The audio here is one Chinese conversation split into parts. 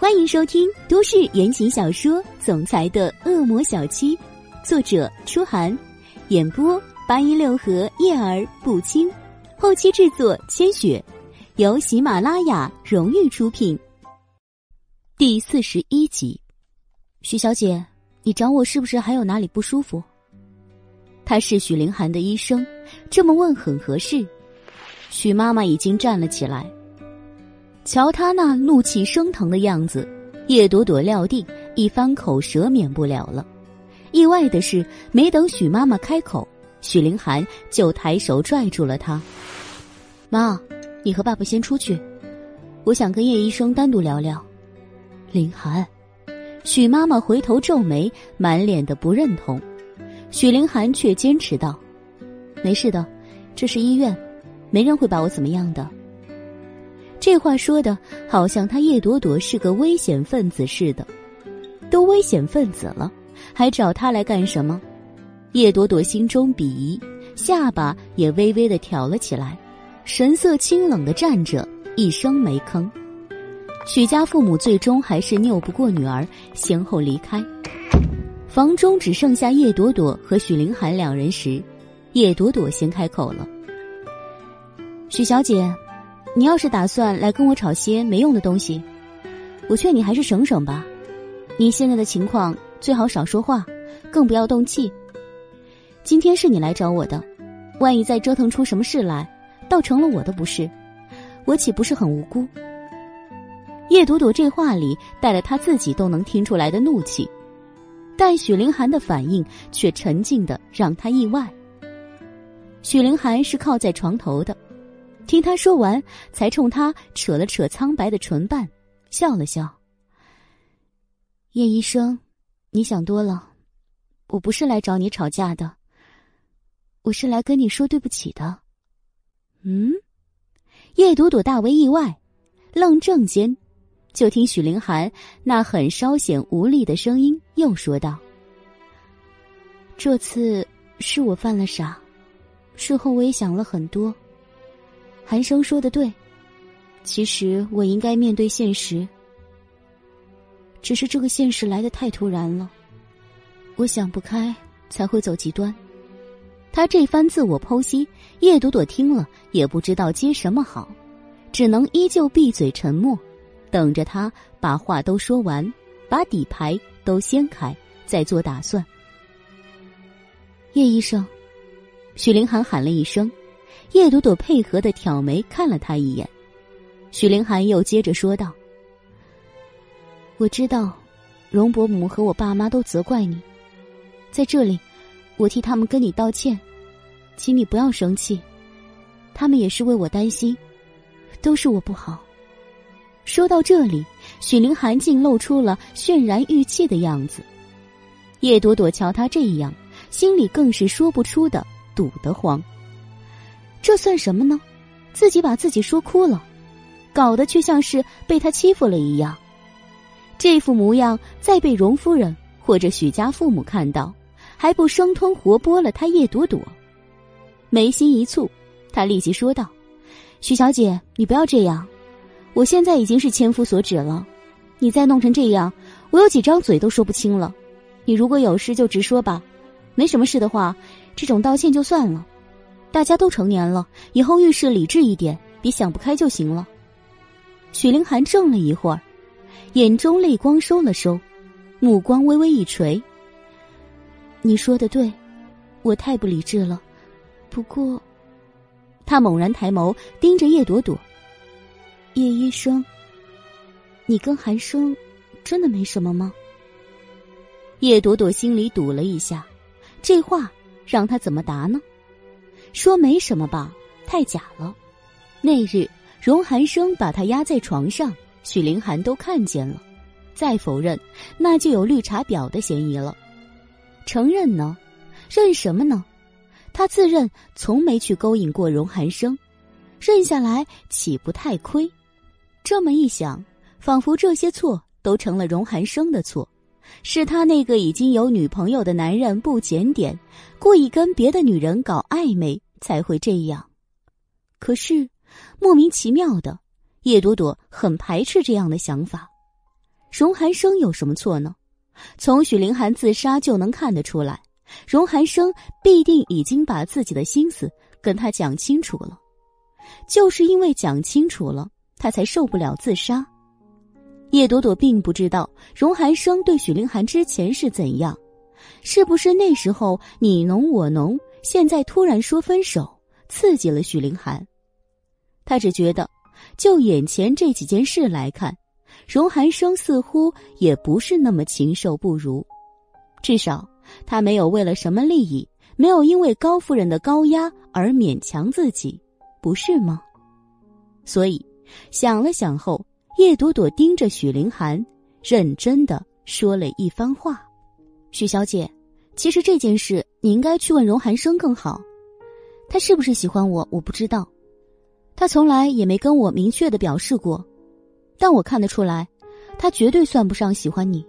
欢迎收听都市言情小说《总裁的恶魔小七》，作者：初寒，演播：八一六合叶儿不轻，后期制作：千雪，由喜马拉雅荣誉出品。第四十一集，许小姐，你找我是不是还有哪里不舒服？他是许凌寒的医生，这么问很合适。许妈妈已经站了起来。瞧他那怒气升腾的样子，叶朵朵料定一番口舌免不了了。意外的是，没等许妈妈开口，许凌寒就抬手拽住了她：“妈，你和爸爸先出去，我想跟叶医生单独聊聊。”凌寒，许妈妈回头皱眉，满脸的不认同。许凌寒却坚持道：“没事的，这是医院，没人会把我怎么样的。”这话说的好像他叶朵朵是个危险分子似的，都危险分子了，还找他来干什么？叶朵朵心中鄙夷，下巴也微微的挑了起来，神色清冷的站着，一声没吭。许家父母最终还是拗不过女儿，先后离开。房中只剩下叶朵朵和许凌寒两人时，叶朵朵先开口了：“许小姐。”你要是打算来跟我吵些没用的东西，我劝你还是省省吧。你现在的情况最好少说话，更不要动气。今天是你来找我的，万一再折腾出什么事来，倒成了我的不是，我岂不是很无辜？叶朵朵这话里带了她自己都能听出来的怒气，但许凌寒的反应却沉静的让她意外。许凌寒是靠在床头的。听他说完，才冲他扯了扯苍白的唇瓣，笑了笑。叶医生，你想多了，我不是来找你吵架的，我是来跟你说对不起的。嗯，叶朵朵大为意外，愣怔间，就听许凌寒那很稍显无力的声音又说道：“这次是我犯了傻，事后我也想了很多。”韩生说的对，其实我应该面对现实，只是这个现实来的太突然了，我想不开才会走极端。他这番自我剖析，叶朵朵听了也不知道接什么好，只能依旧闭嘴沉默，等着他把话都说完，把底牌都掀开，再做打算。叶医生，许凌寒喊了一声。叶朵朵配合的挑眉看了他一眼，许凌寒又接着说道：“我知道，容伯母和我爸妈都责怪你，在这里，我替他们跟你道歉，请你不要生气，他们也是为我担心，都是我不好。”说到这里，许凌寒竟露出了渲然欲泣的样子。叶朵朵瞧他这样，心里更是说不出的堵得慌。这算什么呢？自己把自己说哭了，搞得却像是被他欺负了一样。这副模样再被荣夫人或者许家父母看到，还不生吞活剥了他叶朵朵？眉心一蹙，他立即说道：“许小姐，你不要这样，我现在已经是千夫所指了，你再弄成这样，我有几张嘴都说不清了。你如果有事就直说吧，没什么事的话，这种道歉就算了。”大家都成年了，以后遇事理智一点，别想不开就行了。许凌寒怔了一会儿，眼中泪光收了收，目光微微一垂。你说的对，我太不理智了。不过，他猛然抬眸盯着叶朵朵。叶医生，你跟韩生真的没什么吗？叶朵朵心里堵了一下，这话让他怎么答呢？说没什么吧，太假了。那日荣寒生把他压在床上，许凌寒都看见了。再否认，那就有绿茶婊的嫌疑了。承认呢？认什么呢？他自认从没去勾引过荣寒生，认下来岂不太亏？这么一想，仿佛这些错都成了荣寒生的错，是他那个已经有女朋友的男人不检点，故意跟别的女人搞暧昧。才会这样，可是莫名其妙的，叶朵朵很排斥这样的想法。荣寒生有什么错呢？从许凌寒自杀就能看得出来，荣寒生必定已经把自己的心思跟他讲清楚了。就是因为讲清楚了，他才受不了自杀。叶朵朵并不知道荣寒生对许凌寒之前是怎样，是不是那时候你侬我侬，现在突然说分手，刺激了许凌寒？他只觉得，就眼前这几件事来看，荣寒生似乎也不是那么禽兽不如，至少他没有为了什么利益，没有因为高夫人的高压而勉强自己，不是吗？所以想了想后。叶朵朵盯着许凌寒，认真的说了一番话：“许小姐，其实这件事你应该去问荣寒生更好。他是不是喜欢我，我不知道，他从来也没跟我明确的表示过。但我看得出来，他绝对算不上喜欢你。”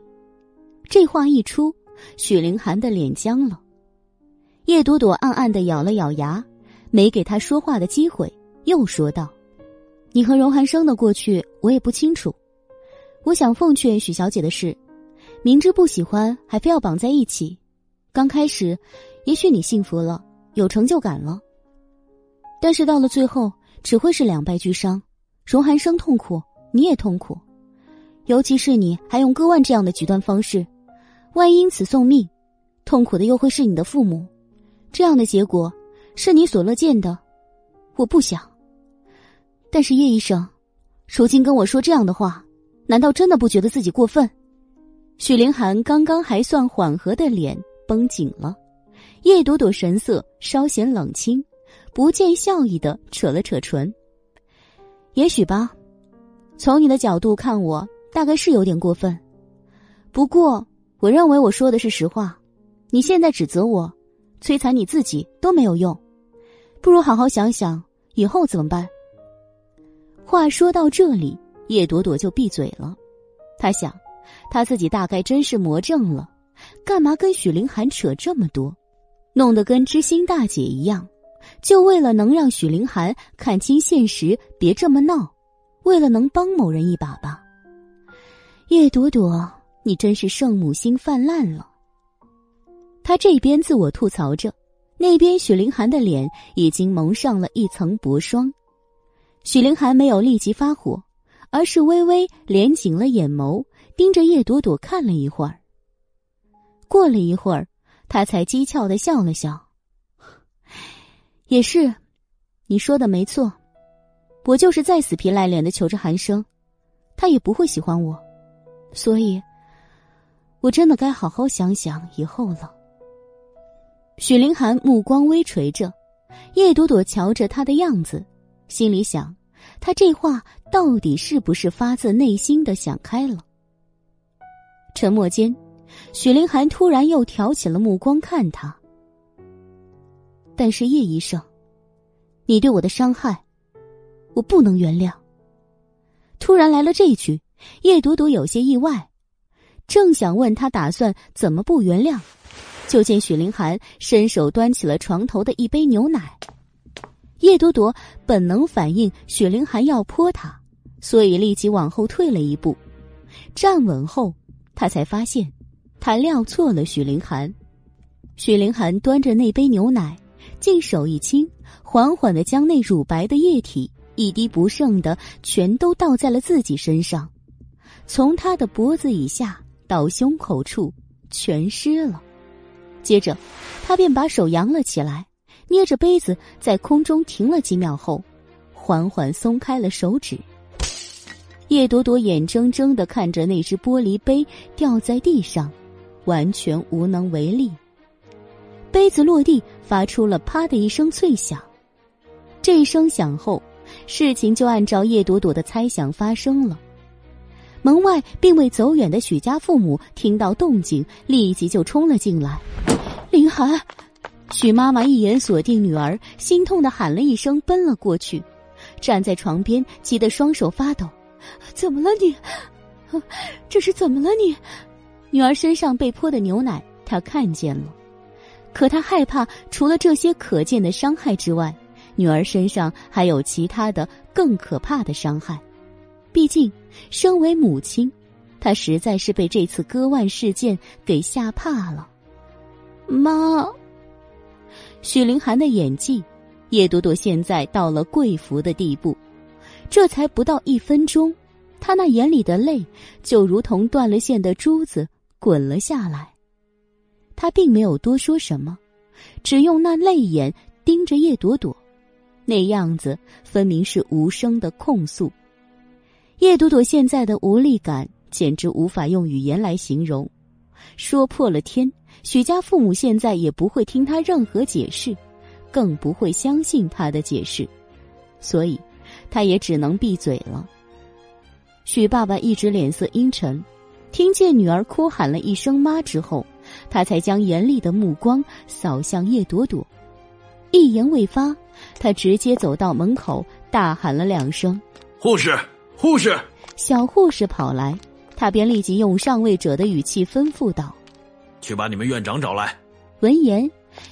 这话一出，许凌寒的脸僵了。叶朵朵暗暗的咬了咬牙，没给他说话的机会，又说道。你和荣寒生的过去我也不清楚，我想奉劝许小姐的是，明知不喜欢还非要绑在一起，刚开始，也许你幸福了，有成就感了，但是到了最后只会是两败俱伤，荣寒生痛苦，你也痛苦，尤其是你还用割腕这样的极端方式，万一因此送命，痛苦的又会是你的父母，这样的结果是你所乐见的，我不想。但是叶医生，如今跟我说这样的话，难道真的不觉得自己过分？许凌寒刚刚还算缓和的脸绷紧了，叶朵朵神色稍显冷清，不见笑意的扯了扯唇。也许吧，从你的角度看，我大概是有点过分。不过，我认为我说的是实话。你现在指责我，摧残你自己都没有用，不如好好想想以后怎么办。话说到这里，叶朵朵就闭嘴了。她想，她自己大概真是魔怔了，干嘛跟许凌寒扯这么多，弄得跟知心大姐一样，就为了能让许凌寒看清现实，别这么闹，为了能帮某人一把吧。叶朵朵，你真是圣母心泛滥了。他这边自我吐槽着，那边许凌寒的脸已经蒙上了一层薄霜。许凌寒没有立即发火，而是微微敛紧了眼眸，盯着叶朵朵看了一会儿。过了一会儿，他才讥诮的笑了笑：“也是，你说的没错，我就是再死皮赖脸的求着寒生，他也不会喜欢我，所以，我真的该好好想想以后了。”许凌寒目光微垂着，叶朵朵瞧着他的样子。心里想，他这话到底是不是发自内心的想开了？沉默间，许凌寒突然又挑起了目光看他。但是叶医生，你对我的伤害，我不能原谅。突然来了这句，叶朵朵有些意外，正想问他打算怎么不原谅，就见许凌寒伸手端起了床头的一杯牛奶。叶朵朵本能反应许凌寒要泼他，所以立即往后退了一步。站稳后，他才发现，他料错了许凌寒。许凌寒端着那杯牛奶，竟手一轻，缓缓的将那乳白的液体一滴不剩的全都倒在了自己身上，从他的脖子以下到胸口处全湿了。接着，他便把手扬了起来。捏着杯子在空中停了几秒后，缓缓松开了手指。叶朵朵眼睁睁的看着那只玻璃杯掉在地上，完全无能为力。杯子落地，发出了“啪”的一声脆响。这一声响后，事情就按照叶朵朵的猜想发生了。门外并未走远的许家父母听到动静，立即就冲了进来。林寒。许妈妈一眼锁定女儿，心痛的喊了一声，奔了过去，站在床边，急得双手发抖。怎么了你？这是怎么了你？女儿身上被泼的牛奶，她看见了，可她害怕，除了这些可见的伤害之外，女儿身上还有其他的更可怕的伤害。毕竟，身为母亲，他实在是被这次割腕事件给吓怕了。妈，许凌寒的演技，叶朵朵现在到了跪服的地步。这才不到一分钟，她那眼里的泪就如同断了线的珠子滚了下来。他并没有多说什么，只用那泪眼盯着叶朵朵，那样子分明是无声的控诉。叶朵朵现在的无力感简直无法用语言来形容，说破了天，许家父母现在也不会听他任何解释，更不会相信他的解释，所以。他也只能闭嘴了。许爸爸一直脸色阴沉，听见女儿哭喊了一声“妈”之后，他才将严厉的目光扫向叶朵朵。一言未发，他直接走到门口，大喊了两声：“护士，护士！”小护士跑来，他便立即用上位者的语气吩咐道：“去把你们院长找来。”闻言，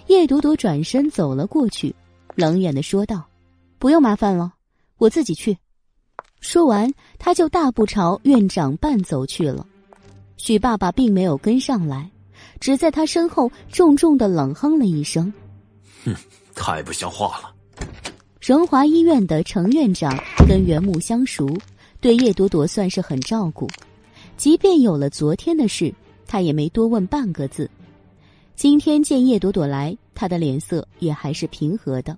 叶朵朵转身走了过去，冷眼的说道：“不用麻烦了。”我自己去。说完，他就大步朝院长办走去了。许爸爸并没有跟上来，只在他身后重重的冷哼了一声：“哼，太不像话了。”荣华医院的程院长跟袁木相熟，对叶朵朵算是很照顾。即便有了昨天的事，他也没多问半个字。今天见叶朵朵来，他的脸色也还是平和的。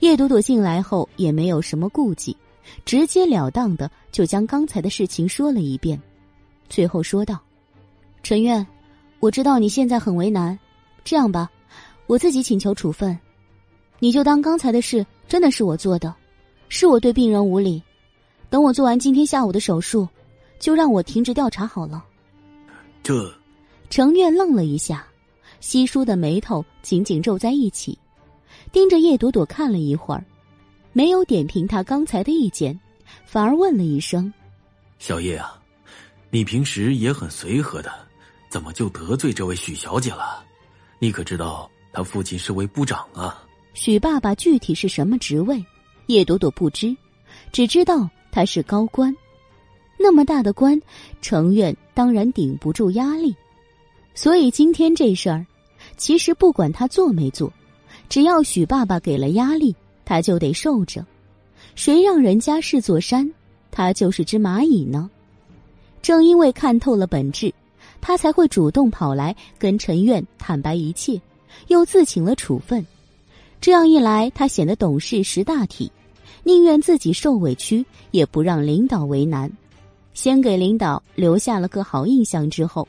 叶朵朵进来后也没有什么顾忌，直截了当的就将刚才的事情说了一遍，最后说道：“陈院，我知道你现在很为难，这样吧，我自己请求处分，你就当刚才的事真的是我做的，是我对病人无礼。等我做完今天下午的手术，就让我停职调查好了。”这，程院愣了一下，稀疏的眉头紧紧皱在一起。盯着叶朵朵看了一会儿，没有点评他刚才的意见，反而问了一声：“小叶啊，你平时也很随和的，怎么就得罪这位许小姐了？你可知道她父亲是位部长啊？”许爸爸具体是什么职位，叶朵朵不知，只知道他是高官。那么大的官，程院当然顶不住压力，所以今天这事儿，其实不管他做没做。只要许爸爸给了压力，他就得受着。谁让人家是座山，他就是只蚂蚁呢？正因为看透了本质，他才会主动跑来跟陈院坦白一切，又自请了处分。这样一来，他显得懂事识大体，宁愿自己受委屈，也不让领导为难。先给领导留下了个好印象之后，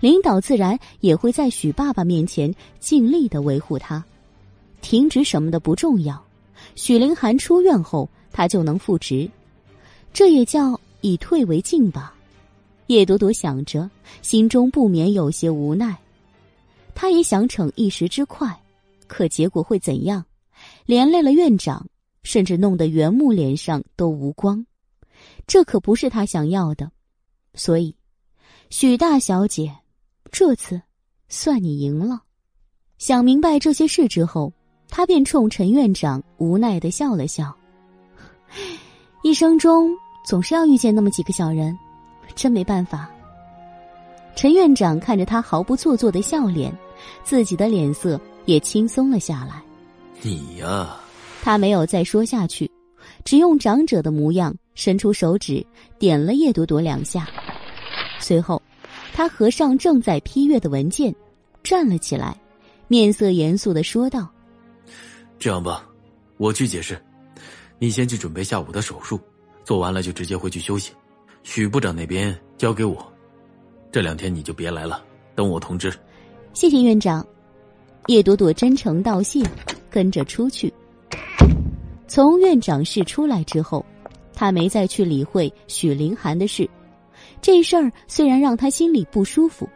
领导自然也会在许爸爸面前尽力的维护他。停职什么的不重要，许凌寒出院后，他就能复职，这也叫以退为进吧。叶朵朵想着，心中不免有些无奈。他也想逞一时之快，可结果会怎样？连累了院长，甚至弄得袁木脸上都无光，这可不是他想要的。所以，许大小姐，这次算你赢了。想明白这些事之后。他便冲陈院长无奈的笑了笑。一生中总是要遇见那么几个小人，真没办法。陈院长看着他毫不做作的笑脸，自己的脸色也轻松了下来。你呀，他没有再说下去，只用长者的模样伸出手指点了叶朵朵两下，随后，他合上正在批阅的文件，站了起来，面色严肃的说道。这样吧，我去解释，你先去准备下午的手术，做完了就直接回去休息。许部长那边交给我，这两天你就别来了，等我通知。谢谢院长，叶朵朵真诚道谢，跟着出去。从院长室出来之后，他没再去理会许凌寒的事。这事儿虽然让他心里不舒服，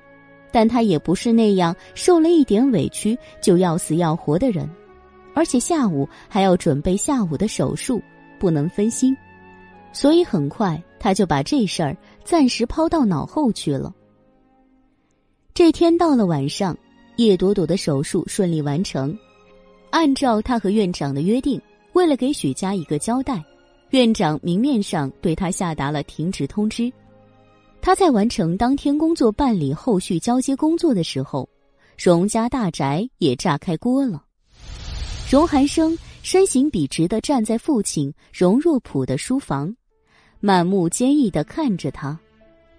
但他也不是那样受了一点委屈就要死要活的人。而且下午还要准备下午的手术，不能分心，所以很快他就把这事儿暂时抛到脑后去了。这天到了晚上，叶朵朵的手术顺利完成，按照他和院长的约定，为了给许家一个交代，院长明面上对他下达了停职通知。他在完成当天工作办理后续交接工作的时候，荣家大宅也炸开锅了。荣寒生身形笔直的站在父亲荣若甫的书房，满目坚毅的看着他。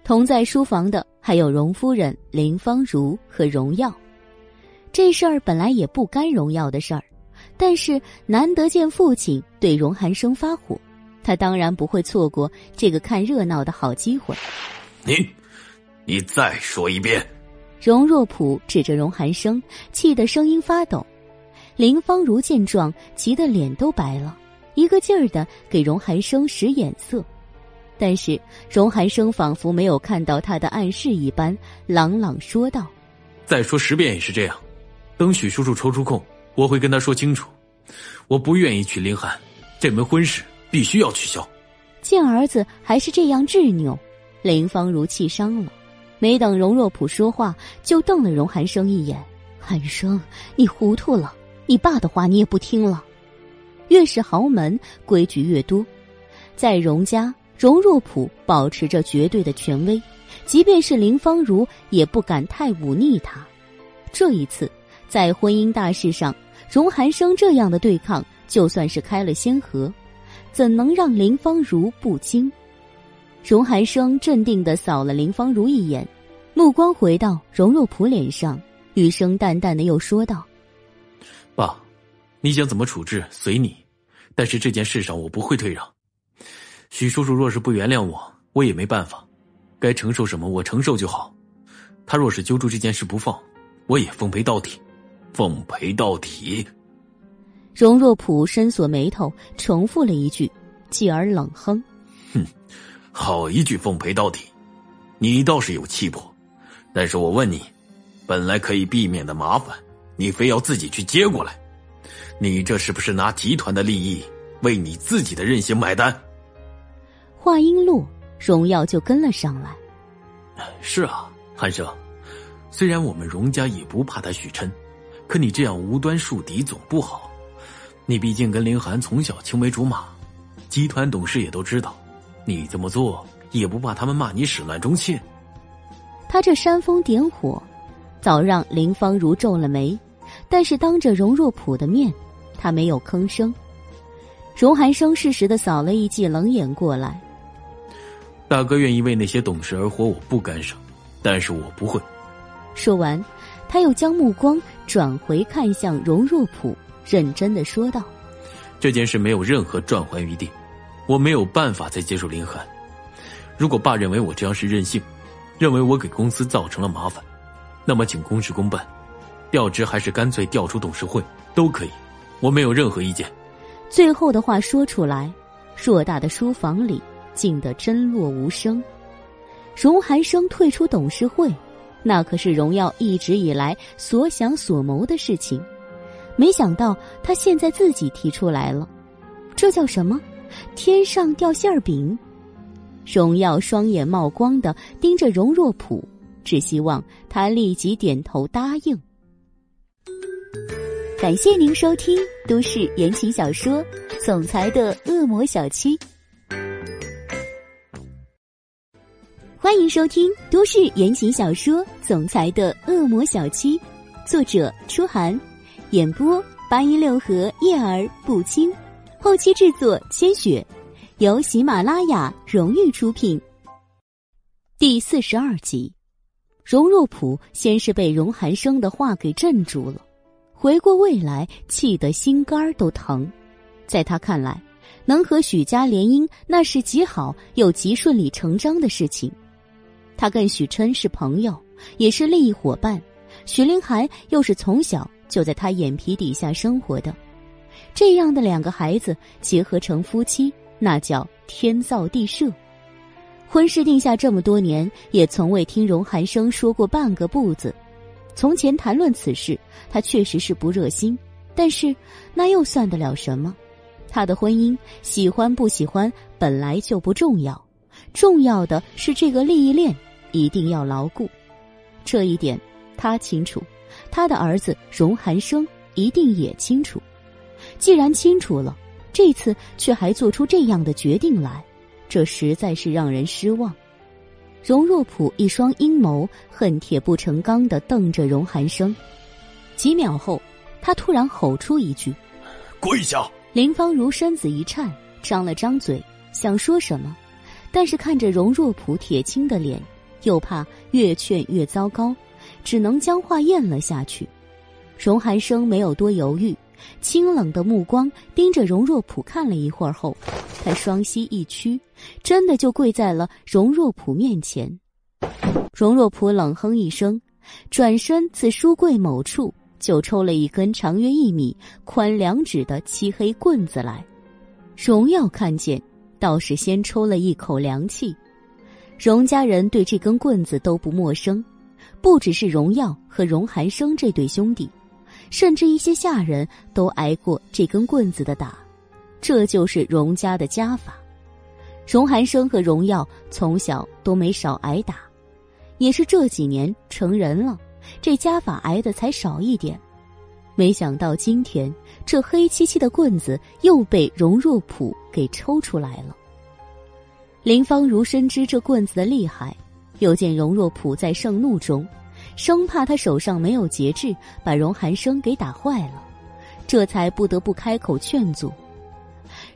同在书房的还有荣夫人林芳如和荣耀。这事儿本来也不干荣耀的事儿，但是难得见父亲对荣寒生发火，他当然不会错过这个看热闹的好机会。你，你再说一遍！荣若甫指着荣寒生，气得声音发抖。林芳如见状，急得脸都白了，一个劲儿的给荣寒生使眼色。但是荣寒生仿佛没有看到他的暗示一般，朗朗说道：“再说十遍也是这样。等许叔叔抽出空，我会跟他说清楚。我不愿意娶林寒，这门婚事必须要取消。”见儿子还是这样执拗，林芳如气伤了，没等荣若甫说话，就瞪了荣寒生一眼：“寒生，你糊涂了！你爸的话你也不听了。越是豪门，规矩越多，在荣家。”荣若甫保持着绝对的权威，即便是林芳如也不敢太忤逆他。这一次，在婚姻大事上，荣寒生这样的对抗，就算是开了先河，怎能让林芳如不惊？荣寒生镇定的扫了林芳如一眼，目光回到荣若甫脸上，语声淡淡的又说道：“爸，你想怎么处置随你，但是这件事上我不会退让。”许叔叔若是不原谅我，我也没办法，该承受什么我承受就好。他若是揪住这件事不放，我也奉陪到底，奉陪到底。荣若甫深锁眉头，重复了一句，继而冷哼：“哼，好一句奉陪到底，你倒是有气魄。但是我问你，本来可以避免的麻烦，你非要自己去接过来，你这是不是拿集团的利益为你自己的任性买单？”话音落，荣耀就跟了上来。是啊，寒生，虽然我们荣家也不怕他许琛，可你这样无端树敌总不好。你毕竟跟林寒从小青梅竹马，集团董事也都知道，你这么做也不怕他们骂你始乱终弃。他这煽风点火，早让林芳如皱了眉，但是当着荣若甫的面，他没有吭声。荣寒生适时的扫了一记冷眼过来。大哥愿意为那些董事而活，我不干涉，但是我不会。说完，他又将目光转回看向荣若普，认真的说道：“这件事没有任何转圜余地，我没有办法再接受林寒。如果爸认为我这样是任性，认为我给公司造成了麻烦，那么请公事公办，调职还是干脆调出董事会都可以，我没有任何意见。”最后的话说出来，偌大的书房里。静得真落无声。荣寒生退出董事会，那可是荣耀一直以来所想所谋的事情。没想到他现在自己提出来了，这叫什么？天上掉馅儿饼？荣耀双眼冒光的盯着荣若普，只希望他立即点头答应。感谢您收听都市言情小说《总裁的恶魔小七》。欢迎收听都市言情小说《总裁的恶魔小七》，作者：初寒，演播：八一六和叶儿不轻，后期制作：千雪，由喜马拉雅荣誉出品。第四十二集，荣若甫先是被荣寒生的话给镇住了，回过味来，气得心肝都疼。在他看来，能和许家联姻，那是极好又极顺理成章的事情。他跟许琛是朋友，也是利益伙伴。许凌寒又是从小就在他眼皮底下生活的，这样的两个孩子结合成夫妻，那叫天造地设。婚事定下这么多年，也从未听荣寒生说过半个不字。从前谈论此事，他确实是不热心，但是那又算得了什么？他的婚姻，喜欢不喜欢本来就不重要，重要的是这个利益链。一定要牢固，这一点他清楚，他的儿子荣寒生一定也清楚。既然清楚了，这次却还做出这样的决定来，这实在是让人失望。荣若甫一双阴谋恨铁不成钢的瞪着荣寒生，几秒后，他突然吼出一句：“跪下！”林芳如身子一颤，张了张嘴想说什么，但是看着荣若甫铁青的脸，又怕越劝越糟糕，只能将话咽了下去。荣寒生没有多犹豫，清冷的目光盯着荣若甫看了一会儿后。他双膝一屈，真的就跪在了荣若甫面前。荣若甫冷哼一声，转身自书柜某处就抽了一根长约一米、宽两指的漆黑棍子来。荣耀看见，倒是先抽了一口凉气。荣家人对这根棍子都不陌生，不只是荣耀和荣寒生这对兄弟，甚至一些下人都挨过这根棍子的打。这就是荣家的家法，荣寒生和荣耀从小都没少挨打，也是这几年成人了，这家法挨的才少一点。没想到今天这黑漆漆的棍子又被荣若甫给抽出来了。林芳如深知这棍子的厉害，又见荣若普在盛怒中，生怕他手上没有节制，把荣寒生给打坏了，这才不得不开口劝阻。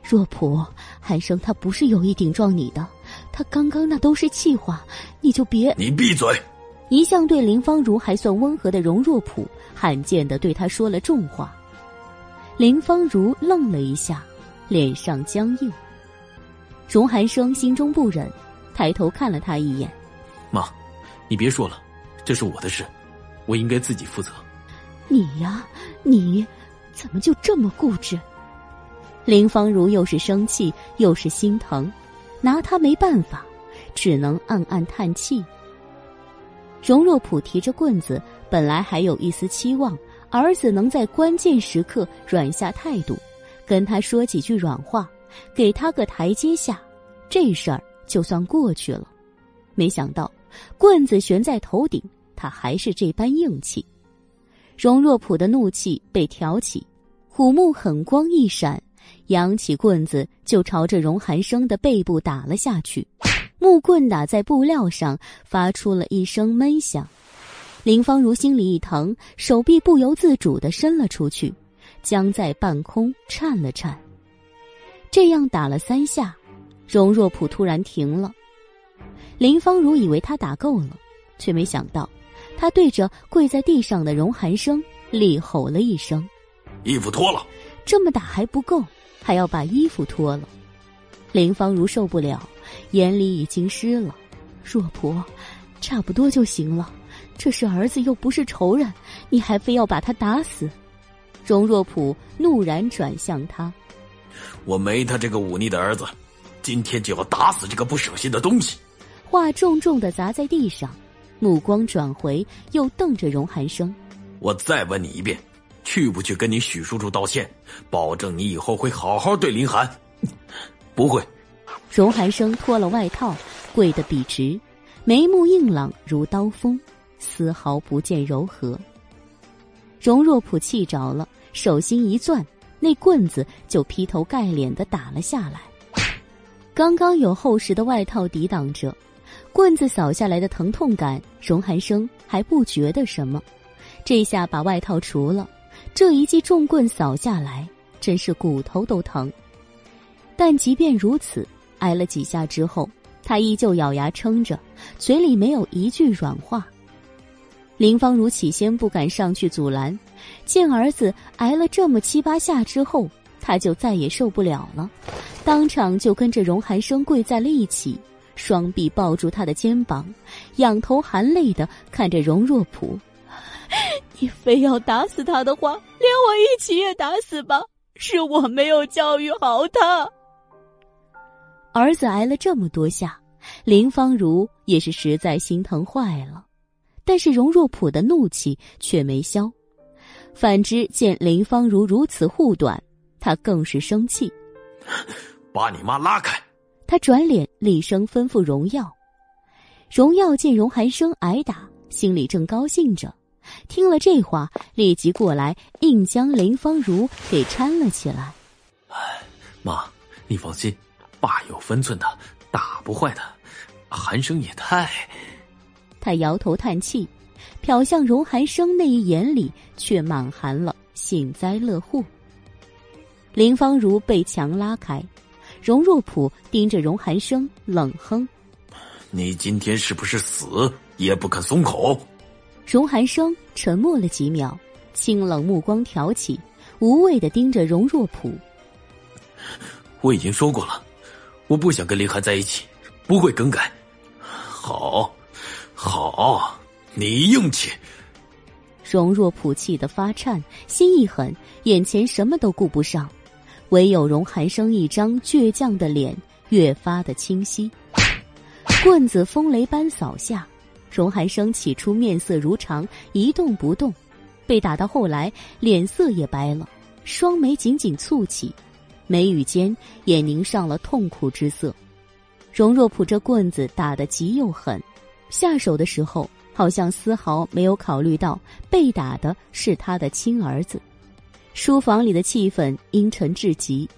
若普，寒生他不是有意顶撞你的，他刚刚那都是气话，你就别……你闭嘴！一向对林芳如还算温和的荣若普，罕见的对他说了重话。林芳如愣了一下，脸上僵硬。荣寒生心中不忍，抬头看了他一眼：“妈，你别说了，这是我的事，我应该自己负责。”你呀，你，怎么就这么固执？林芳如又是生气又是心疼，拿他没办法，只能暗暗叹气。荣若甫提着棍子，本来还有一丝期望，儿子能在关键时刻软下态度，跟他说几句软话，给他个台阶下，这事儿就算过去了。没想到棍子悬在头顶，他还是这般硬气。荣若甫的怒气被挑起，虎目狠光一闪。扬起棍子就朝着荣寒生的背部打了下去，木棍打在布料上，发出了一声闷响。林芳如心里一疼，手臂不由自主的伸了出去，僵在半空颤了颤。这样打了三下，荣若普突然停了。林芳如以为他打够了，却没想到，他对着跪在地上的荣寒生厉吼了一声：“衣服脱了！”这么打还不够。还要把衣服脱了，林芳如受不了，眼里已经湿了。若婆，差不多就行了。这是儿子，又不是仇人，你还非要把他打死？荣若甫怒然转向他：“我没他这个忤逆的儿子，今天就要打死这个不省心的东西。”话重重的砸在地上，目光转回，又瞪着荣寒生：“我再问你一遍。”去不去跟你许叔叔道歉？保证你以后会好好对林寒。不会。荣寒生脱了外套，跪得笔直，眉目硬朗如刀锋，丝毫不见柔和。荣若甫气着了，手心一攥，那棍子就劈头盖脸的打了下来。刚刚有厚实的外套抵挡着，棍子扫下来的疼痛感，荣寒生还不觉得什么。这下把外套除了。这一记重棍扫下来，真是骨头都疼。但即便如此，挨了几下之后，他依旧咬牙撑着，嘴里没有一句软话。林芳如起先不敢上去阻拦，见儿子挨了这么七八下之后，他就再也受不了了，当场就跟着荣寒生跪在了一起，双臂抱住他的肩膀，仰头含泪的看着荣若甫。你非要打死他的话，连我一起也打死吧！是我没有教育好他。儿子挨了这么多下，林芳如也是实在心疼坏了。但是荣若甫的怒气却没消，反之见林芳如如此护短，他更是生气，把你妈拉开！他转脸厉声吩咐荣耀。荣耀见荣寒生挨打，心里正高兴着。听了这话，立即过来，硬将林芳如给搀了起来。哎，妈，你放心，爸有分寸的，打不坏的。寒生也太……他摇头叹气，瞟向荣寒生那一眼里却满含了幸灾乐祸。林芳如被墙拉开，荣若甫盯着荣寒生冷哼：“你今天是不是死也不肯松口？”荣寒生沉默了几秒，清冷目光挑起，无畏的盯着荣若甫。我已经说过了，我不想跟林寒在一起，不会更改。好，好，你硬气。荣若甫气得发颤，心一狠，眼前什么都顾不上，唯有荣寒生一张倔强的脸越发的清晰。棍子风雷般扫下，荣寒生起初面色如常，一动不动，被打到后来，脸色也白了，双眉紧紧蹙起。眉宇间也凝上了痛苦之色。荣若甫这棍子打得极又狠，下手的时候好像丝毫没有考虑到被打的是他的亲儿子。书房里的气氛阴沉至极，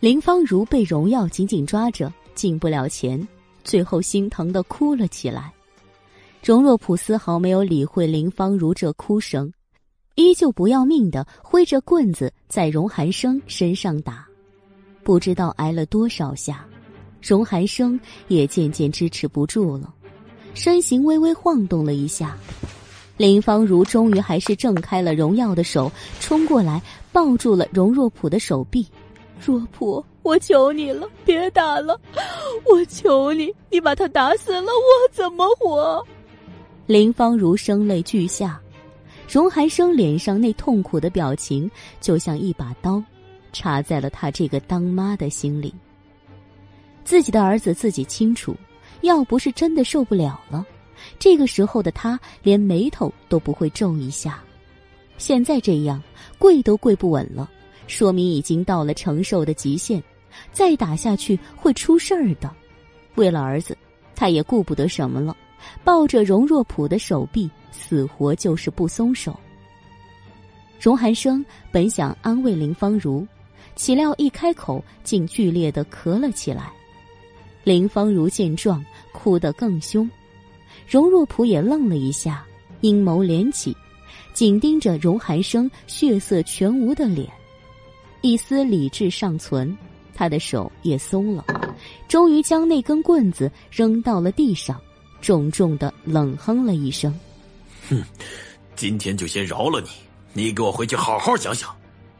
林芳如被荣耀紧紧抓着，进不了前，最后心疼的哭了起来。荣若甫丝毫没有理会林芳如这哭声，依旧不要命的挥着棍子在荣寒生身上打。不知道挨了多少下，荣寒生也渐渐支持不住了，身形微微晃动了一下。林芳如终于还是挣开了荣耀的手，冲过来抱住了荣若甫的手臂。若甫，我求你了，别打了，我求你，你把他打死了，我怎么活？林芳如声泪俱下，荣寒生脸上那痛苦的表情就像一把刀。插在了他这个当妈的心里。自己的儿子自己清楚，要不是真的受不了了，这个时候的他连眉头都不会皱一下。现在这样，跪都跪不稳了，说明已经到了承受的极限，再打下去会出事儿的。为了儿子，他也顾不得什么了，抱着荣若甫的手臂，死活就是不松手。荣寒生本想安慰林芳如。岂料一开口，竟剧烈的咳了起来。林芳如见状，哭得更凶。荣若甫也愣了一下，阴谋连起，紧盯着荣寒生血色全无的脸。一丝理智尚存，他的手也松了，终于将那根棍子扔到了地上，重重的冷哼了一声：“哼，今天就先饶了你，你给我回去好好想想。”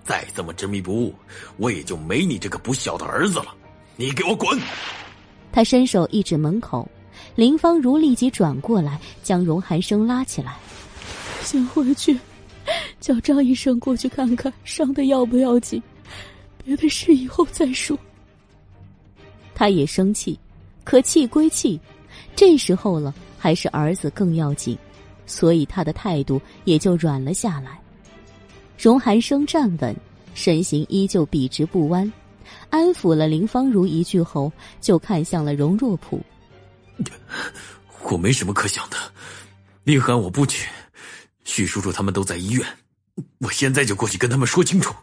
再这么执迷不悟，我也就没你这个不孝的儿子了。你给我滚！他伸手一指门口，林芳如立即转过来，将荣寒生拉起来。先回去，叫张医生过去看看伤的要不要紧，别的事以后再说。他也生气，可气归气，这时候了，还是儿子更要紧，所以他的态度也就软了下来。荣寒生站稳，身形依旧笔直不弯，安抚了林芳如一句后，就看向了荣若普。我没什么可想的，林寒我不去，许叔叔他们都在医院，我现在就过去跟他们说清楚。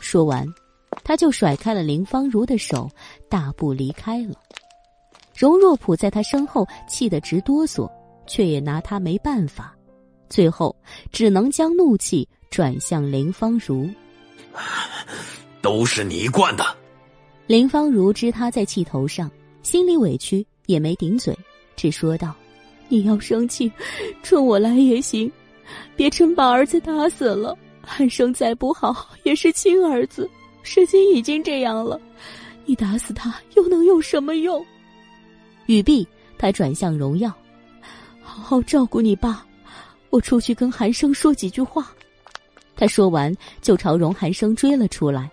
说完，他就甩开了林芳如的手，大步离开了。荣若普在他身后气得直哆嗦，却也拿他没办法。最后，只能将怒气转向林芳如。都是你惯的。林芳如知他在气头上，心里委屈，也没顶嘴，只说道：“你要生气，冲我来也行，别真把儿子打死了。寒生再不好，也是亲儿子。事情已经这样了，你打死他又能有什么用？”语毕，他转向荣耀：“好好照顾你爸。”我出去跟寒生说几句话。他说完，就朝荣寒生追了出来，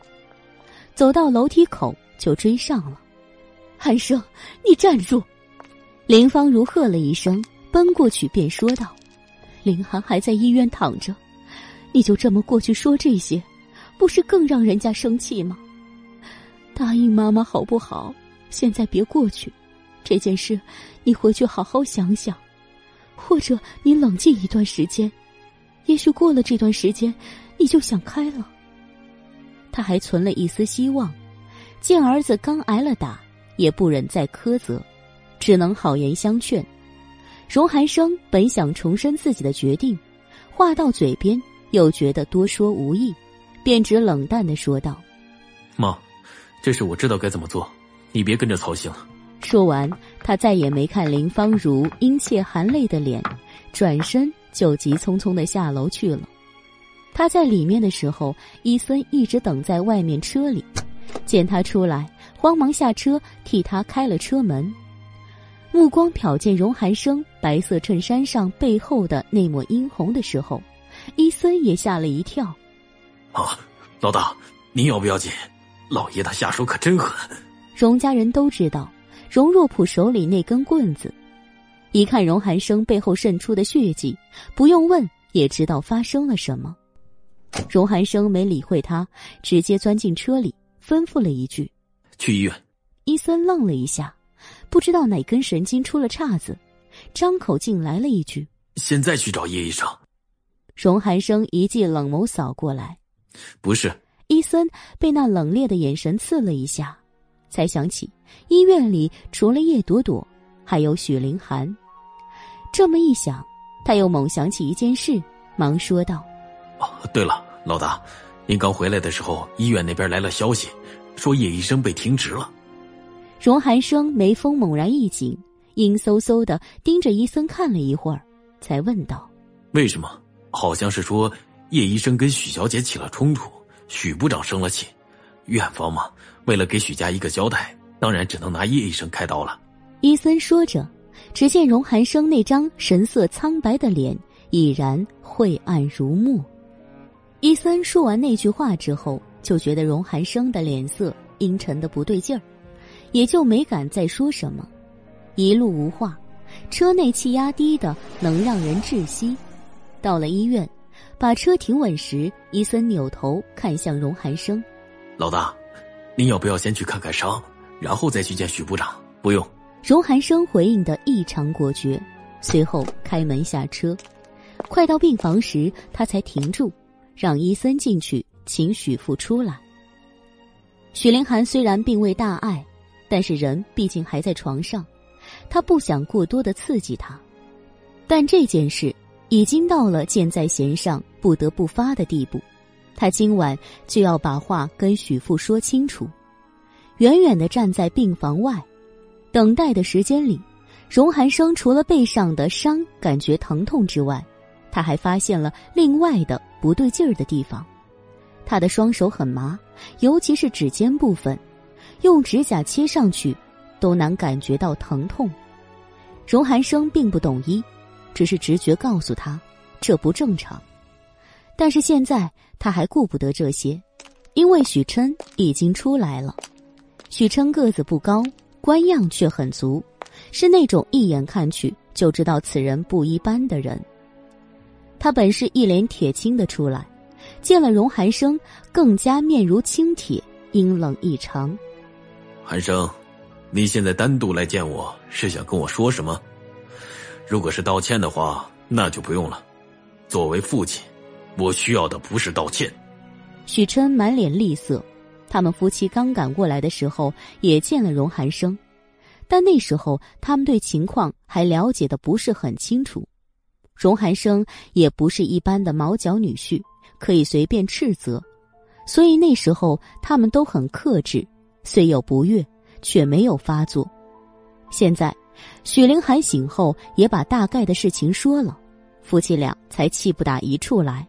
走到楼梯口就追上了。寒生，你站住！林芳如喝了一声，奔过去便说道：“林寒还在医院躺着，你就这么过去说这些，不是更让人家生气吗？答应妈妈好不好？现在别过去，这件事你回去好好想想。”或者你冷静一段时间，也许过了这段时间，你就想开了。他还存了一丝希望，见儿子刚挨了打，也不忍再苛责，只能好言相劝。荣寒生本想重申自己的决定，话到嘴边又觉得多说无益，便只冷淡的说道：“妈，这事我知道该怎么做，你别跟着操心了。”说完，他再也没看林芳如殷切含泪的脸，转身就急匆匆的下楼去了。他在里面的时候，伊森一直等在外面车里，见他出来，慌忙下车替他开了车门。目光瞟见荣寒生白色衬衫上背后的那抹殷红的时候，伊森也吓了一跳。啊，老大，您要不要紧？老爷他下手可真狠。荣家人都知道。荣若普手里那根棍子，一看荣寒生背后渗出的血迹，不用问也知道发生了什么。荣寒生没理会他，直接钻进车里，吩咐了一句：“去医院。”伊森愣了一下，不知道哪根神经出了岔子，张口竟来了一句：“现在去找叶医生。”荣寒生一记冷眸扫过来，不是。伊森被那冷冽的眼神刺了一下。才想起，医院里除了叶朵朵，还有许凌寒。这么一想，他又猛想起一件事，忙说道：“哦，对了，老大，您刚回来的时候，医院那边来了消息，说叶医生被停职了。”荣寒生眉峰猛然一紧，阴飕飕的盯着伊森看了一会儿，才问道：“为什么？好像是说叶医生跟许小姐起了冲突，许部长生了气。”院方嘛，为了给许家一个交代，当然只能拿叶医生开刀了。伊森说着，只见荣寒生那张神色苍白的脸已然晦暗如墨。伊森说完那句话之后，就觉得荣寒生的脸色阴沉的不对劲儿，也就没敢再说什么。一路无话，车内气压低的能让人窒息。到了医院，把车停稳时，伊森扭头看向荣寒生。老大，您要不要先去看看伤，然后再去见许部长？不用。荣寒生回应的异常果决，随后开门下车。快到病房时，他才停住，让伊森进去，请许父出来。许凌寒虽然并未大碍，但是人毕竟还在床上，他不想过多的刺激他。但这件事已经到了箭在弦上不得不发的地步。他今晚就要把话跟许父说清楚。远远的站在病房外，等待的时间里，荣寒生除了背上的伤感觉疼痛之外，他还发现了另外的不对劲儿的地方。他的双手很麻，尤其是指尖部分，用指甲切上去，都难感觉到疼痛。荣寒生并不懂医，只是直觉告诉他，这不正常。但是现在他还顾不得这些，因为许琛已经出来了。许琛个子不高，官样却很足，是那种一眼看去就知道此人不一般的人。他本是一脸铁青的出来，见了荣寒生，更加面如青铁，阴冷异常。寒生，你现在单独来见我是想跟我说什么？如果是道歉的话，那就不用了。作为父亲。我需要的不是道歉。许琛满脸厉色，他们夫妻刚赶过来的时候也见了荣寒生，但那时候他们对情况还了解的不是很清楚。荣寒生也不是一般的毛脚女婿，可以随便斥责，所以那时候他们都很克制，虽有不悦，却没有发作。现在，许凌寒醒后也把大概的事情说了，夫妻俩才气不打一处来。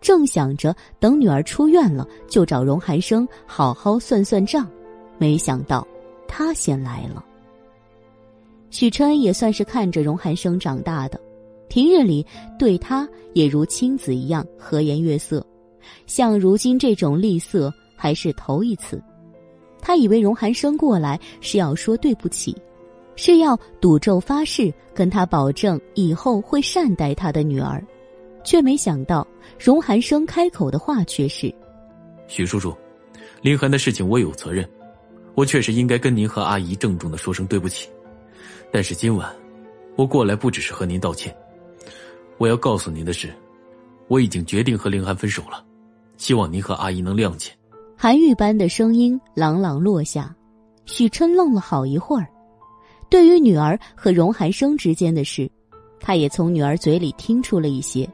正想着等女儿出院了，就找荣寒生好好算算账，没想到他先来了。许琛也算是看着荣寒生长大的，平日里对他也如亲子一样和颜悦色，像如今这种吝啬还是头一次。他以为荣寒生过来是要说对不起，是要赌咒发誓跟他保证以后会善待他的女儿。却没想到，荣寒生开口的话却是：“许叔叔，林寒的事情我有责任，我确实应该跟您和阿姨郑重的说声对不起。但是今晚，我过来不只是和您道歉，我要告诉您的是，我已经决定和林寒分手了，希望您和阿姨能谅解。”寒玉般的声音朗朗落下，许琛愣了好一会儿。对于女儿和荣寒生之间的事，他也从女儿嘴里听出了一些，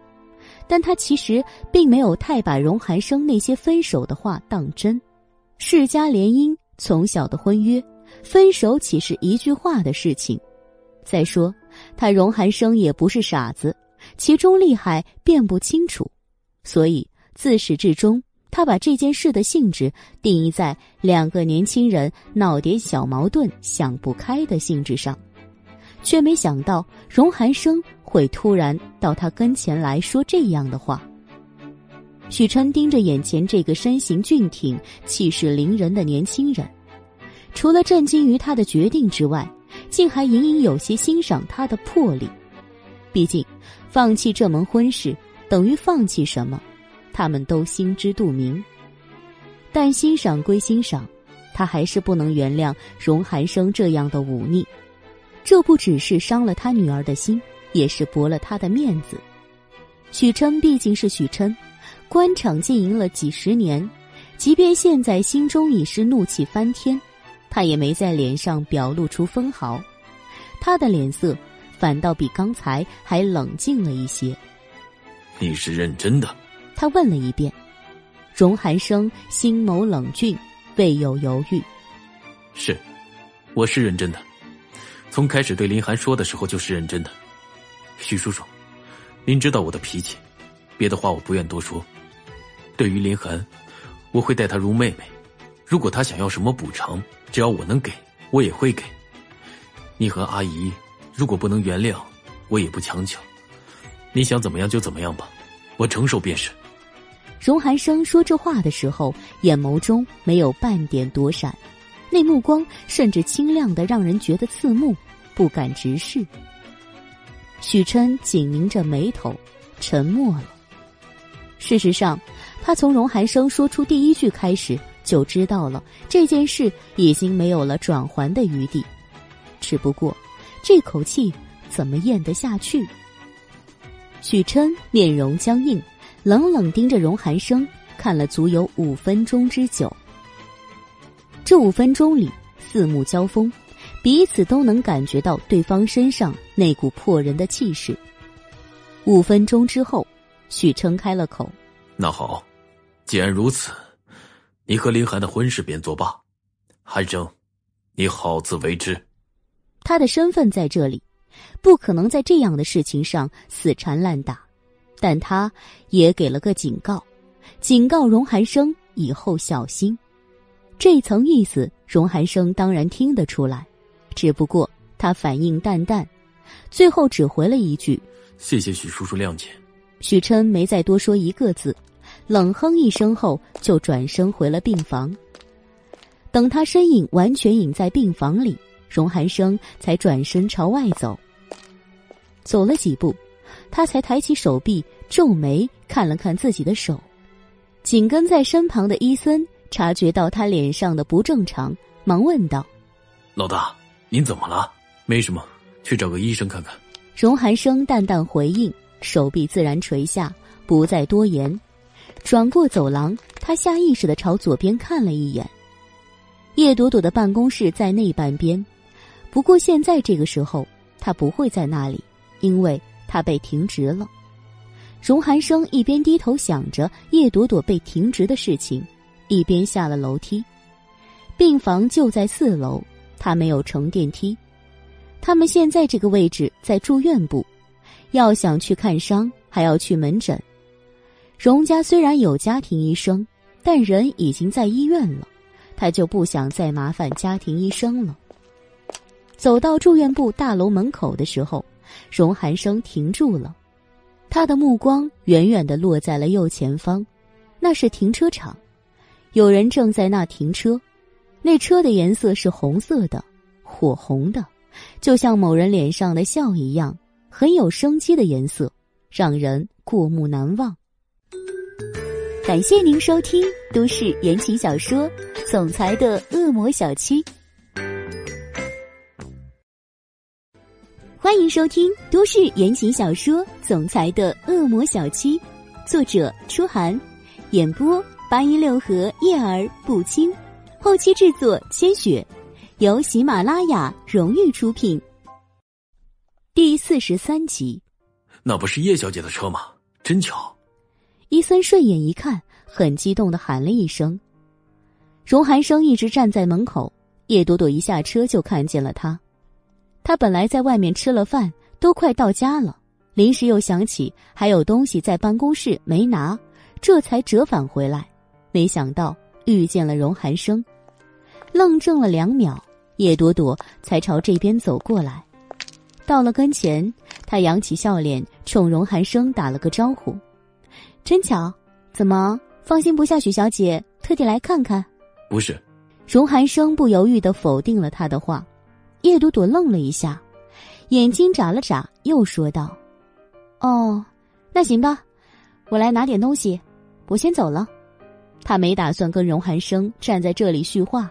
但他其实并没有太把荣寒生那些分手的话当真。世家联姻，从小的婚约，分手岂是一句话的事情？再说，他荣寒生也不是傻子，其中利害辨不清楚，所以自始至终。他把这件事的性质定义在两个年轻人闹点小矛盾想不开的性质上，却没想到荣寒生会突然到他跟前来说这样的话。许琛盯着眼前这个身形俊挺、气势凌人的年轻人，除了震惊于他的决定之外，竟还隐隐有些欣赏他的魄力。毕竟，放弃这门婚事等于放弃什么？他们都心知肚明，但欣赏归欣赏，他还是不能原谅荣寒生这样的忤逆。这不只是伤了他女儿的心，也是驳了他的面子。许琛毕竟是许琛，官场经营了几十年，即便现在心中已是怒气翻天，他也没在脸上表露出分毫，他的脸色反倒比刚才还冷静了一些。你是认真的？他问了一遍，荣寒生心眸冷峻，未有犹豫。是，我是认真的，从开始对林寒说的时候就是认真的。许叔叔，您知道我的脾气，别的话我不愿多说。对于林寒，我会待她如妹妹。如果她想要什么补偿，只要我能给，我也会给。你和阿姨如果不能原谅，我也不强求。你想怎么样就怎么样吧，我承受便是。荣寒生说这话的时候，眼眸中没有半点躲闪，那目光甚至清亮的让人觉得刺目，不敢直视。许琛紧拧着眉头，沉默了。事实上，他从荣寒生说出第一句开始，就知道了这件事已经没有了转圜的余地，只不过这口气怎么咽得下去？许琛面容僵硬。冷冷盯着荣寒生，看了足有五分钟之久。这五分钟里，四目交锋，彼此都能感觉到对方身上那股破人的气势。五分钟之后，许琛开了口：“那好，既然如此，你和林寒的婚事便作罢。寒生，你好自为之。”他的身份在这里，不可能在这样的事情上死缠烂打。但他也给了个警告，警告荣寒生以后小心。这层意思，荣寒生当然听得出来，只不过他反应淡淡，最后只回了一句：“谢谢许叔叔谅解。”许琛没再多说一个字，冷哼一声后就转身回了病房。等他身影完全隐在病房里，荣寒生才转身朝外走，走了几步。他才抬起手臂，皱眉看了看自己的手。紧跟在身旁的伊森察觉到他脸上的不正常，忙问道：“老大，您怎么了？没什么，去找个医生看看。”荣寒生淡淡回应，手臂自然垂下，不再多言。转过走廊，他下意识的朝左边看了一眼。叶朵朵的办公室在那半边，不过现在这个时候，他不会在那里，因为。他被停职了，荣寒生一边低头想着叶朵朵被停职的事情，一边下了楼梯。病房就在四楼，他没有乘电梯。他们现在这个位置在住院部，要想去看伤，还要去门诊。荣家虽然有家庭医生，但人已经在医院了，他就不想再麻烦家庭医生了。走到住院部大楼门口的时候。荣寒生停住了，他的目光远远的落在了右前方，那是停车场，有人正在那停车，那车的颜色是红色的，火红的，就像某人脸上的笑一样，很有生机的颜色，让人过目难忘。感谢您收听都市言情小说《总裁的恶魔小七》。欢迎收听都市言情小说《总裁的恶魔小七》，作者：初寒，演播：八音六合叶儿不清，后期制作：千雪。由喜马拉雅荣誉出品。第四十三集，那不是叶小姐的车吗？真巧。伊森顺眼一看，很激动的喊了一声。荣寒生一直站在门口，叶朵朵一下车就看见了他。他本来在外面吃了饭，都快到家了，临时又想起还有东西在办公室没拿，这才折返回来。没想到遇见了荣寒生，愣怔了两秒，叶朵朵才朝这边走过来。到了跟前，他扬起笑脸，冲荣寒生打了个招呼：“真巧，怎么放心不下许小姐，特地来看看？”“不是。”荣寒生不犹豫的否定了他的话。叶朵朵愣了一下，眼睛眨了眨，又说道：“哦，那行吧，我来拿点东西，我先走了。”他没打算跟荣寒生站在这里叙话，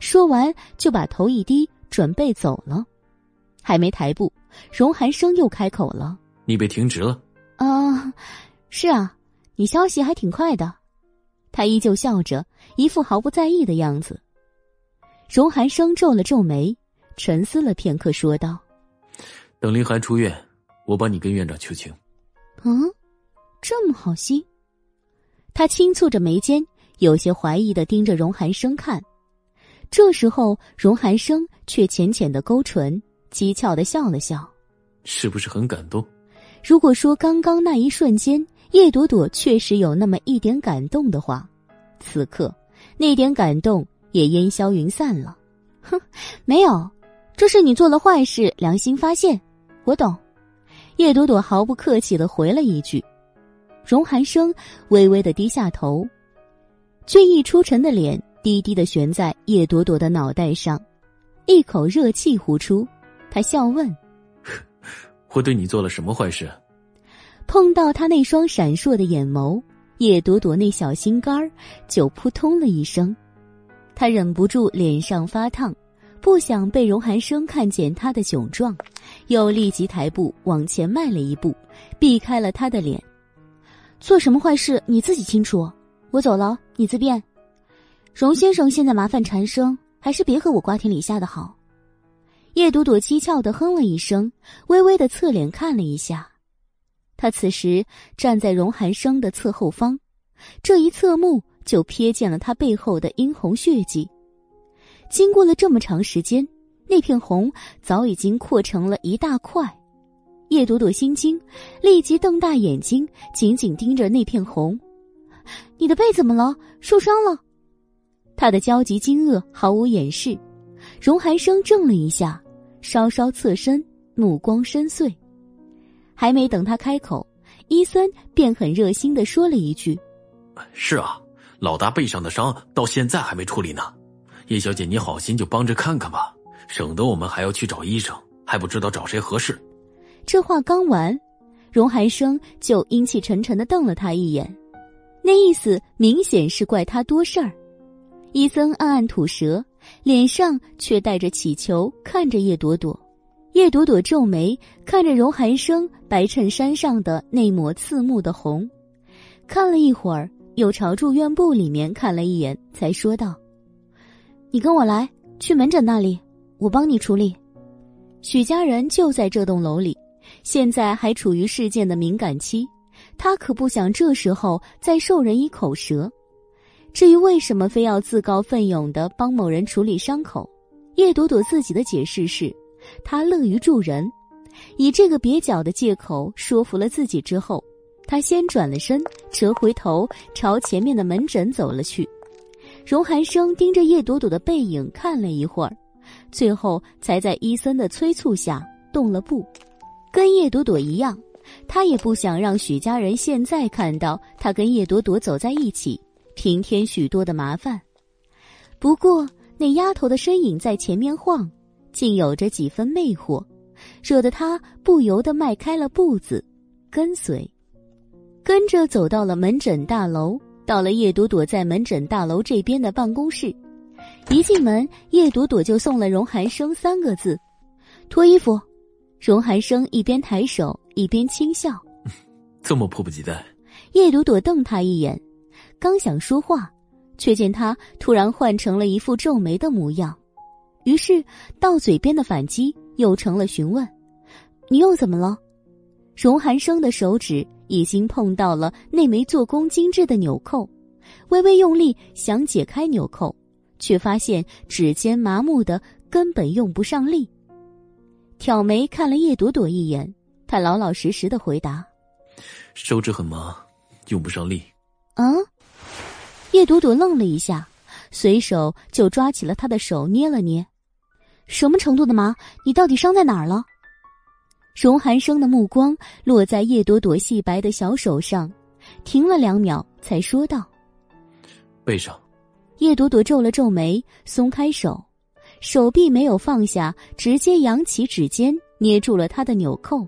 说完就把头一低，准备走了。还没抬步，荣寒生又开口了：“你被停职了？”“啊，是啊，你消息还挺快的。”他依旧笑着，一副毫不在意的样子。荣寒生皱了皱眉。沉思了片刻，说道：“等林寒出院，我帮你跟院长求情。”嗯，这么好心。他轻蹙着眉间，有些怀疑的盯着荣寒生看。这时候，荣寒生却浅浅的勾唇，讥诮的笑了笑：“是不是很感动？”如果说刚刚那一瞬间，叶朵朵确实有那么一点感动的话，此刻那点感动也烟消云散了。哼，没有。这是你做了坏事，良心发现，我懂。叶朵朵毫不客气的回了一句。荣寒生微微的低下头，俊逸出尘的脸低低的悬在叶朵朵的脑袋上，一口热气呼出。他笑问：“ 我对你做了什么坏事？”碰到他那双闪烁的眼眸，叶朵朵那小心肝儿就扑通了一声，他忍不住脸上发烫。不想被荣寒生看见他的窘状，又立即抬步往前迈了一步，避开了他的脸。做什么坏事你自己清楚，我走了，你自便。荣先生现在麻烦缠生，还是别和我瓜田李下的好。叶朵朵讥诮的哼了一声，微微的侧脸看了一下。他此时站在荣寒生的侧后方，这一侧目就瞥见了他背后的殷红血迹。经过了这么长时间，那片红早已经扩成了一大块。叶朵朵心惊，立即瞪大眼睛，紧紧盯着那片红。你的背怎么了？受伤了？他的焦急惊愕毫无掩饰。荣寒生怔了一下，稍稍侧身，目光深邃。还没等他开口，伊森便很热心的说了一句：“是啊，老大背上的伤到现在还没处理呢。”叶小姐，你好心就帮着看看吧，省得我们还要去找医生，还不知道找谁合适。这话刚完，荣寒生就阴气沉沉的瞪了他一眼，那意思明显是怪他多事儿。伊森暗暗吐舌，脸上却带着乞求，看着叶朵朵。叶朵朵皱眉，看着荣寒生白衬衫上的那抹刺目的红，看了一会儿，又朝住院部里面看了一眼，才说道。你跟我来，去门诊那里，我帮你处理。许家人就在这栋楼里，现在还处于事件的敏感期，他可不想这时候再受人以口舌。至于为什么非要自告奋勇的帮某人处理伤口，叶朵朵自己的解释是，她乐于助人，以这个蹩脚的借口说服了自己之后，她先转了身，折回头朝前面的门诊走了去。荣寒生盯着叶朵朵的背影看了一会儿，最后才在伊森的催促下动了步。跟叶朵朵一样，他也不想让许家人现在看到他跟叶朵朵走在一起，平添许多的麻烦。不过那丫头的身影在前面晃，竟有着几分魅惑，惹得他不由得迈开了步子，跟随，跟着走到了门诊大楼。到了叶朵朵在门诊大楼这边的办公室，一进门，叶朵朵就送了荣寒生三个字：“脱衣服。”荣寒生一边抬手一边轻笑：“这么迫不及待。”叶朵朵瞪他一眼，刚想说话，却见他突然换成了一副皱眉的模样。于是到嘴边的反击又成了询问：“你又怎么了？”荣寒生的手指已经碰到了那枚做工精致的纽扣，微微用力想解开纽扣，却发现指尖麻木的，根本用不上力。挑眉看了叶朵朵一眼，她老老实实的回答：“手指很麻，用不上力。”啊！叶朵朵愣了一下，随手就抓起了他的手捏了捏。什么程度的麻？你到底伤在哪儿了？荣寒生的目光落在叶朵朵细白的小手上，停了两秒，才说道：“背上。”叶朵朵皱了皱眉，松开手，手臂没有放下，直接扬起指尖捏住了他的纽扣。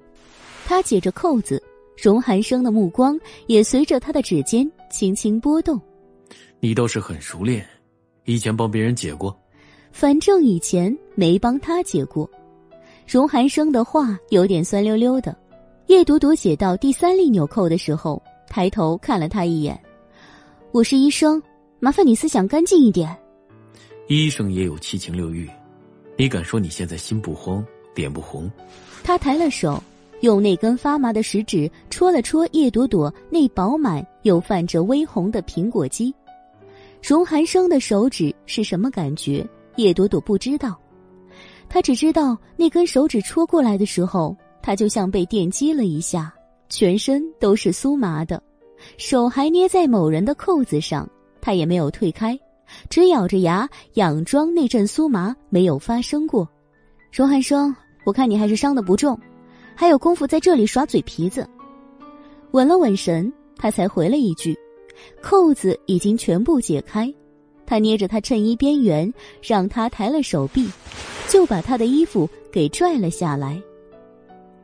他解着扣子，荣寒生的目光也随着他的指尖轻轻波动。你倒是很熟练，以前帮别人解过。反正以前没帮他解过。荣寒生的话有点酸溜溜的。叶朵朵写到第三粒纽扣的时候，抬头看了他一眼：“我是医生，麻烦你思想干净一点。”医生也有七情六欲，你敢说你现在心不慌，脸不红？他抬了手，用那根发麻的食指戳了戳叶朵朵那饱满又泛着微红的苹果肌。荣寒生的手指是什么感觉？叶朵朵不知道。他只知道那根手指戳过来的时候，他就像被电击了一下，全身都是酥麻的，手还捏在某人的扣子上，他也没有退开，只咬着牙佯装那阵酥麻没有发生过。荣汉生，我看你还是伤的不重，还有功夫在这里耍嘴皮子。稳了稳神，他才回了一句：“扣子已经全部解开。”他捏着他衬衣边缘，让他抬了手臂。就把他的衣服给拽了下来，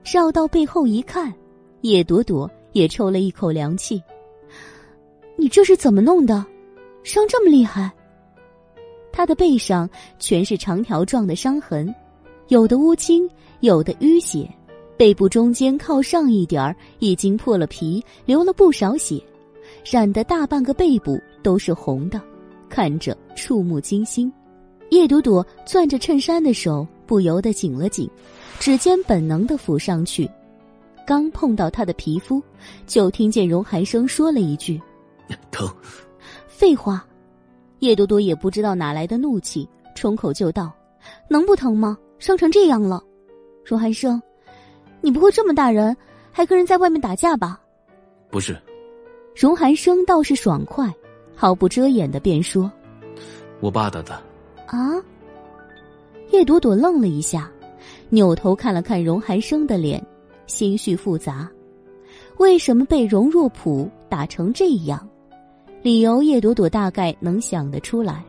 绕到背后一看，叶朵朵也抽了一口凉气。你这是怎么弄的？伤这么厉害？他的背上全是长条状的伤痕，有的乌青，有的淤血，背部中间靠上一点儿已经破了皮，流了不少血，染得大半个背部都是红的，看着触目惊心。叶朵朵攥着衬衫的手不由得紧了紧，指尖本能的抚上去，刚碰到他的皮肤，就听见荣寒生说了一句：“疼。”废话，叶朵朵也不知道哪来的怒气，冲口就道：“能不疼吗？伤成这样了。”荣寒生，你不会这么大人还跟人在外面打架吧？不是。荣寒生倒是爽快，毫不遮掩的便说：“我爸打的。”啊！叶朵朵愣了一下，扭头看了看荣寒生的脸，心绪复杂。为什么被荣若普打成这样？理由叶朵朵大概能想得出来，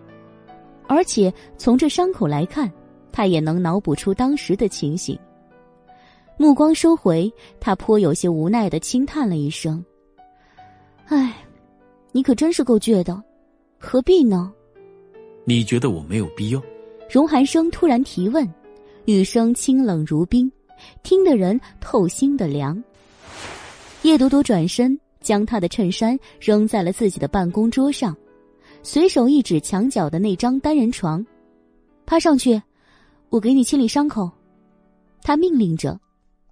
而且从这伤口来看，她也能脑补出当时的情形。目光收回，她颇有些无奈的轻叹了一声：“唉，你可真是够倔的，何必呢？”你觉得我没有必要？荣寒生突然提问，语声清冷如冰，听的人透心的凉。叶朵朵转身，将他的衬衫扔在了自己的办公桌上，随手一指墙角的那张单人床，趴上去，我给你清理伤口。他命令着，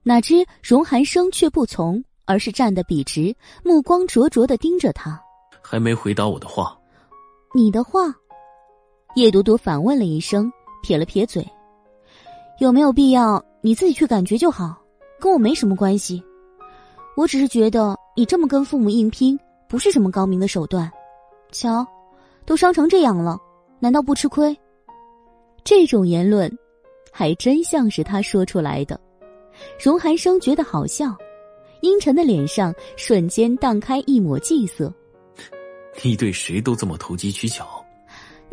哪知荣寒生却不从，而是站得笔直，目光灼灼的盯着他。还没回答我的话，你的话。叶朵朵反问了一声，撇了撇嘴：“有没有必要？你自己去感觉就好，跟我没什么关系。我只是觉得你这么跟父母硬拼，不是什么高明的手段。瞧，都伤成这样了，难道不吃亏？”这种言论，还真像是他说出来的。荣寒生觉得好笑，阴沉的脸上瞬间荡开一抹霁色。你对谁都这么投机取巧。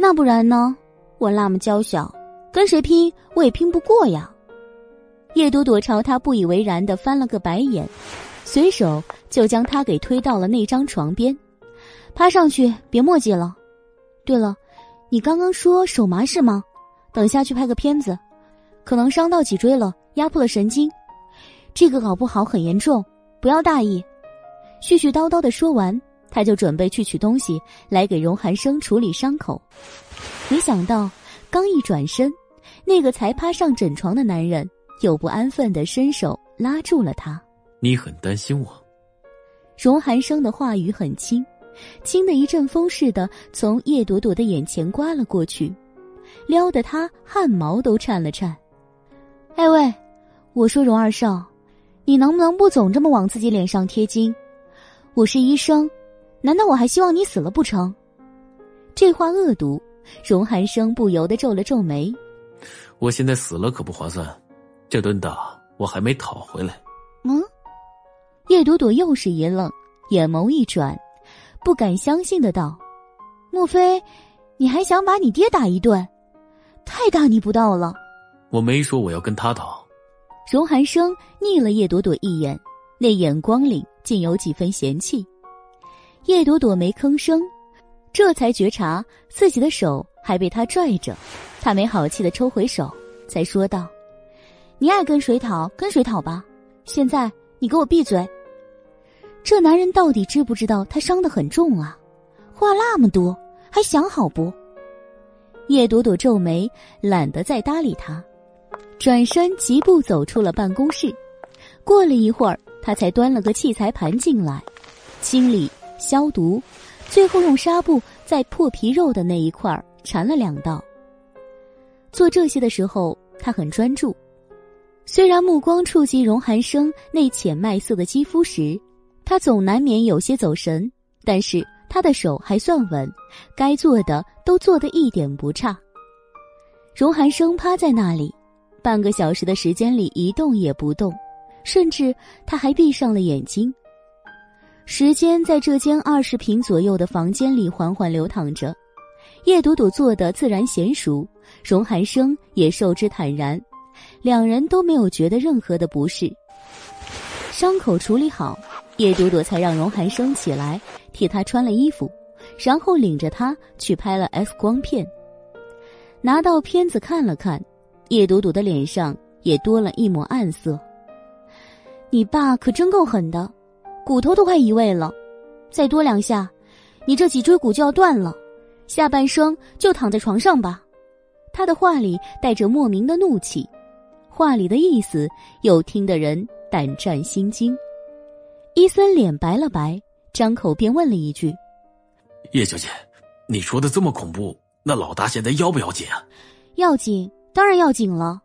那不然呢？我那么娇小，跟谁拼我也拼不过呀！叶朵朵朝他不以为然的翻了个白眼，随手就将他给推到了那张床边，趴上去，别墨迹了。对了，你刚刚说手麻是吗？等下去拍个片子，可能伤到脊椎了，压迫了神经，这个搞不好很严重，不要大意。絮絮叨叨的说完。他就准备去取东西来给荣寒生处理伤口，没想到刚一转身，那个才趴上枕床的男人又不安分的伸手拉住了他。你很担心我。荣寒生的话语很轻，轻的一阵风似的从叶朵朵的眼前刮了过去，撩得他汗毛都颤了颤。哎喂，我说荣二少，你能不能不总这么往自己脸上贴金？我是医生，难道我还希望你死了不成？这话恶毒，荣寒生不由得皱了皱眉。我现在死了可不划算，这顿打我还没讨回来。嗯。叶朵朵又是一愣，眼眸一转，不敢相信的道：“莫非你还想把你爹打一顿？太大逆不道了！”我没说我要跟他打。荣寒生睨了叶朵朵一眼，那眼光里竟有几分嫌弃。叶朵朵没吭声，这才觉察自己的手还被他拽着，他没好气的抽回手，才说道：“你爱跟谁讨跟谁讨吧，现在你给我闭嘴。”这男人到底知不知道他伤得很重啊？话那么多，还想好不？叶朵朵皱眉，懒得再搭理他，转身疾步走出了办公室。过了一会儿，他才端了个器材盘进来，清理、消毒，最后用纱布在破皮肉的那一块缠了两道。做这些的时候，他很专注，虽然目光触及荣寒生那浅麦色的肌肤时。他总难免有些走神，但是他的手还算稳，该做的都做得一点不差。荣寒生趴在那里，半个小时的时间里一动也不动，甚至他还闭上了眼睛。时间在这间二十平左右的房间里缓缓流淌着，叶朵朵做的自然娴熟，荣寒生也受之坦然，两人都没有觉得任何的不适。伤口处理好。叶朵朵才让荣寒生起来替他穿了衣服，然后领着他去拍了 X 光片。拿到片子看了看，叶朵朵的脸上也多了一抹暗色。你爸可真够狠的，骨头都快移位了，再多两下，你这脊椎骨就要断了，下半生就躺在床上吧。他的话里带着莫名的怒气，话里的意思又听得人胆战心惊。伊森脸白了白，张口便问了一句：“叶小姐，你说的这么恐怖，那老大现在要不要紧啊？”“要紧，当然要紧了。”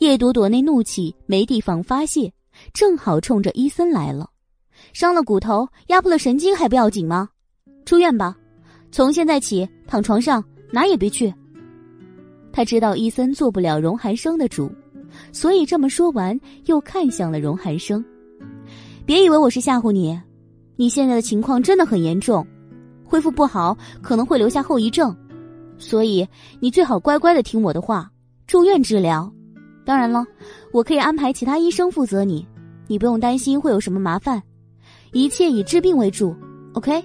叶朵朵那怒气没地方发泄，正好冲着伊森来了。伤了骨头，压迫了神经，还不要紧吗？出院吧，从现在起躺床上，哪也别去。他知道伊森做不了荣寒生的主，所以这么说完，又看向了荣寒生。别以为我是吓唬你，你现在的情况真的很严重，恢复不好可能会留下后遗症，所以你最好乖乖的听我的话，住院治疗。当然了，我可以安排其他医生负责你，你不用担心会有什么麻烦，一切以治病为主。OK？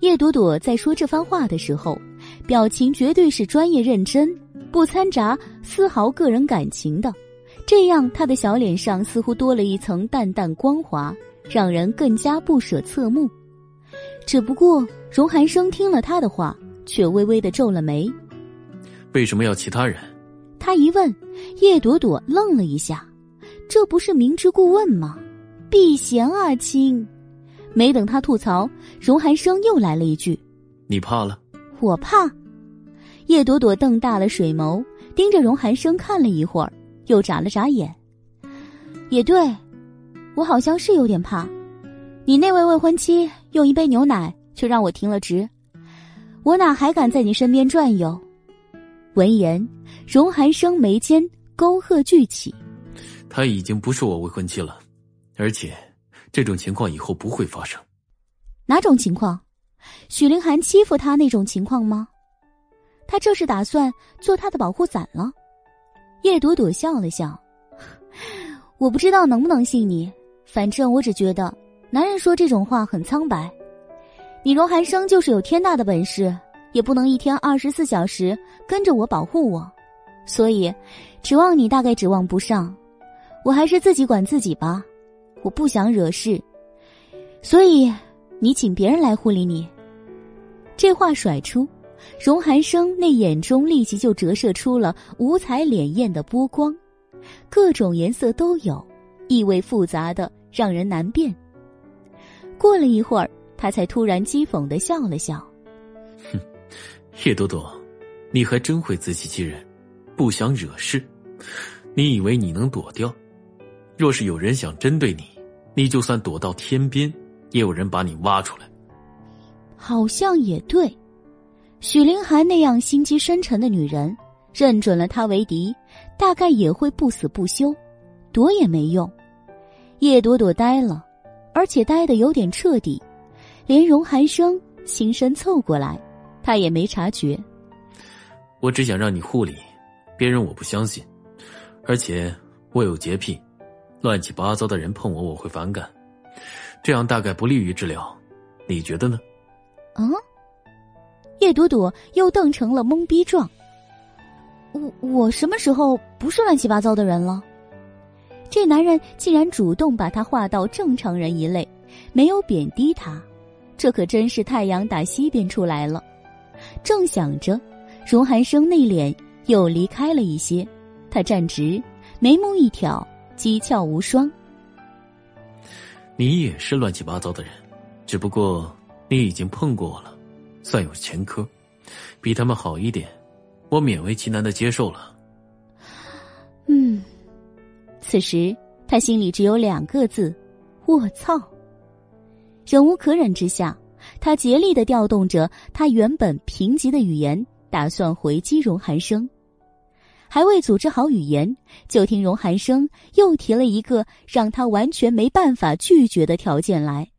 叶朵朵在说这番话的时候，表情绝对是专业认真，不掺杂丝毫个人感情的。这样，她的小脸上似乎多了一层淡淡光滑，让人更加不舍侧目。只不过，荣寒生听了他的话，却微微的皱了眉。为什么要其他人？他一问，叶朵朵愣了一下。这不是明知故问吗？避嫌啊，亲！没等他吐槽，荣寒生又来了一句：“你怕了？”我怕。叶朵朵瞪大了水眸，盯着荣寒生看了一会儿。又眨了眨眼，也对，我好像是有点怕。你那位未婚妻用一杯牛奶就让我停了职，我哪还敢在你身边转悠？闻言，荣寒生眉间沟壑聚起。她已经不是我未婚妻了，而且这种情况以后不会发生。哪种情况？许凌寒欺负他那种情况吗？他这是打算做他的保护伞了。叶朵朵笑了笑，我不知道能不能信你，反正我只觉得男人说这种话很苍白。你荣寒生就是有天大的本事，也不能一天二十四小时跟着我保护我，所以指望你大概指望不上。我还是自己管自己吧，我不想惹事，所以你请别人来护理你。这话甩出，荣寒生那眼中立即就折射出了五彩潋滟的波光，各种颜色都有，意味复杂的让人难辨。过了一会儿，他才突然讥讽的笑了笑：“哼，叶朵朵，你还真会自欺欺人，不想惹事。你以为你能躲掉？若是有人想针对你，你就算躲到天边，也有人把你挖出来。”好像也对。许凌寒那样心机深沉的女人，认准了他为敌，大概也会不死不休，躲也没用。叶朵朵呆了，而且呆的有点彻底，连荣寒生轻身凑过来，他也没察觉。我只想让你护理，别人我不相信，而且我有洁癖，乱七八糟的人碰我我会反感，这样大概不利于治疗，你觉得呢？嗯。叶朵朵又瞪成了懵逼状。我我什么时候不是乱七八糟的人了？这男人竟然主动把他划到正常人一类，没有贬低他，这可真是太阳打西边出来了。正想着，荣寒生内敛又离开了一些，他站直，眉目一挑，机巧无双。你也是乱七八糟的人，只不过你已经碰过我了。算有前科，比他们好一点，我勉为其难的接受了。嗯，此时他心里只有两个字：卧槽！忍无可忍之下，他竭力的调动着他原本贫瘠的语言，打算回击荣寒生。还未组织好语言，就听荣寒生又提了一个让他完全没办法拒绝的条件来：“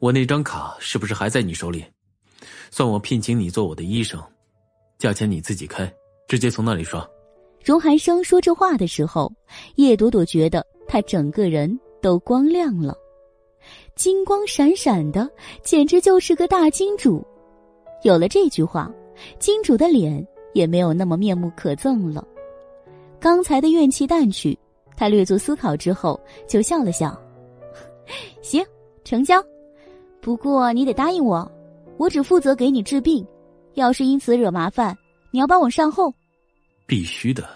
我那张卡是不是还在你手里？”算我聘请你做我的医生，价钱你自己开，直接从那里刷。荣寒生说这话的时候，叶朵朵觉得他整个人都光亮了，金光闪闪的，简直就是个大金主。有了这句话，金主的脸也没有那么面目可憎了。刚才的怨气淡去，他略作思考之后就笑了笑：“ 行，成交。不过你得答应我。”我只负责给你治病，要是因此惹麻烦，你要帮我善后。必须的。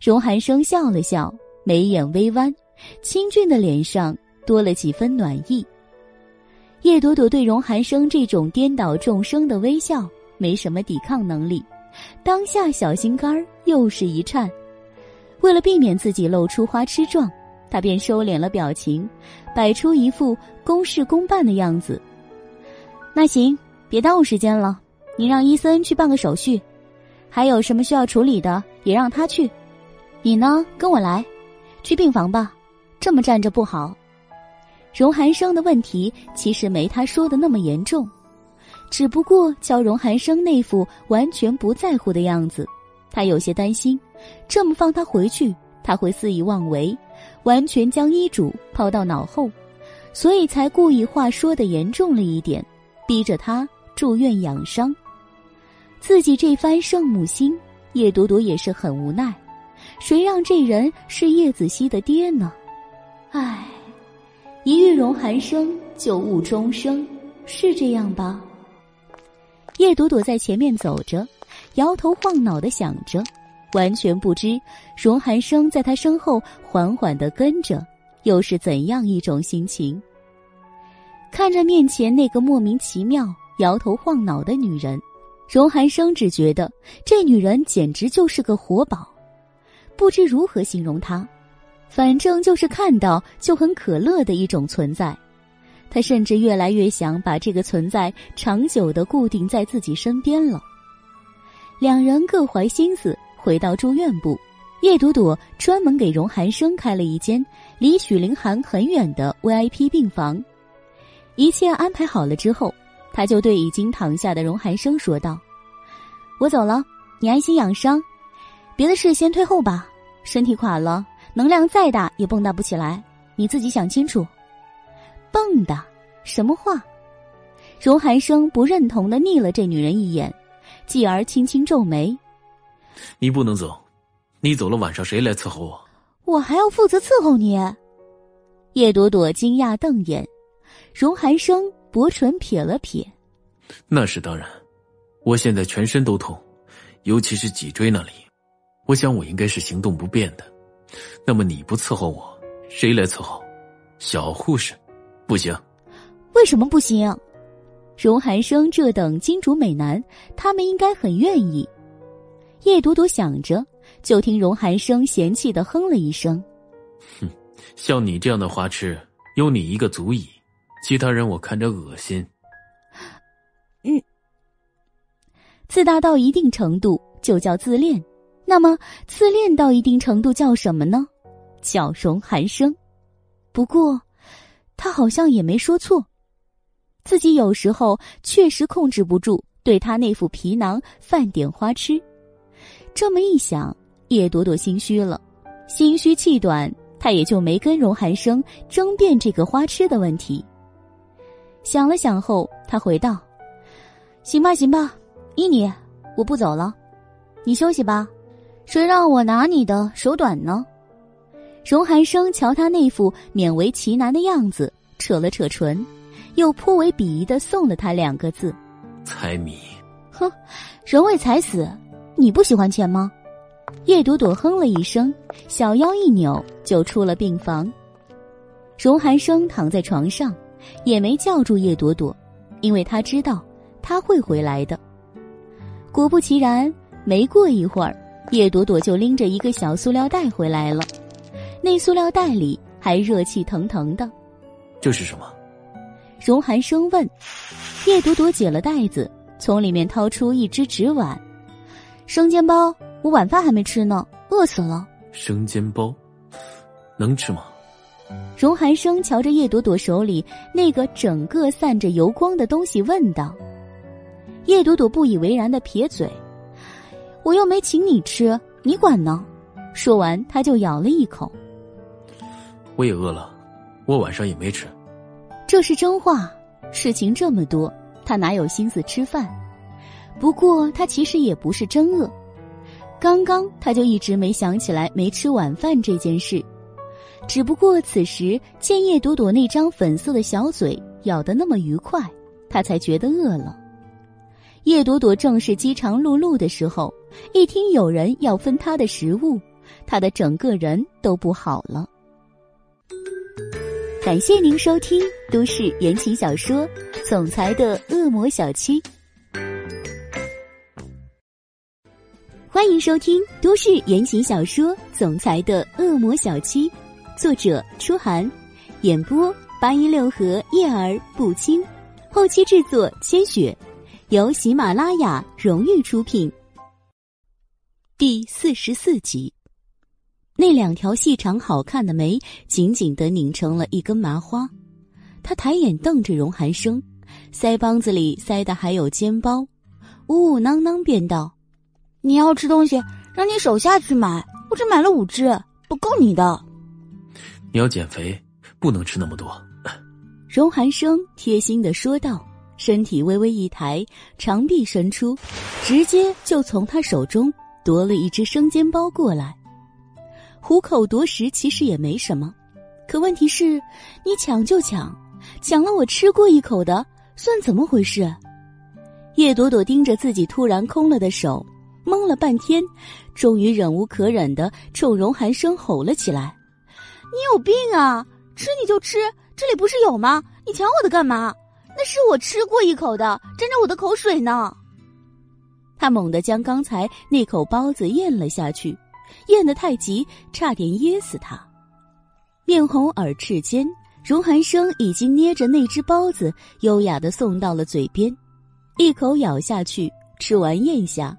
荣寒生笑了笑，眉眼微弯，清俊的脸上多了几分暖意。叶朵朵对荣寒生这种颠倒众生的微笑没什么抵抗能力，当下小心肝儿又是一颤。为了避免自己露出花痴状，他便收敛了表情，摆出一副公事公办的样子。那行。别耽误时间了，你让伊森去办个手续，还有什么需要处理的也让他去。你呢，跟我来，去病房吧。这么站着不好。荣寒生的问题其实没他说的那么严重，只不过瞧荣寒生那副完全不在乎的样子，他有些担心，这么放他回去，他会肆意妄为，完全将医嘱抛到脑后，所以才故意话说的严重了一点，逼着他。住院养伤，自己这番圣母心，叶朵朵也是很无奈。谁让这人是叶子熙的爹呢？唉，一遇荣寒生就误终生，是这样吧？叶朵朵在前面走着，摇头晃脑的想着，完全不知荣寒生在他身后缓缓的跟着，又是怎样一种心情。看着面前那个莫名其妙。摇头晃脑的女人，荣寒生只觉得这女人简直就是个活宝，不知如何形容她，反正就是看到就很可乐的一种存在。他甚至越来越想把这个存在长久的固定在自己身边了。两人各怀心思，回到住院部，叶朵朵专门给荣寒生开了一间离许凌寒很远的 VIP 病房。一切安排好了之后。他就对已经躺下的荣寒生说道：“我走了，你安心养伤，别的事先退后吧。身体垮了，能量再大也蹦跶不起来，你自己想清楚。”蹦跶？什么话？荣寒生不认同的睨了这女人一眼，继而轻轻皱眉：“你不能走，你走了晚上谁来伺候我？我还要负责伺候你？”叶朵朵惊讶瞪眼，荣寒生。薄唇撇了撇，那是当然。我现在全身都痛，尤其是脊椎那里。我想我应该是行动不便的。那么你不伺候我，谁来伺候？小护士，不行。为什么不行？荣寒生这等金主美男，他们应该很愿意。叶朵朵想着，就听荣寒生嫌弃的哼了一声：“哼，像你这样的花痴，有你一个足矣，其他人我看着恶心。”嗯，自大到一定程度就叫自恋，那么自恋到一定程度叫什么呢？叫荣寒生。不过，他好像也没说错，自己有时候确实控制不住对他那副皮囊犯点花痴。这么一想，叶朵朵心虚了，心虚气短，他也就没跟荣寒生争辩这个花痴的问题。想了想后，他回道。行吧，行吧，依你，我不走了，你休息吧。谁让我拿你的手短呢？荣寒生瞧他那副勉为其难的样子，扯了扯唇，又颇为鄙夷的送了他两个字：“财迷。”哼，人为财死，你不喜欢钱吗？叶朵朵哼了一声，小腰一扭，就出了病房。荣寒生躺在床上，也没叫住叶朵朵，因为他知道。他会回来的。果不其然，没过一会儿，叶朵朵就拎着一个小塑料袋回来了。那塑料袋里还热气腾腾的。这是什么？荣寒生问。叶朵朵解了袋子，从里面掏出一只纸碗。生煎包，我晚饭还没吃呢，饿死了。生煎包，能吃吗？荣寒生瞧着叶朵朵手里那个整个散着油光的东西，问道。叶朵朵不以为然的撇嘴：“我又没请你吃，你管呢？”说完，他就咬了一口。我也饿了，我晚上也没吃。这是真话。事情这么多，他哪有心思吃饭？不过他其实也不是真饿。刚刚他就一直没想起来没吃晚饭这件事，只不过此时见叶朵朵那张粉色的小嘴咬得那么愉快，他才觉得饿了。叶朵朵正是饥肠辘辘的时候，一听有人要分她的食物，她的整个人都不好了。感谢您收听都市言情小说《总裁的恶魔小七》，欢迎收听都市言情小说《总裁的恶魔小七》，作者：初寒，演播：八一六和叶儿不轻，后期制作：千雪。由喜马拉雅荣誉出品。第四十四集，那两条细长好看的眉紧紧的拧成了一根麻花。他抬眼瞪着荣寒生，腮帮子里塞的还有煎包，呜呜囔囔便道：“你要吃东西，让你手下去买，我只买了五只，不够你的。你要减肥，不能吃那么多。”荣寒生贴心的说道。身体微微一抬，长臂伸出，直接就从他手中夺了一只生煎包过来。虎口夺食其实也没什么，可问题是，你抢就抢，抢了我吃过一口的，算怎么回事？叶朵朵盯着自己突然空了的手，懵了半天，终于忍无可忍的冲荣寒生吼了起来：“你有病啊！吃你就吃，这里不是有吗？你抢我的干嘛？”那是我吃过一口的，沾着我的口水呢。他猛地将刚才那口包子咽了下去，咽得太急，差点噎死他。面红耳赤间，荣寒生已经捏着那只包子，优雅的送到了嘴边，一口咬下去，吃完咽下，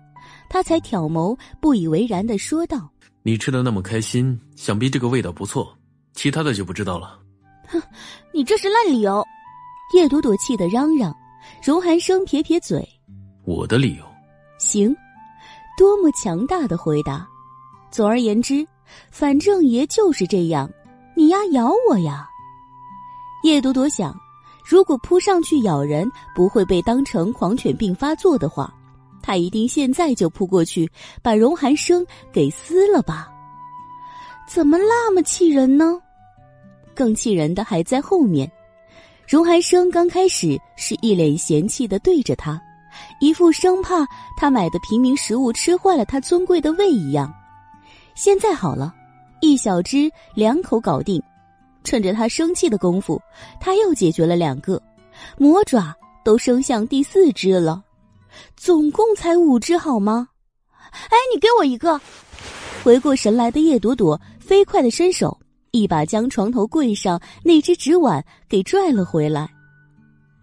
他才挑眸，不以为然的说道：“你吃的那么开心，想必这个味道不错，其他的就不知道了。”哼，你这是烂理由。叶朵朵气得嚷嚷，荣寒生撇撇嘴：“我的理由，行，多么强大的回答！总而言之，反正爷就是这样，你丫咬我呀！”叶朵朵想，如果扑上去咬人不会被当成狂犬病发作的话，他一定现在就扑过去把荣寒生给撕了吧？怎么那么气人呢？更气人的还在后面。荣寒生刚开始是一脸嫌弃的对着他，一副生怕他买的平民食物吃坏了他尊贵的胃一样。现在好了，一小只两口搞定，趁着他生气的功夫，他又解决了两个，魔爪都伸向第四只了，总共才五只好吗？哎，你给我一个！回过神来的叶朵朵飞快的伸手，一把将床头柜上那只纸碗给拽了回来。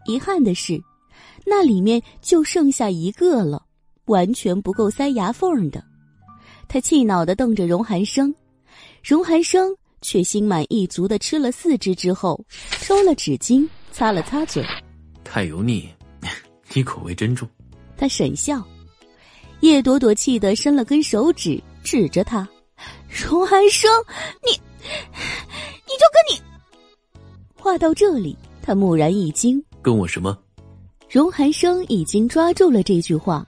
遗憾的是，那里面就剩下一个了，完全不够塞牙缝的。他气恼的瞪着荣寒生，荣寒生却心满意足的吃了四只之后，抽了纸巾擦了擦嘴。太油腻，你口味真重。他沈笑。叶朵朵气得伸了根手指指着他：“荣寒生，你，你就跟你……”话到这里，他蓦然一惊：“跟我什么？”荣寒生已经抓住了这句话，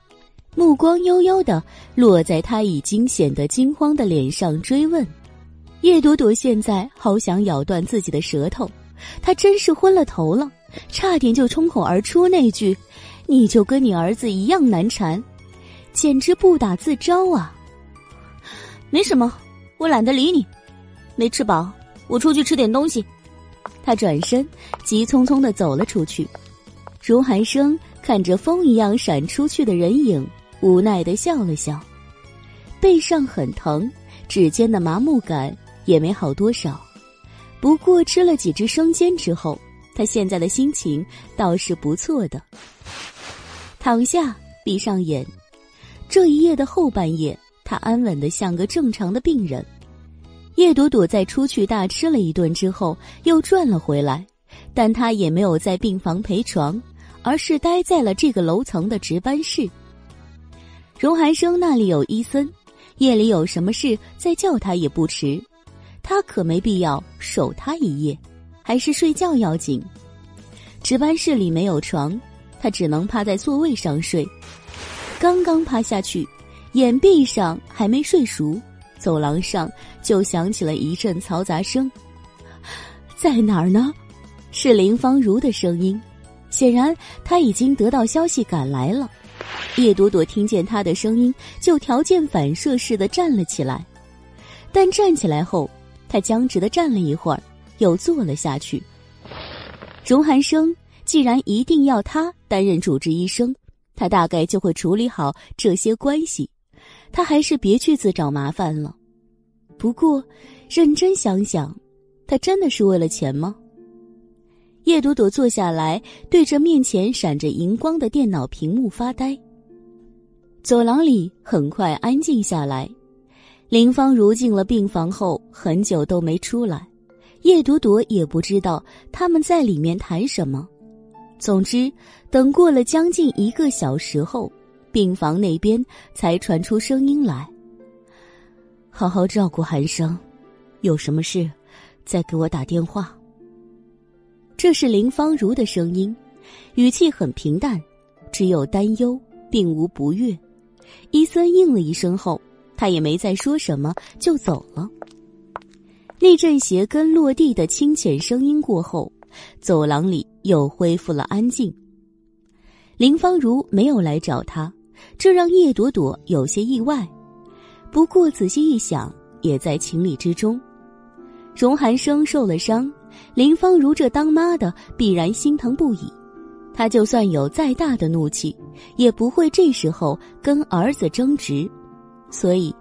目光悠悠的落在他已经显得惊慌的脸上，追问：“叶朵朵现在好想咬断自己的舌头，她真是昏了头了，差点就冲口而出那句：‘你就跟你儿子一样难缠。’”简直不打自招啊！没什么，我懒得理你。没吃饱，我出去吃点东西。他转身，急匆匆的走了出去。荣寒生看着风一样闪出去的人影，无奈的笑了笑。背上很疼，指尖的麻木感也没好多少。不过吃了几只生煎之后，他现在的心情倒是不错的。躺下，闭上眼。这一夜的后半夜，他安稳的像个正常的病人。叶朵朵在出去大吃了一顿之后，又转了回来，但他也没有在病房陪床，而是待在了这个楼层的值班室。荣寒生那里有伊森，夜里有什么事再叫他也不迟，他可没必要守他一夜，还是睡觉要紧。值班室里没有床，他只能趴在座位上睡。刚刚趴下去，眼闭上还没睡熟，走廊上就响起了一阵嘈杂声。在哪儿呢？是林芳如的声音。显然，他已经得到消息赶来了。叶朵朵听见他的声音，就条件反射似的站了起来。但站起来后，他僵直的站了一会儿，又坐了下去。荣寒生既然一定要他担任主治医生。他大概就会处理好这些关系，他还是别去自找麻烦了。不过，认真想想，他真的是为了钱吗？叶朵朵坐下来，对着面前闪着荧光的电脑屏幕发呆。走廊里很快安静下来。林芳如进了病房后，很久都没出来，叶朵朵也不知道他们在里面谈什么。总之，等过了将近一个小时后，病房那边才传出声音来：“好好照顾寒生，有什么事再给我打电话。”这是林芳如的声音，语气很平淡，只有担忧，并无不悦。伊森应了一声后，他也没再说什么，就走了。那阵鞋跟落地的清浅声音过后。走廊里又恢复了安静。林芳如没有来找他，这让叶朵朵有些意外。不过仔细一想，也在情理之中。荣寒生受了伤，林芳如这当妈的必然心疼不已。她就算有再大的怒气，也不会这时候跟儿子争执。所以，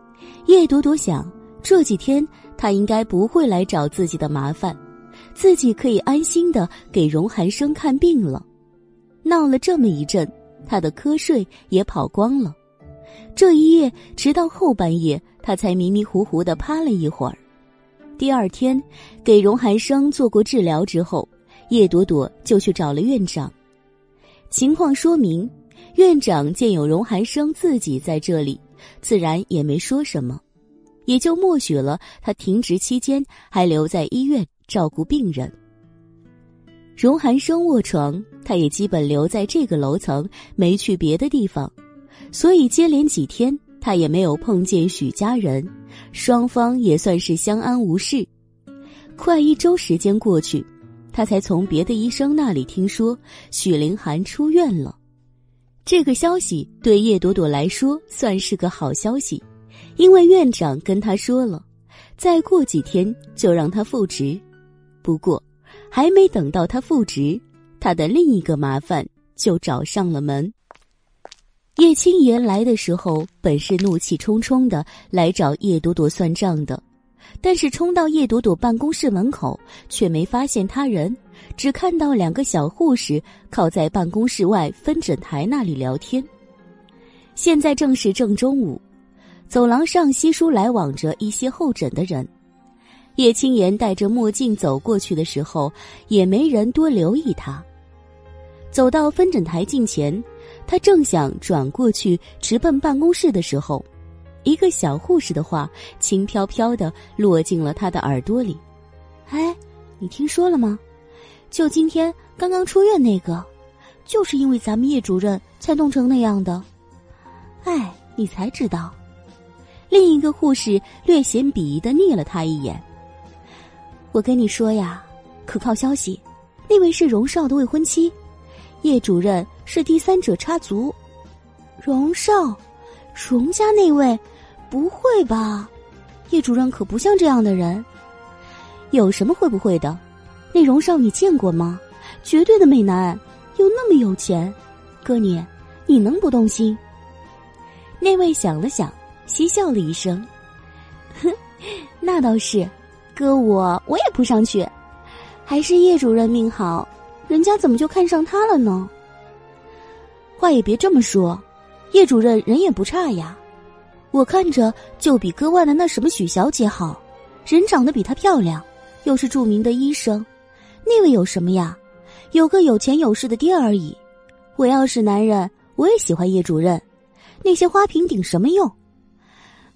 叶朵朵想，这几天他应该不会来找自己的麻烦。自己可以安心的给荣寒生看病了，闹了这么一阵，他的瞌睡也跑光了。这一夜直到后半夜，他才迷迷糊糊的趴了一会儿。第二天，给荣寒生做过治疗之后，叶朵朵就去找了院长。情况说明，院长见有荣寒生自己在这里，自然也没说什么，也就默许了他停职期间还留在医院。照顾病人，荣寒生卧床，他也基本留在这个楼层，没去别的地方，所以接连几天他也没有碰见许家人，双方也算是相安无事。快一周时间过去，他才从别的医生那里听说许凌寒出院了。这个消息对叶朵朵来说算是个好消息，因为院长跟他说了，再过几天就让他复职。不过，还没等到他复职，他的另一个麻烦就找上了门。叶青言来的时候，本是怒气冲冲的来找叶朵朵算账的，但是冲到叶朵朵办公室门口，却没发现他人。只看到两个小护士靠在办公室外分诊台那里聊天。现在正是正中午，走廊上稀疏来往着一些候诊的人。叶青言戴着墨镜走过去的时候，也没人多留意他。走到分诊台近前，他正想转过去直奔办公室的时候，一个小护士的话轻飘飘的落进了他的耳朵里：“哎，你听说了吗？”就今天刚刚出院那个，就是因为咱们叶主任才弄成那样的。哎，你才知道。另一个护士略显鄙夷的睨了他一眼。我跟你说呀，可靠消息，那位是荣少的未婚妻，叶主任是第三者插足。荣少，荣家那位，不会吧？叶主任可不像这样的人。有什么会不会的？那荣少你见过吗？绝对的美男，又那么有钱，哥你，你能不动心？那位想了想，嬉笑了一声，哼，那倒是，哥我我也扑上去，还是叶主任命好，人家怎么就看上他了呢？话也别这么说，叶主任人也不差呀，我看着就比割腕的那什么许小姐好，人长得比她漂亮，又是著名的医生。那位有什么呀？有个有钱有势的爹而已。我要是男人，我也喜欢叶主任。那些花瓶顶什么用？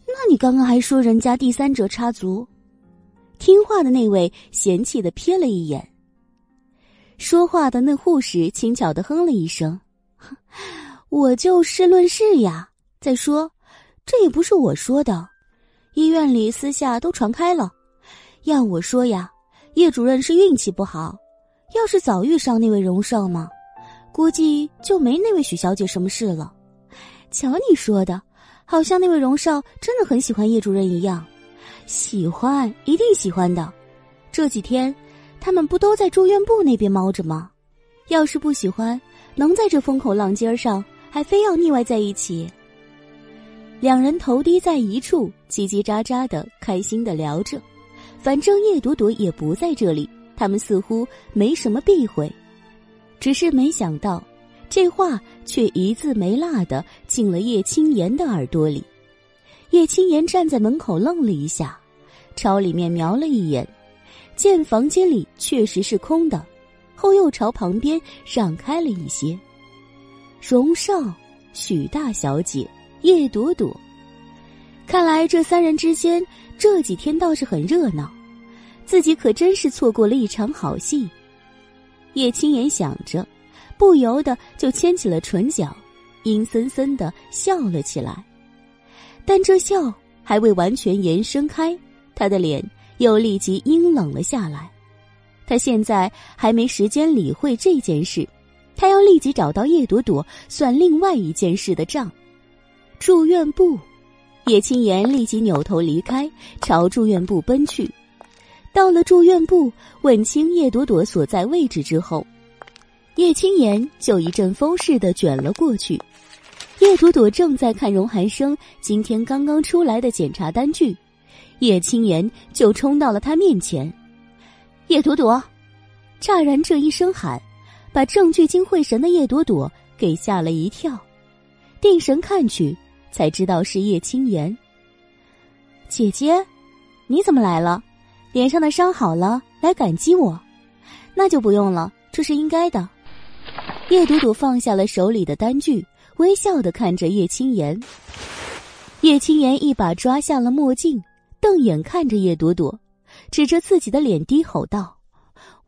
那你刚刚还说人家第三者插足？听话的那位嫌弃的瞥了一眼。说话的那护士轻巧的哼了一声：“ 我就事论事呀。再说，这也不是我说的，医院里私下都传开了。要我说呀。”叶主任是运气不好，要是早遇上那位荣少嘛，估计就没那位许小姐什么事了。瞧你说的，好像那位荣少真的很喜欢叶主任一样，喜欢一定喜欢的。这几天他们不都在住院部那边猫着吗？要是不喜欢，能在这风口浪尖上还非要腻歪在一起？两人头低在一处，叽叽喳喳的，开心的聊着。反正叶朵朵也不在这里，他们似乎没什么避讳，只是没想到，这话却一字没落的进了叶青言的耳朵里。叶青言站在门口愣了一下，朝里面瞄了一眼，见房间里确实是空的，后又朝旁边让开了一些。荣少、许大小姐、叶朵朵，看来这三人之间这几天倒是很热闹。自己可真是错过了一场好戏，叶青言想着，不由得就牵起了唇角，阴森森的笑了起来。但这笑还未完全延伸开，他的脸又立即阴冷了下来。他现在还没时间理会这件事，他要立即找到叶朵朵算另外一件事的账。住院部，叶青言立即扭头离开，朝住院部奔去。到了住院部，问清叶朵朵所在位置之后，叶青言就一阵风似的卷了过去。叶朵朵正在看荣寒生今天刚刚出来的检查单据，叶青言就冲到了他面前。叶朵朵，乍然这一声喊，把正聚精会神的叶朵朵给吓了一跳，定神看去，才知道是叶青言。姐姐，你怎么来了？脸上的伤好了，来感激我，那就不用了，这是应该的。叶朵朵放下了手里的单据，微笑的看着叶青言。叶青言一把抓下了墨镜，瞪眼看着叶朵朵，指着自己的脸低吼道：“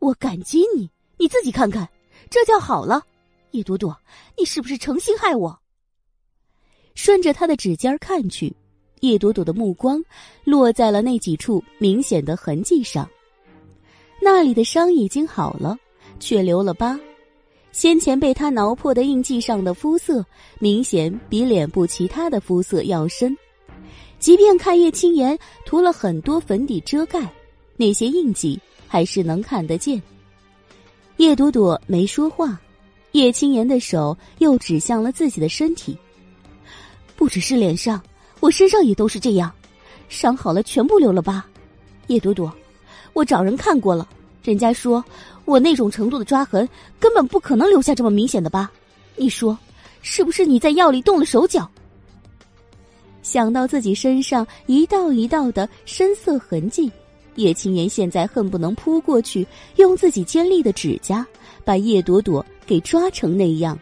我感激你，你自己看看，这叫好了。叶朵朵，你是不是诚心害我？”顺着他的指尖看去。叶朵朵的目光落在了那几处明显的痕迹上，那里的伤已经好了，却留了疤，先前被他挠破的印记上的肤色，明显比脸部其他的肤色要深。即便看叶青言涂了很多粉底遮盖，那些印记还是能看得见。叶朵朵没说话，叶青言的手又指向了自己的身体。不只是脸上，我身上也都是这样，伤好了全部留了疤。叶朵朵，我找人看过了，人家说。我那种程度的抓痕，根本不可能留下这么明显的疤。你说，是不是你在药里动了手脚？想到自己身上一道一道的深色痕迹，叶青言现在恨不能扑过去，用自己尖利的指甲把叶朵朵给抓成那样。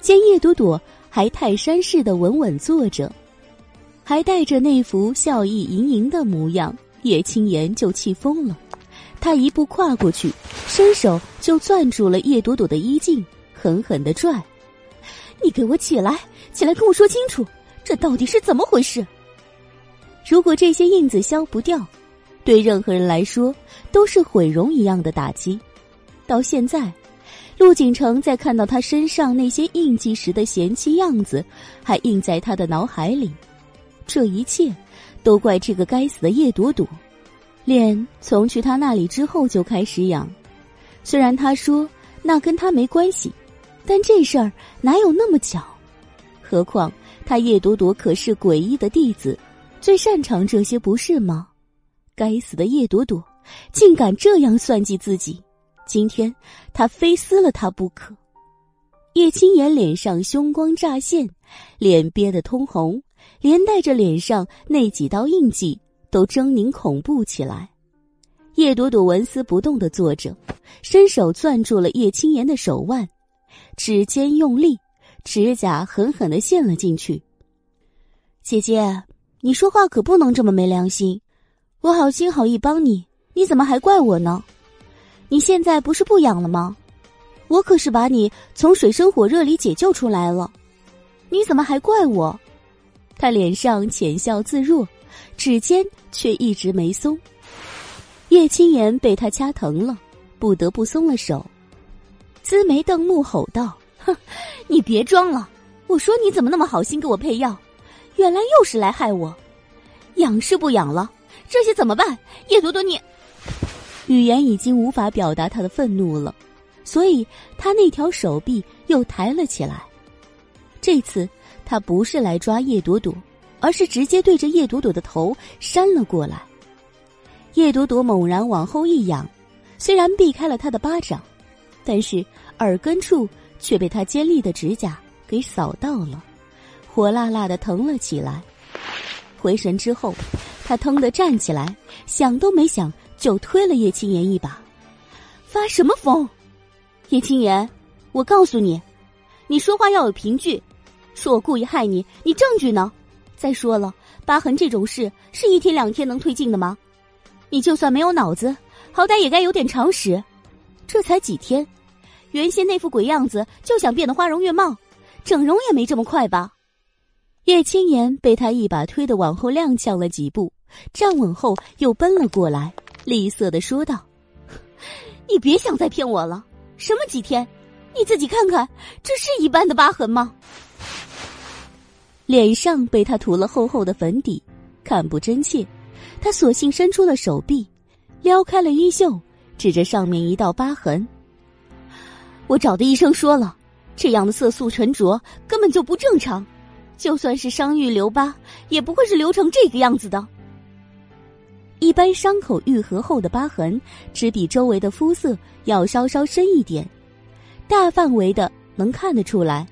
见叶朵朵还泰山似的稳稳坐着，还带着那副笑意盈盈的模样，叶青言就气疯了。他一步跨过去，伸手就攥住了叶朵朵的衣襟，狠狠的拽：“你给我起来，起来跟我说清楚，这到底是怎么回事？”如果这些印子消不掉，对任何人来说都是毁容一样的打击。到现在，陆景城在看到他身上那些印记时的嫌弃样子，还印在他的脑海里。这一切，都怪这个该死的叶朵朵。脸从去他那里之后就开始痒，虽然他说那跟他没关系，但这事儿哪有那么巧？何况他叶朵朵可是诡异的弟子，最擅长这些不是吗？该死的叶朵朵，竟敢这样算计自己！今天他非撕了他不可！叶青言脸上凶光乍现，脸憋得通红，连带着脸上那几道印记。都狰狞恐怖起来，叶朵朵纹丝不动的坐着，伸手攥住了叶青言的手腕，指尖用力，指甲狠狠的陷了进去。姐姐，你说话可不能这么没良心，我好心好意帮你，你怎么还怪我呢？你现在不是不痒了吗？我可是把你从水深火热里解救出来了，你怎么还怪我？他脸上浅笑自若。指尖却一直没松，叶青言被他掐疼了，不得不松了手，黟眉瞪目吼道：“哼，你别装了！我说你怎么那么好心给我配药，原来又是来害我！养是不养了，这些怎么办？叶朵朵，你……”语言已经无法表达他的愤怒了，所以他那条手臂又抬了起来。这次他不是来抓叶朵朵。而是直接对着叶朵朵的头扇了过来，叶朵朵猛然往后一仰，虽然避开了他的巴掌，但是耳根处却被他尖利的指甲给扫到了，火辣辣的疼了起来。回神之后，他腾的站起来，想都没想就推了叶青言一把。发什么疯？叶青言，我告诉你，你说话要有凭据，说我故意害你，你证据呢？再说了，疤痕这种事是一天两天能推进的吗？你就算没有脑子，好歹也该有点常识。这才几天，原先那副鬼样子就想变得花容月貌，整容也没这么快吧？叶青言被他一把推得往后踉跄了几步，站稳后又奔了过来，厉色的说道：“你别想再骗我了！什么几天？你自己看看，这是一般的疤痕吗？”脸上被他涂了厚厚的粉底，看不真切。他索性伸出了手臂，撩开了衣袖，指着上面一道疤痕。我找的医生说了，这样的色素沉着根本就不正常，就算是伤愈留疤，也不会是留成这个样子的。一般伤口愈合后的疤痕，只比周围的肤色要稍稍深一点，大范围的能看得出来。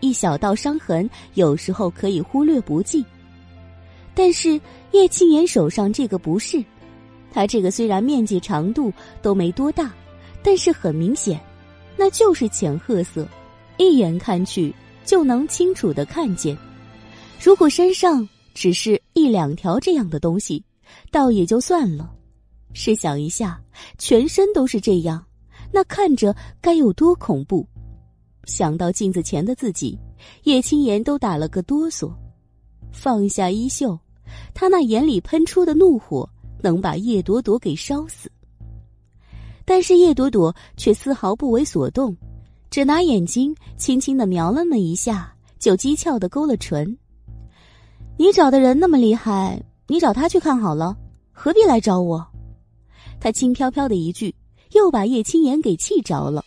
一小道伤痕，有时候可以忽略不计，但是叶青言手上这个不是，他这个虽然面积长度都没多大，但是很明显，那就是浅褐色，一眼看去就能清楚的看见。如果身上只是一两条这样的东西，倒也就算了。试想一下，全身都是这样，那看着该有多恐怖！想到镜子前的自己，叶青言都打了个哆嗦，放下衣袖，他那眼里喷出的怒火能把叶朵朵给烧死。但是叶朵朵却丝毫不为所动，只拿眼睛轻轻的瞄了那一下，就讥诮的勾了唇。你找的人那么厉害，你找他去看好了，何必来找我？他轻飘飘的一句，又把叶青言给气着了。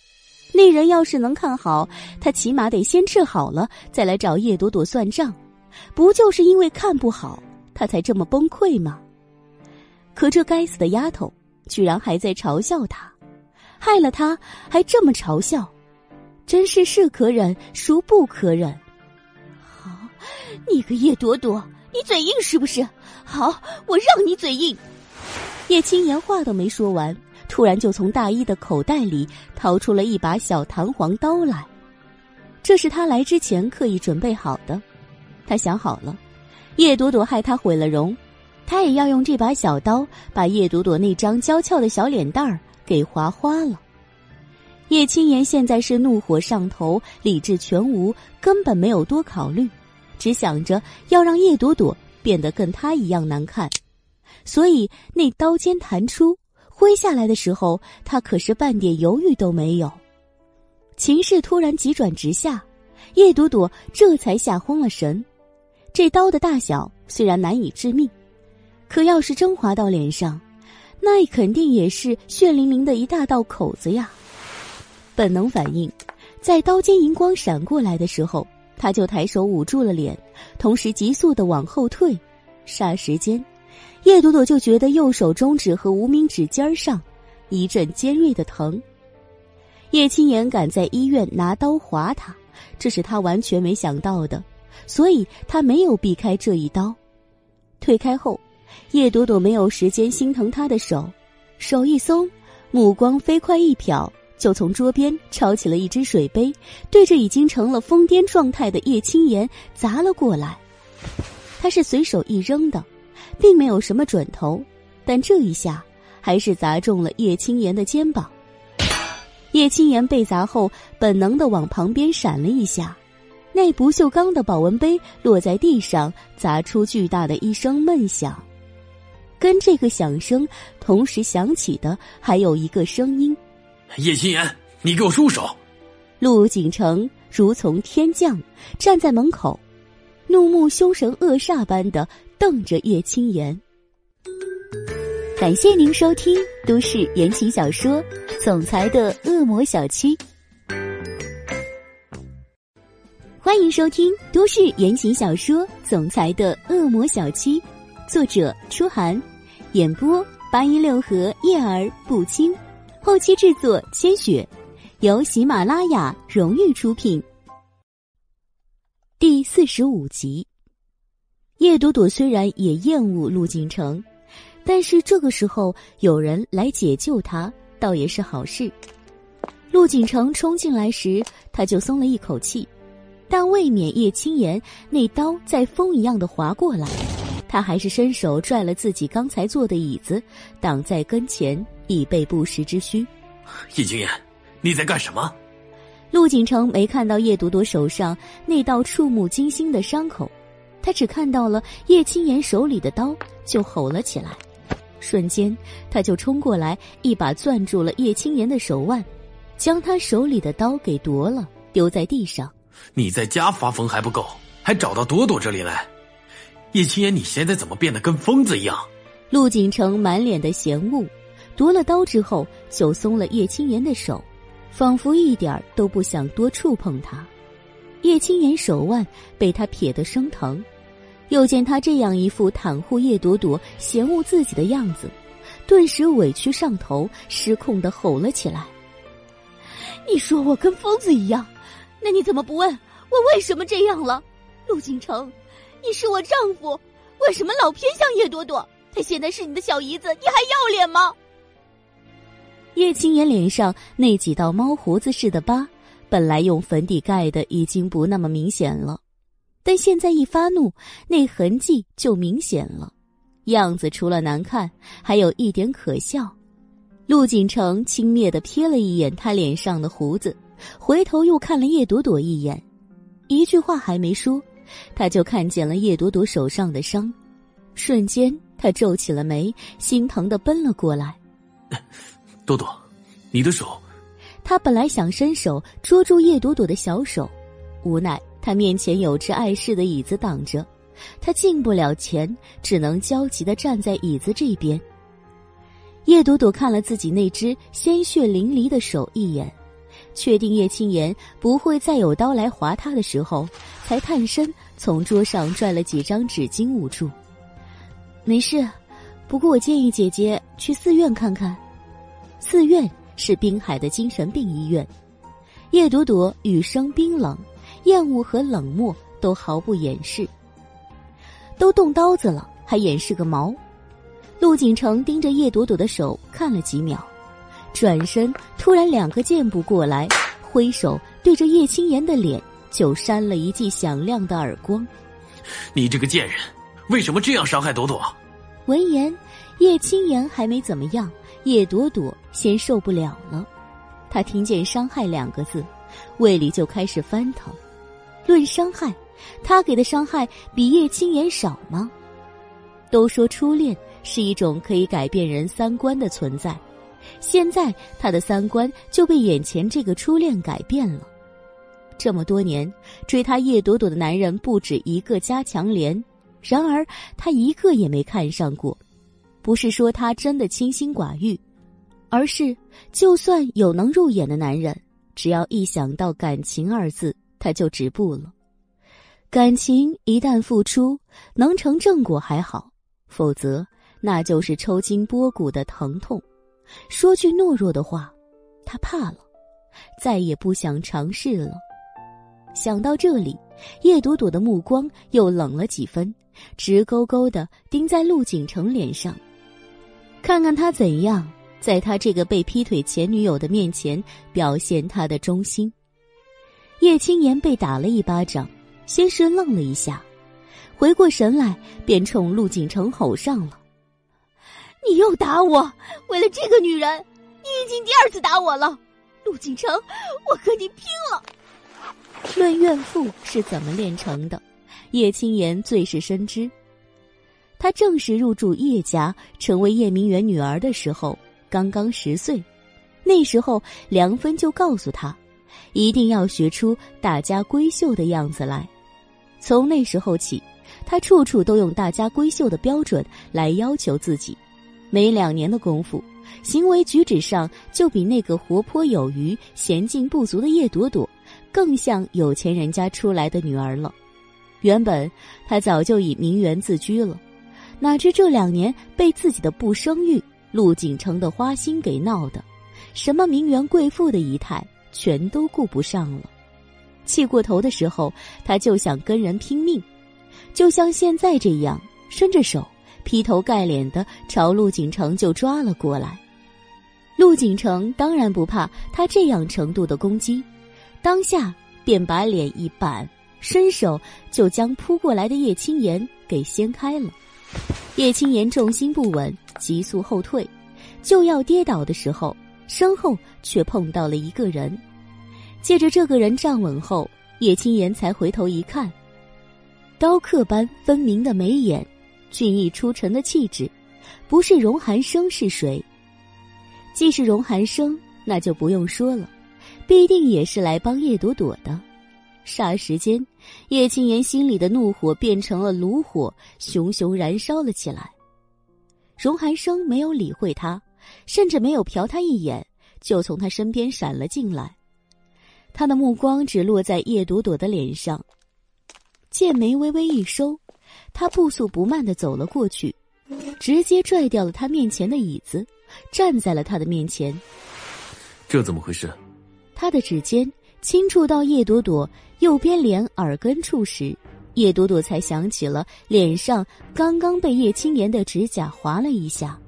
那人要是能看好，他起码得先治好了，再来找叶朵朵算账。不就是因为看不好，他才这么崩溃吗？可这该死的丫头，居然还在嘲笑他，害了他还这么嘲笑，真是是可忍，孰不可忍？好，你个叶朵朵，你嘴硬是不是？好，我让你嘴硬。叶青言话都没说完，突然就从大衣的口袋里掏出了一把小弹簧刀来，这是他来之前刻意准备好的。他想好了，叶朵朵害他毁了容，他也要用这把小刀把叶朵朵那张娇俏的小脸蛋儿给划花了。叶青言现在是怒火上头，理智全无，根本没有多考虑，只想着要让叶朵朵变得跟他一样难看，所以那刀尖弹出，挥下来的时候，他可是半点犹豫都没有。情势突然急转直下，叶朵朵这才吓慌了神。这刀的大小虽然难以致命，可要是真划到脸上，那肯定也是血淋淋的一大道口子呀！本能反应，在刀尖银光闪过来的时候，他就抬手捂住了脸，同时急速的往后退。霎时间，叶朵朵就觉得右手中指和无名指尖上一阵尖锐的疼。叶青言敢在医院拿刀划他，这是他完全没想到的。所以他没有避开这一刀，推开后，叶朵朵没有时间心疼他的手，手一松，目光飞快一瞟，就从桌边抄起了一只水杯，对着已经成了疯癫状态的叶青言砸了过来。他是随手一扔的，并没有什么准头，但这一下还是砸中了叶青言的肩膀。叶青言被砸后，本能的往旁边闪了一下。那不锈钢的保温杯落在地上，砸出巨大的一声闷响。跟这个响声同时响起的，还有一个声音：“叶心言，你给我住手！”陆景城如从天降，站在门口，怒目凶神恶煞般的瞪着叶青言。感谢您收听都市言情小说《总裁的恶魔小七》。欢迎收听都市言情小说《总裁的恶魔小七》，作者：初寒，演播：八音六合叶儿不清，后期制作：千雪，由喜马拉雅荣誉出品。第四十五集，叶朵朵虽然也厌恶陆景城，但是这个时候有人来解救他，倒也是好事。陆景城冲进来时，他就松了一口气。但未免叶青言那刀在风一样的划过来，他还是伸手拽了自己刚才坐的椅子，挡在跟前，以备不时之需。叶青言，你在干什么？陆景城没看到叶朵朵手上那道触目惊心的伤口，他只看到了叶青言手里的刀，就吼了起来。瞬间，他就冲过来，一把攥住了叶青言的手腕，将他手里的刀给夺了，丢在地上。你在家发疯还不够，还找到朵朵这里来。叶青言，你现在怎么变得跟疯子一样？陆景城满脸的嫌恶，夺了刀之后就松了叶青言的手，仿佛一点都不想多触碰他。叶青言手腕被他撇得生疼，又见他这样一副袒护叶朵朵、嫌恶自己的样子，顿时委屈上头，失控的吼了起来：“你说我跟疯子一样？”那你怎么不问我为什么这样了，陆景城？你是我丈夫，为什么老偏向叶朵朵？她现在是你的小姨子，你还要脸吗？叶青言脸上那几道猫胡子似的疤，本来用粉底盖的已经不那么明显了，但现在一发怒，那痕迹就明显了，样子除了难看，还有一点可笑。陆景城轻蔑的瞥了一眼他脸上的胡子。回头又看了叶朵朵一眼，一句话还没说，他就看见了叶朵朵手上的伤，瞬间他皱起了眉，心疼的奔了过来。朵朵，你的手。他本来想伸手捉住叶朵朵的小手，无奈他面前有只碍事的椅子挡着，他进不了前，只能焦急的站在椅子这边。叶朵朵看了自己那只鲜血淋漓的手一眼，确定叶青言不会再有刀来划他的时候，才探身从桌上拽了几张纸巾捂住。没事，不过我建议姐姐去寺院看看。寺院是滨海的精神病医院。叶朵朵语声冰冷，厌恶和冷漠都毫不掩饰。都动刀子了，还掩饰个毛？陆景城盯着叶朵朵的手看了几秒，转身突然两个箭步过来，挥手对着叶青言的脸就扇了一记响亮的耳光。你这个贱人，为什么这样伤害朵朵？闻言，叶青言还没怎么样，叶朵朵先受不了了。她听见“伤害”两个字，胃里就开始翻腾。论伤害，他给的伤害比叶青言少吗？都说初恋。是一种可以改变人三观的存在，现在他的三观就被眼前这个初恋改变了。这么多年追他叶朵朵的男人不止一个，加强连，然而他一个也没看上过。不是说他真的清心寡欲，而是就算有能入眼的男人，只要一想到感情二字，他就止步了。感情一旦付出，能成正果还好，否则。那就是抽筋剥骨的疼痛。说句懦弱的话，他怕了，再也不想尝试了。想到这里，叶朵朵的目光又冷了几分，直勾勾的盯在陆景成脸上，看看他怎样在他这个被劈腿前女友的面前表现他的忠心。叶青言被打了一巴掌，先是愣了一下，回过神来，便冲陆景成吼上了。你又打我！为了这个女人，你已经第二次打我了，陆景成，我和你拼了！论怨妇是怎么炼成的，叶青言最是深知。他正式入住叶家，成为叶明媛女儿的时候，刚刚十岁。那时候，梁芬就告诉他，一定要学出大家闺秀的样子来。从那时候起，他处处都用大家闺秀的标准来要求自己。没两年的功夫，行为举止上就比那个活泼有余、娴静不足的叶朵朵，更像有钱人家出来的女儿了。原本她早就以名媛自居了，哪知这两年被自己的不生育、陆景成的花心给闹的，什么名媛贵妇的仪态全都顾不上了。气过头的时候，他就想跟人拼命，就像现在这样，伸着手。劈头盖脸的朝陆景成就抓了过来，陆景成当然不怕他这样程度的攻击，当下便把脸一板，伸手就将扑过来的叶青言给掀开了。叶青言重心不稳，急速后退，就要跌倒的时候，身后却碰到了一个人。借着这个人站稳后，叶青言才回头一看，刀刻般分明的眉眼。俊逸出尘的气质，不是荣寒生是谁？既是荣寒生，那就不用说了，必定也是来帮叶朵朵的。霎时间，叶青言心里的怒火变成了炉火，熊熊燃烧了起来。荣寒生没有理会他，甚至没有瞟他一眼，就从他身边闪了进来。他的目光只落在叶朵朵的脸上，剑眉微微一收。他不速不慢的走了过去，直接拽掉了他面前的椅子，站在了他的面前。这怎么回事？他的指尖轻触到叶朵朵右边脸耳根处时，叶朵朵才想起了脸上刚刚被叶青言的指甲划了一下，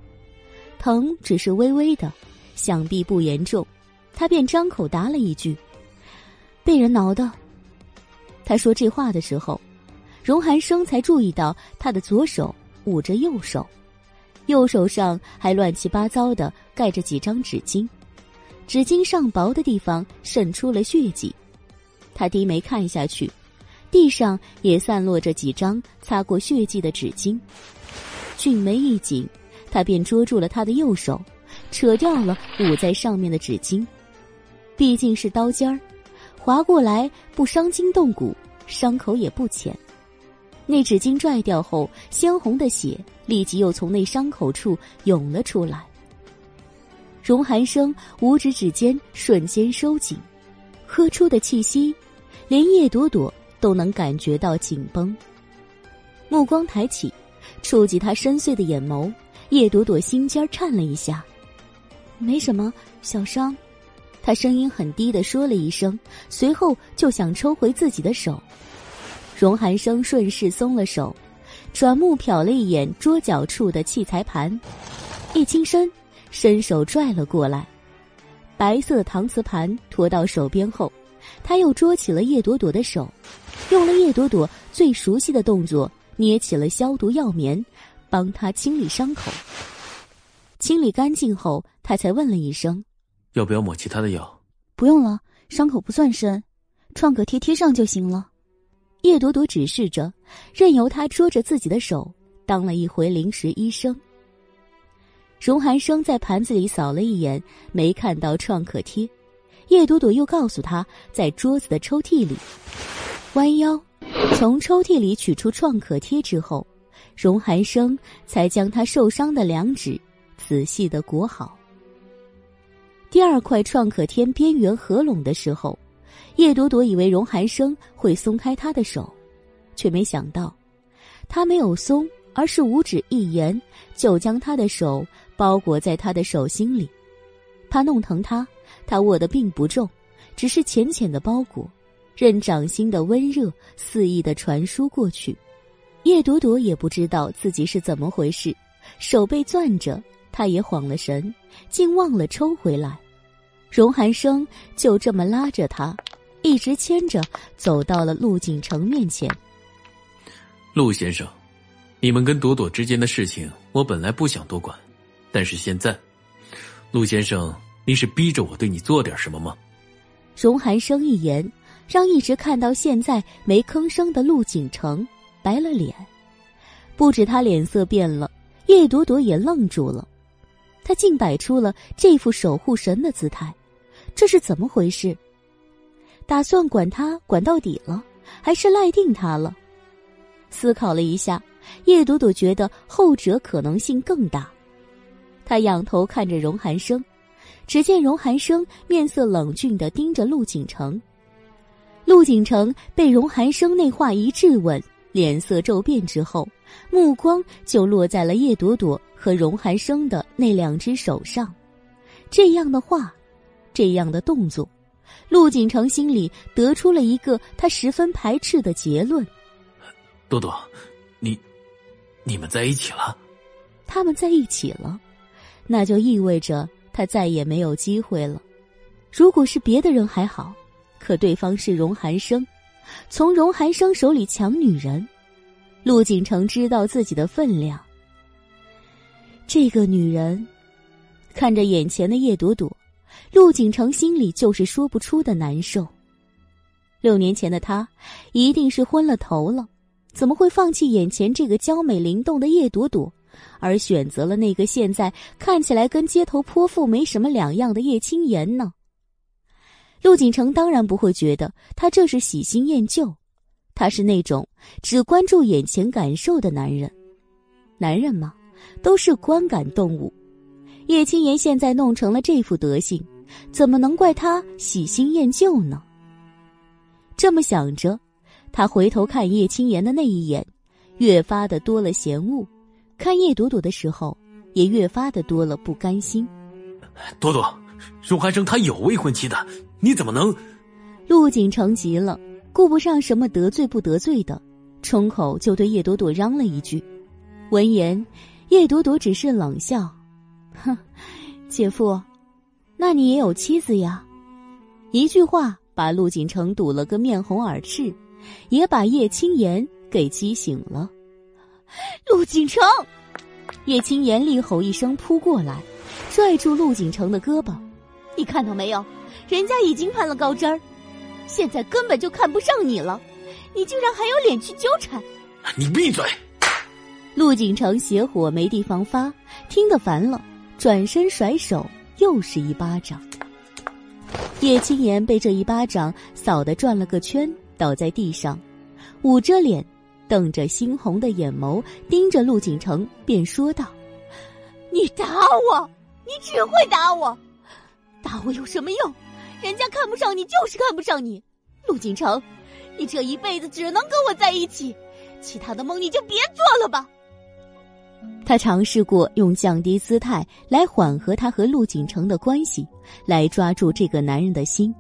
疼只是微微的，想必不严重。他便张口答了一句：“被人挠的。”他说这话的时候。荣寒生才注意到他的左手捂着右手，右手上还乱七八糟的盖着几张纸巾，纸巾上薄的地方渗出了血迹。他低眉看下去，地上也散落着几张擦过血迹的纸巾。俊眉一紧，他便捉住了他的右手，扯掉了捂在上面的纸巾。毕竟是刀尖儿，划过来不伤筋动骨，伤口也不浅。那纸巾拽掉后，鲜红的血立即又从那伤口处涌了出来。荣寒生五指指尖瞬间收紧，喝出的气息，连叶朵朵都能感觉到紧绷。目光抬起，触及他深邃的眼眸，叶朵朵心尖颤了一下。没什么，小伤。他声音很低的说了一声，随后就想抽回自己的手。荣寒生顺势松了手，转目瞟了一眼桌角处的器材盘，一轻身，伸手拽了过来。白色搪瓷盘拖到手边后，他又捉起了叶朵朵的手，用了叶朵朵最熟悉的动作，捏起了消毒药棉，帮他清理伤口。清理干净后，他才问了一声：“要不要抹其他的药？”“不用了，伤口不算深，创可贴贴上就行了。”叶朵朵指示着，任由他捉着自己的手，当了一回临时医生。荣寒生在盘子里扫了一眼，没看到创可贴。叶朵朵又告诉他，在桌子的抽屉里。弯腰，从抽屉里取出创可贴之后，荣寒生才将他受伤的两指仔细的裹好。第二块创可贴边缘合拢的时候。叶朵朵以为荣寒生会松开她的手，却没想到，他没有松，而是五指一延，就将她的手包裹在他的手心里。怕弄疼他，他握得并不重，只是浅浅的包裹，任掌心的温热肆意的传输过去。叶朵朵也不知道自己是怎么回事，手被攥着，她也晃了神，竟忘了抽回来。荣寒生就这么拉着她。一直牵着走到了陆景城面前。陆先生，你们跟朵朵之间的事情，我本来不想多管，但是现在，陆先生，你是逼着我对你做点什么吗？荣寒生一言，让一直看到现在没吭声的陆景城白了脸。不止他脸色变了，叶朵朵也愣住了。他竟摆出了这副守护神的姿态，这是怎么回事？打算管他管到底了，还是赖定他了？思考了一下，叶朵朵觉得后者可能性更大。他仰头看着荣寒生，只见荣寒生面色冷峻的盯着陆景城。陆景城被荣寒生那话一质问，脸色骤变之后，目光就落在了叶朵朵和荣寒生的那两只手上。这样的话，这样的动作。陆景城心里得出了一个他十分排斥的结论：朵朵，你，你们在一起了？他们在一起了，那就意味着他再也没有机会了。如果是别的人还好，可对方是荣寒生，从荣寒生手里抢女人，陆景城知道自己的分量。这个女人，看着眼前的叶朵朵。陆景城心里就是说不出的难受。六年前的他，一定是昏了头了，怎么会放弃眼前这个娇美灵动的叶朵朵，而选择了那个现在看起来跟街头泼妇没什么两样的叶青言呢？陆景城当然不会觉得他这是喜新厌旧，他是那种只关注眼前感受的男人。男人嘛，都是观感动物。叶青言现在弄成了这副德行。怎么能怪他喜新厌旧呢？这么想着，他回头看叶青言的那一眼，越发的多了嫌恶；看叶朵朵的时候，也越发的多了不甘心。朵朵，荣寒生他有未婚妻的，你怎么能？陆景城急了，顾不上什么得罪不得罪的，冲口就对叶朵朵嚷了一句。闻言，叶朵朵只是冷笑：“哼，姐夫。”那你也有妻子呀？一句话把陆景城堵了个面红耳赤，也把叶青言给激醒了。陆景城，叶青言厉吼一声扑过来，拽住陆景城的胳膊：“你看到没有？人家已经攀了高枝儿，现在根本就看不上你了，你竟然还有脸去纠缠？你闭嘴！”陆景城邪火没地方发，听得烦了，转身甩手。又是一巴掌，叶青言被这一巴掌扫得转了个圈，倒在地上，捂着脸，瞪着猩红的眼眸，盯着陆景城，便说道：“你打我，你只会打我，打我有什么用？人家看不上你就是看不上你，陆景城，你这一辈子只能跟我在一起，其他的梦你就别做了吧。”他尝试过用降低姿态来缓和他和陆景城的关系，来抓住这个男人的心。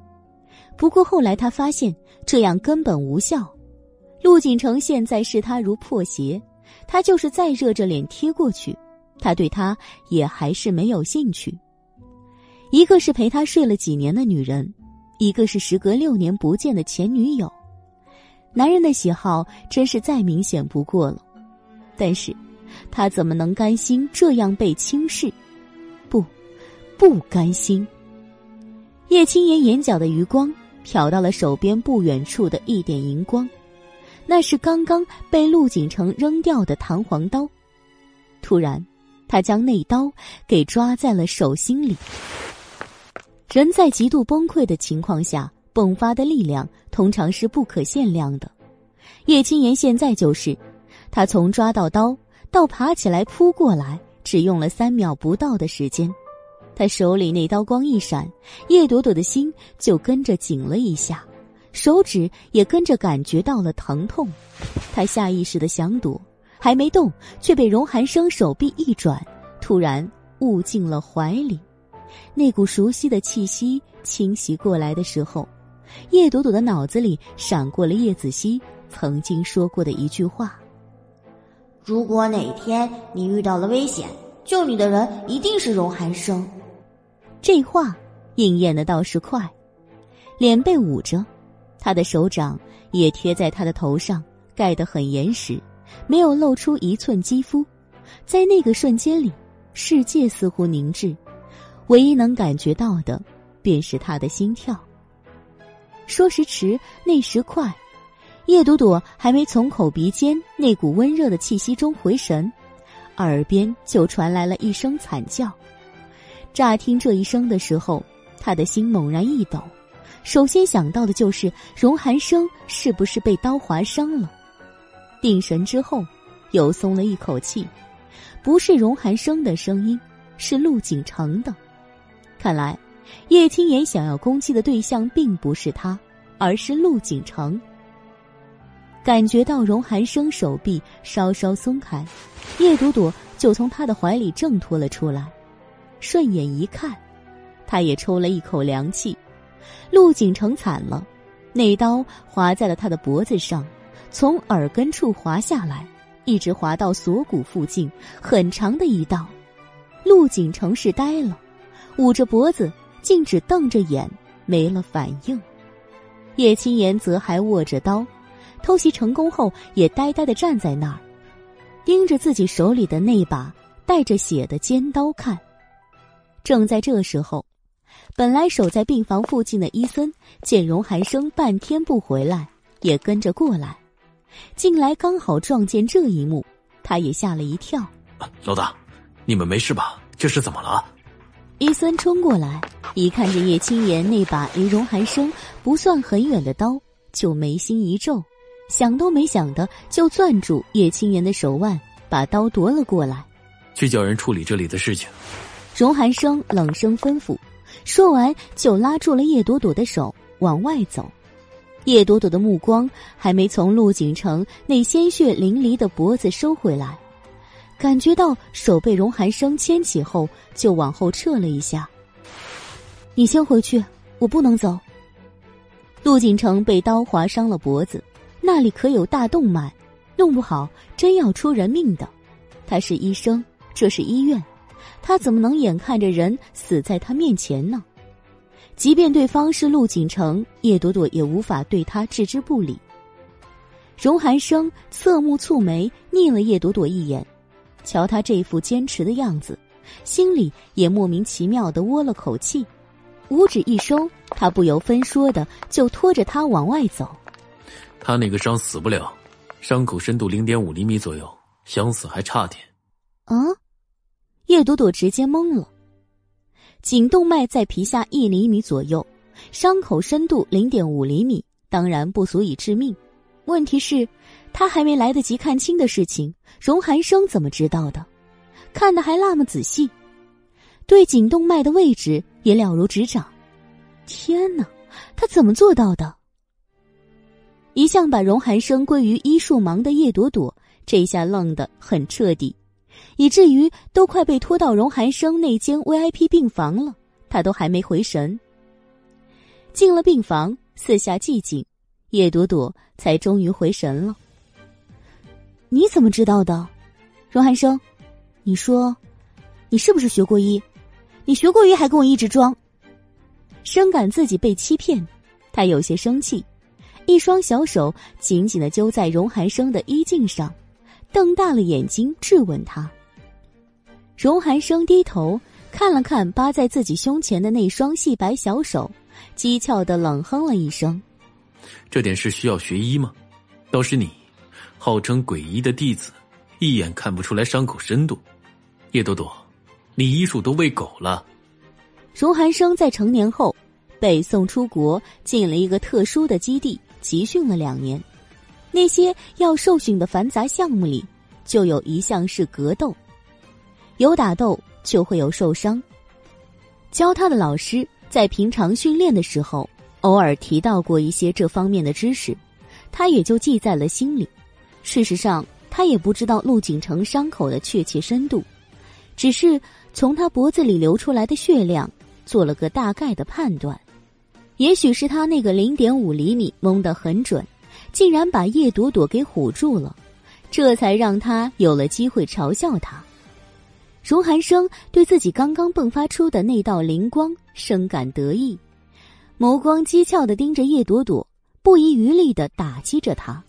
不过后来他发现这样根本无效。陆景城现在视他如破鞋，他就是再热着脸贴过去，他对他也还是没有兴趣。一个是陪他睡了几年的女人，一个是时隔六年不见的前女友。男人的喜好真是再明显不过了，但是。他怎么能甘心这样被轻视？不，不甘心。叶青言眼角的余光瞟到了手边不远处的一点荧光，那是刚刚被陆景城扔掉的弹簧刀。突然，他将那刀给抓在了手心里。人在极度崩溃的情况下迸发的力量，通常是不可限量的。叶青言现在就是，他从抓到刀。到爬起来扑过来，只用了三秒不到的时间。他手里那刀光一闪，叶朵朵的心就跟着紧了一下，手指也跟着感觉到了疼痛。他下意识的想躲，还没动，却被荣寒生手臂一转，突然捂进了怀里。那股熟悉的气息侵袭过来的时候，叶朵朵的脑子里闪过了叶子熙曾经说过的一句话。如果哪天你遇到了危险，救你的人一定是荣寒生。这话应验的倒是快，脸被捂着，他的手掌也贴在他的头上，盖得很严实，没有露出一寸肌肤。在那个瞬间里，世界似乎凝滞，唯一能感觉到的，便是他的心跳。说时迟，那时快。叶朵朵还没从口鼻间那股温热的气息中回神，耳边就传来了一声惨叫。乍听这一声的时候，他的心猛然一抖，首先想到的就是荣寒生是不是被刀划伤了。定神之后，又松了一口气，不是荣寒生的声音，是陆景城的。看来，叶青言想要攻击的对象并不是他，而是陆景城。感觉到荣寒生手臂稍稍松开，叶朵朵就从他的怀里挣脱了出来。顺眼一看，他也抽了一口凉气。陆景成惨了，那刀划在了他的脖子上，从耳根处划下来，一直划到锁骨附近，很长的一道。陆景成是呆了，捂着脖子，竟只瞪着眼，没了反应。叶青言则还握着刀。偷袭成功后，也呆呆的站在那儿，盯着自己手里的那把带着血的尖刀看。正在这时候，本来守在病房附近的伊森见荣寒生半天不回来，也跟着过来。进来刚好撞见这一幕，他也吓了一跳。老大，你们没事吧？这是怎么了？伊森冲过来，一看见叶青言那把离荣寒生不算很远的刀，就眉心一皱。想都没想的，就攥住叶青言的手腕，把刀夺了过来，去叫人处理这里的事情。荣寒生冷声吩咐，说完就拉住了叶朵朵的手往外走。叶朵朵的目光还没从陆景城那鲜血淋漓的脖子收回来，感觉到手被荣寒生牵起后，就往后撤了一下。你先回去，我不能走。陆景城被刀划伤了脖子。那里可有大动脉，弄不好真要出人命的。他是医生，这是医院，他怎么能眼看着人死在他面前呢？即便对方是陆景城，叶朵朵也无法对他置之不理。荣寒生侧目蹙眉，睨了叶朵朵一眼，瞧他这副坚持的样子，心里也莫名其妙的窝了口气。五指一收，他不由分说的就拖着他往外走。他那个伤死不了，伤口深度零点五厘米左右，想死还差点。啊！叶朵朵直接懵了。颈动脉在皮下一厘米左右，伤口深度零点五厘米，当然不足以致命。问题是，他还没来得及看清的事情，荣寒生怎么知道的？看的还那么仔细，对颈动脉的位置也了如指掌。天哪，他怎么做到的？一向把荣寒生归于医术盲的叶朵朵，这下愣得很彻底，以至于都快被拖到荣寒生那间 VIP 病房了，他都还没回神。进了病房，四下寂静，叶朵朵才终于回神了。你怎么知道的，荣寒生？你说，你是不是学过医？你学过医还跟我一直装？深感自己被欺骗，他有些生气，一双小手紧紧的揪在荣寒生的衣襟上，瞪大了眼睛质问他。荣寒生低头看了看扒在自己胸前的那双细白小手，讥诮的冷哼了一声：“这点事需要学医吗？倒是你，号称鬼医的弟子，一眼看不出来伤口深度。叶朵朵，你医术都喂狗了。”荣寒生在成年后，被送出国，进了一个特殊的基地集训了两年。那些要受训的繁杂项目里，就有一项是格斗。有打斗，就会有受伤。教他的老师在平常训练的时候，偶尔提到过一些这方面的知识，他也就记在了心里。事实上，他也不知道陆景成伤口的确切深度，只是从他脖子里流出来的血量。做了个大概的判断，也许是他那个零点五厘米蒙得很准，竟然把叶朵朵给唬住了，这才让他有了机会嘲笑他。荣寒生对自己刚刚迸发出的那道灵光深感得意，眸光讥诮的盯着叶朵朵，不遗余力的打击着他。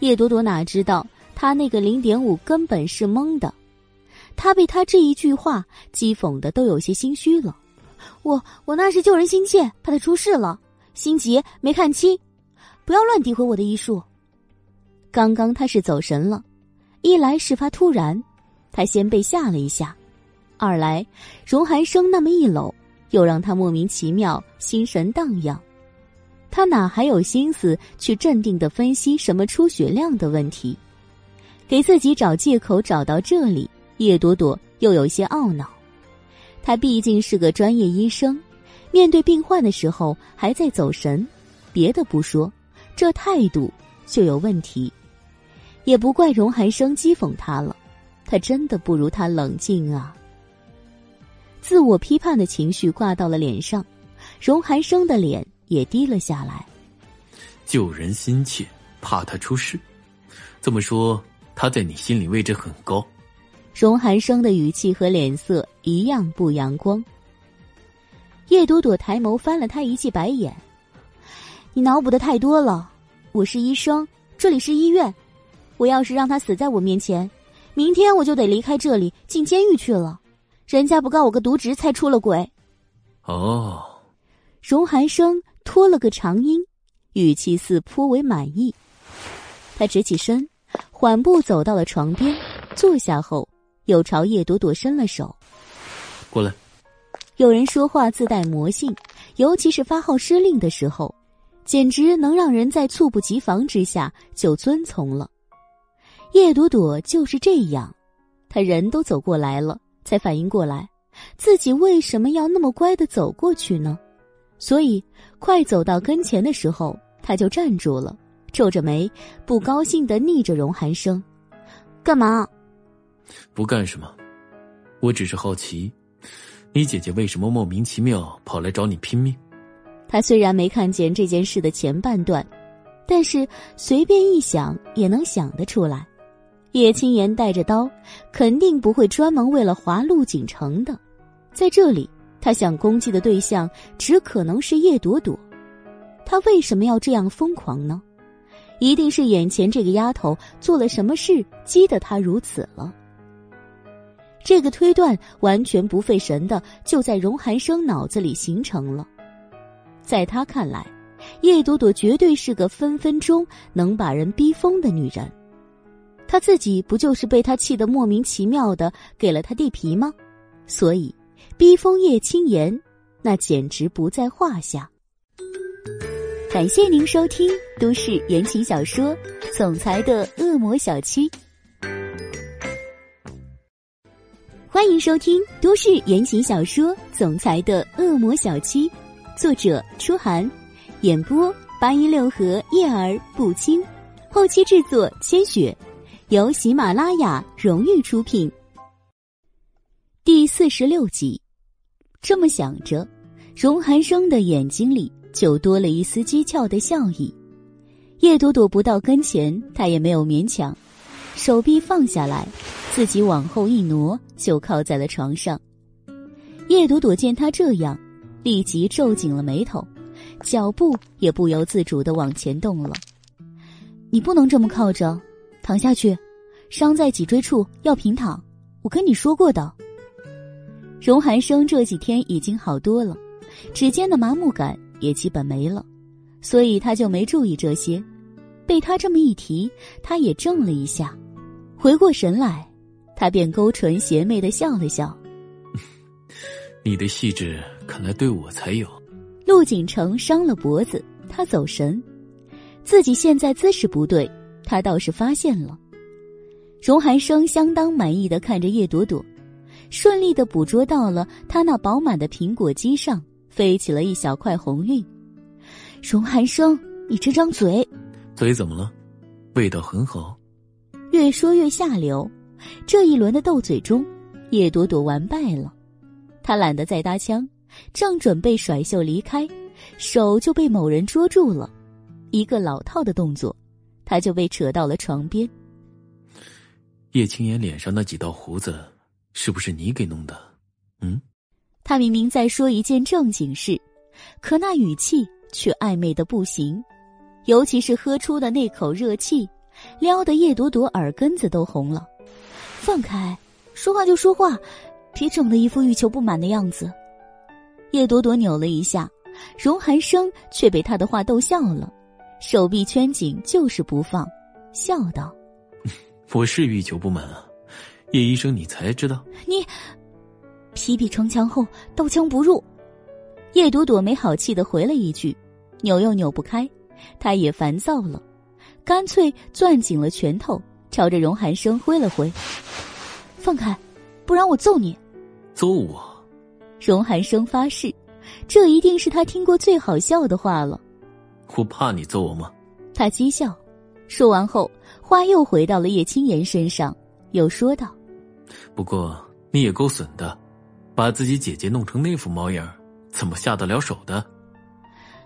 叶朵朵哪知道他那个零点五根本是蒙的，他被他这一句话讥讽的都有些心虚了。我我那是救人心切，怕他出事了，心急没看清，不要乱诋毁我的医术。刚刚他是走神了，一来事发突然，他先被吓了一下；二来荣寒生那么一搂，又让他莫名其妙心神荡漾。他哪还有心思去镇定的分析什么出血量的问题？给自己找借口找到这里，叶朵朵又有些懊恼。他毕竟是个专业医生，面对病患的时候还在走神，别的不说，这态度就有问题。也不怪荣寒生讥讽他了，他真的不如他冷静啊。自我批判的情绪挂到了脸上，荣寒生的脸也低了下来。救人心切，怕他出事，这么说他在你心里位置很高。荣寒生的语气和脸色一样不阳光。叶朵朵抬眸翻了他一记白眼：“你脑补的太多了。我是医生，这里是医院。我要是让他死在我面前，明天我就得离开这里，进监狱去了。人家不告我个渎职，才出了轨。”哦，荣寒生拖了个长音，语气似颇为满意。他直起身，缓步走到了床边，坐下后。又朝叶朵朵伸了手，过来。有人说话自带魔性，尤其是发号施令的时候，简直能让人在猝不及防之下就遵从了。叶朵朵就是这样，她人都走过来了，才反应过来自己为什么要那么乖的走过去呢？所以快走到跟前的时候，他就站住了，皱着眉，不高兴的逆着荣寒生：“干嘛？”不干什么，我只是好奇，你姐姐为什么莫名其妙跑来找你拼命？他虽然没看见这件事的前半段，但是随便一想也能想得出来。叶青言带着刀，肯定不会专门为了划陆景城的。在这里，他想攻击的对象只可能是叶朵朵。他为什么要这样疯狂呢？一定是眼前这个丫头做了什么事，激得他如此了。这个推断完全不费神的，就在荣寒生脑子里形成了。在他看来，叶朵朵绝对是个分分钟能把人逼疯的女人。他自己不就是被他气得莫名其妙的给了他地皮吗？所以，逼疯叶青言，那简直不在话下。感谢您收听都市言情小说《总裁的恶魔小七》，欢迎收听都市言情小说《总裁的恶魔小七》，作者：初寒，演播：八一六合叶儿不轻，后期制作：千雪，由喜马拉雅荣誉出品。第四十六集，这么想着，荣寒生的眼睛里。就多了一丝讥诮的笑意。叶朵朵不到跟前，他也没有勉强，手臂放下来，自己往后一挪，就靠在了床上。叶朵朵见他这样，立即皱紧了眉头，脚步也不由自主的往前动了。你不能这么靠着，躺下去，伤在脊椎处要平躺。我跟你说过的。荣寒生这几天已经好多了，指尖的麻木感。也基本没了，所以他就没注意这些。被他这么一提，他也怔了一下，回过神来，他便勾唇邪魅的笑了笑：“你的细致，看来对我才有。”陆景城伤了脖子，他走神，自己现在姿势不对，他倒是发现了。荣寒生相当满意的看着叶朵朵，顺利的捕捉到了他那饱满的苹果肌上。飞起了一小块红晕，荣寒生，你这张嘴，嘴怎么了？味道很好。越说越下流，这一轮的斗嘴中，叶朵朵完败了。他懒得再搭腔，正准备甩袖离开，手就被某人捉住了，一个老套的动作，他就被扯到了床边。叶青言脸上那几道胡子，是不是你给弄的？嗯。他明明在说一件正经事，可那语气却暧昧的不行，尤其是喝出的那口热气，撩得叶朵朵耳根子都红了。放开，说话就说话，别整的一副欲求不满的样子。叶朵朵扭了一下，荣寒生却被他的话逗笑了，手臂圈紧，就是不放，笑道：“我是欲求不满啊，叶医生，你才知道你。”皮皮城墙后，刀枪不入。叶朵朵没好气的回了一句，扭又扭不开，她也烦躁了，干脆攥紧了拳头，朝着荣寒生挥了挥：“放开，不然我揍你！”揍我！荣寒生发誓，这一定是他听过最好笑的话了。我怕你揍我吗？他讥笑，说完后，话又回到了叶青言身上，又说道：“不过你也够损的。”把自己姐姐弄成那副模样，怎么下得了手的？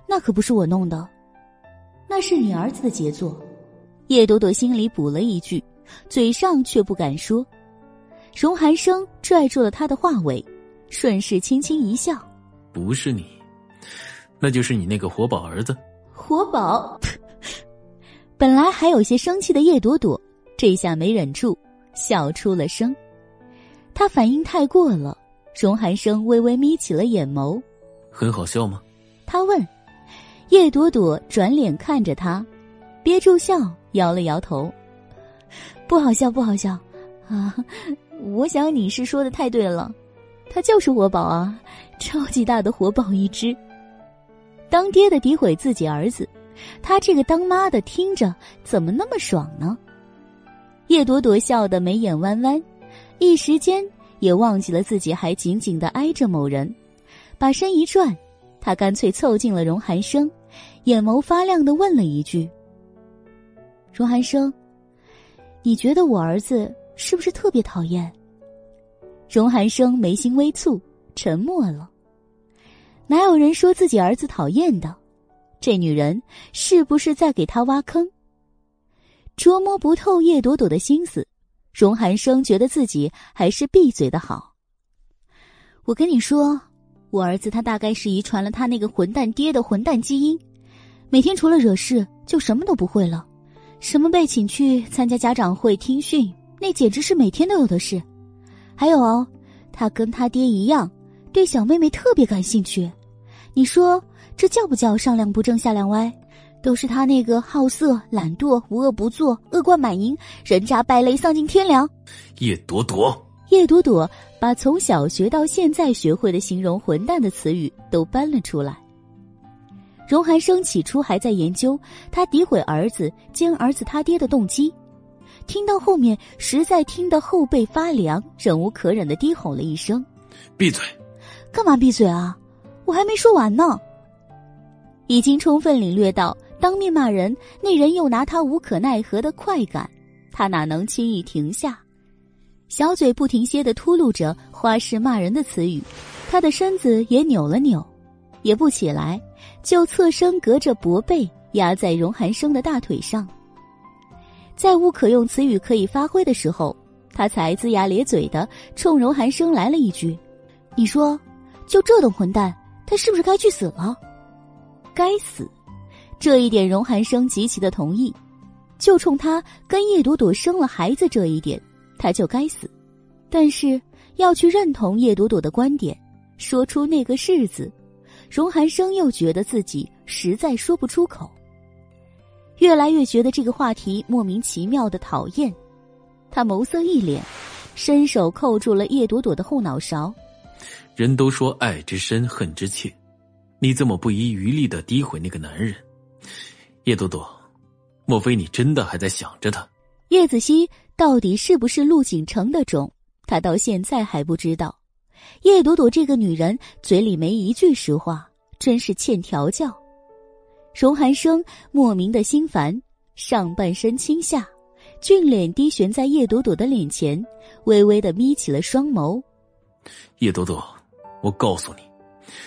那可不是我弄的，那是你儿子的杰作。叶朵朵心里补了一句，嘴上却不敢说。荣寒生拽住了他的话尾，顺势轻轻一笑：“不是你，那就是你那个活宝儿子。”活宝。本来还有些生气的叶朵朵，这下没忍住，笑出了声。他反应太过了。荣寒生微微眯起了眼眸，很好笑吗？他问。叶朵朵转脸看着他，憋住笑，摇了摇头，不好笑，不好笑啊！我想你是说的太对了，他就是活宝啊，超级大的活宝一只。当爹的诋毁自己儿子，他这个当妈的听着怎么那么爽呢？叶朵朵笑得眉眼弯弯，一时间。也忘记了自己还紧紧的挨着某人，把身一转，他干脆凑近了荣寒生，眼眸发亮的问了一句：“荣寒生，你觉得我儿子是不是特别讨厌？”荣寒生眉心微蹙，沉默了。哪有人说自己儿子讨厌的？这女人是不是在给他挖坑？捉摸不透叶朵朵的心思。荣寒生觉得自己还是闭嘴的好。我跟你说，我儿子他大概是遗传了他那个混蛋爹的混蛋基因，每天除了惹事就什么都不会了，什么被请去参加家长会听训，那简直是每天都有的事。还有哦，他跟他爹一样，对小妹妹特别感兴趣。你说这叫不叫上梁不正下梁歪？都是他那个好色、懒惰、无恶不作、恶贯满盈、人渣败类、丧尽天良。叶朵朵，叶朵朵把从小学到现在学会的形容混蛋的词语都搬了出来。荣寒生起初还在研究他诋毁儿子兼儿子他爹的动机，听到后面实在听得后背发凉，忍无可忍的低吼了一声：“闭嘴！干嘛闭嘴啊？我还没说完呢。”已经充分领略到当面骂人，那人又拿他无可奈何的快感，他哪能轻易停下？小嘴不停歇的吐露着花式骂人的词语，他的身子也扭了扭，也不起来。就侧身隔着薄被压在荣寒生的大腿上，在无可用词语可以发挥的时候，他才龇牙咧嘴的冲荣寒生来了一句：“你说，就这等混蛋，他是不是该去死了？该死！”这一点荣寒生极其的同意，就冲他跟叶朵朵生了孩子这一点，他就该死。但是要去认同叶朵朵的观点，说出那个“是”字。荣寒生又觉得自己实在说不出口，越来越觉得这个话题莫名其妙的讨厌。他眸色一敛，伸手扣住了叶朵朵的后脑勺。人都说爱之深，恨之切，你怎么不遗余力的诋毁那个男人？叶朵朵，莫非你真的还在想着他？叶子熙到底是不是陆景城的种？他到现在还不知道。叶朵朵这个女人嘴里没一句实话，真是欠调教。荣寒生莫名的心烦，上半身倾下，俊脸低悬在叶朵朵的脸前，微微的眯起了双眸。叶朵朵，我告诉你，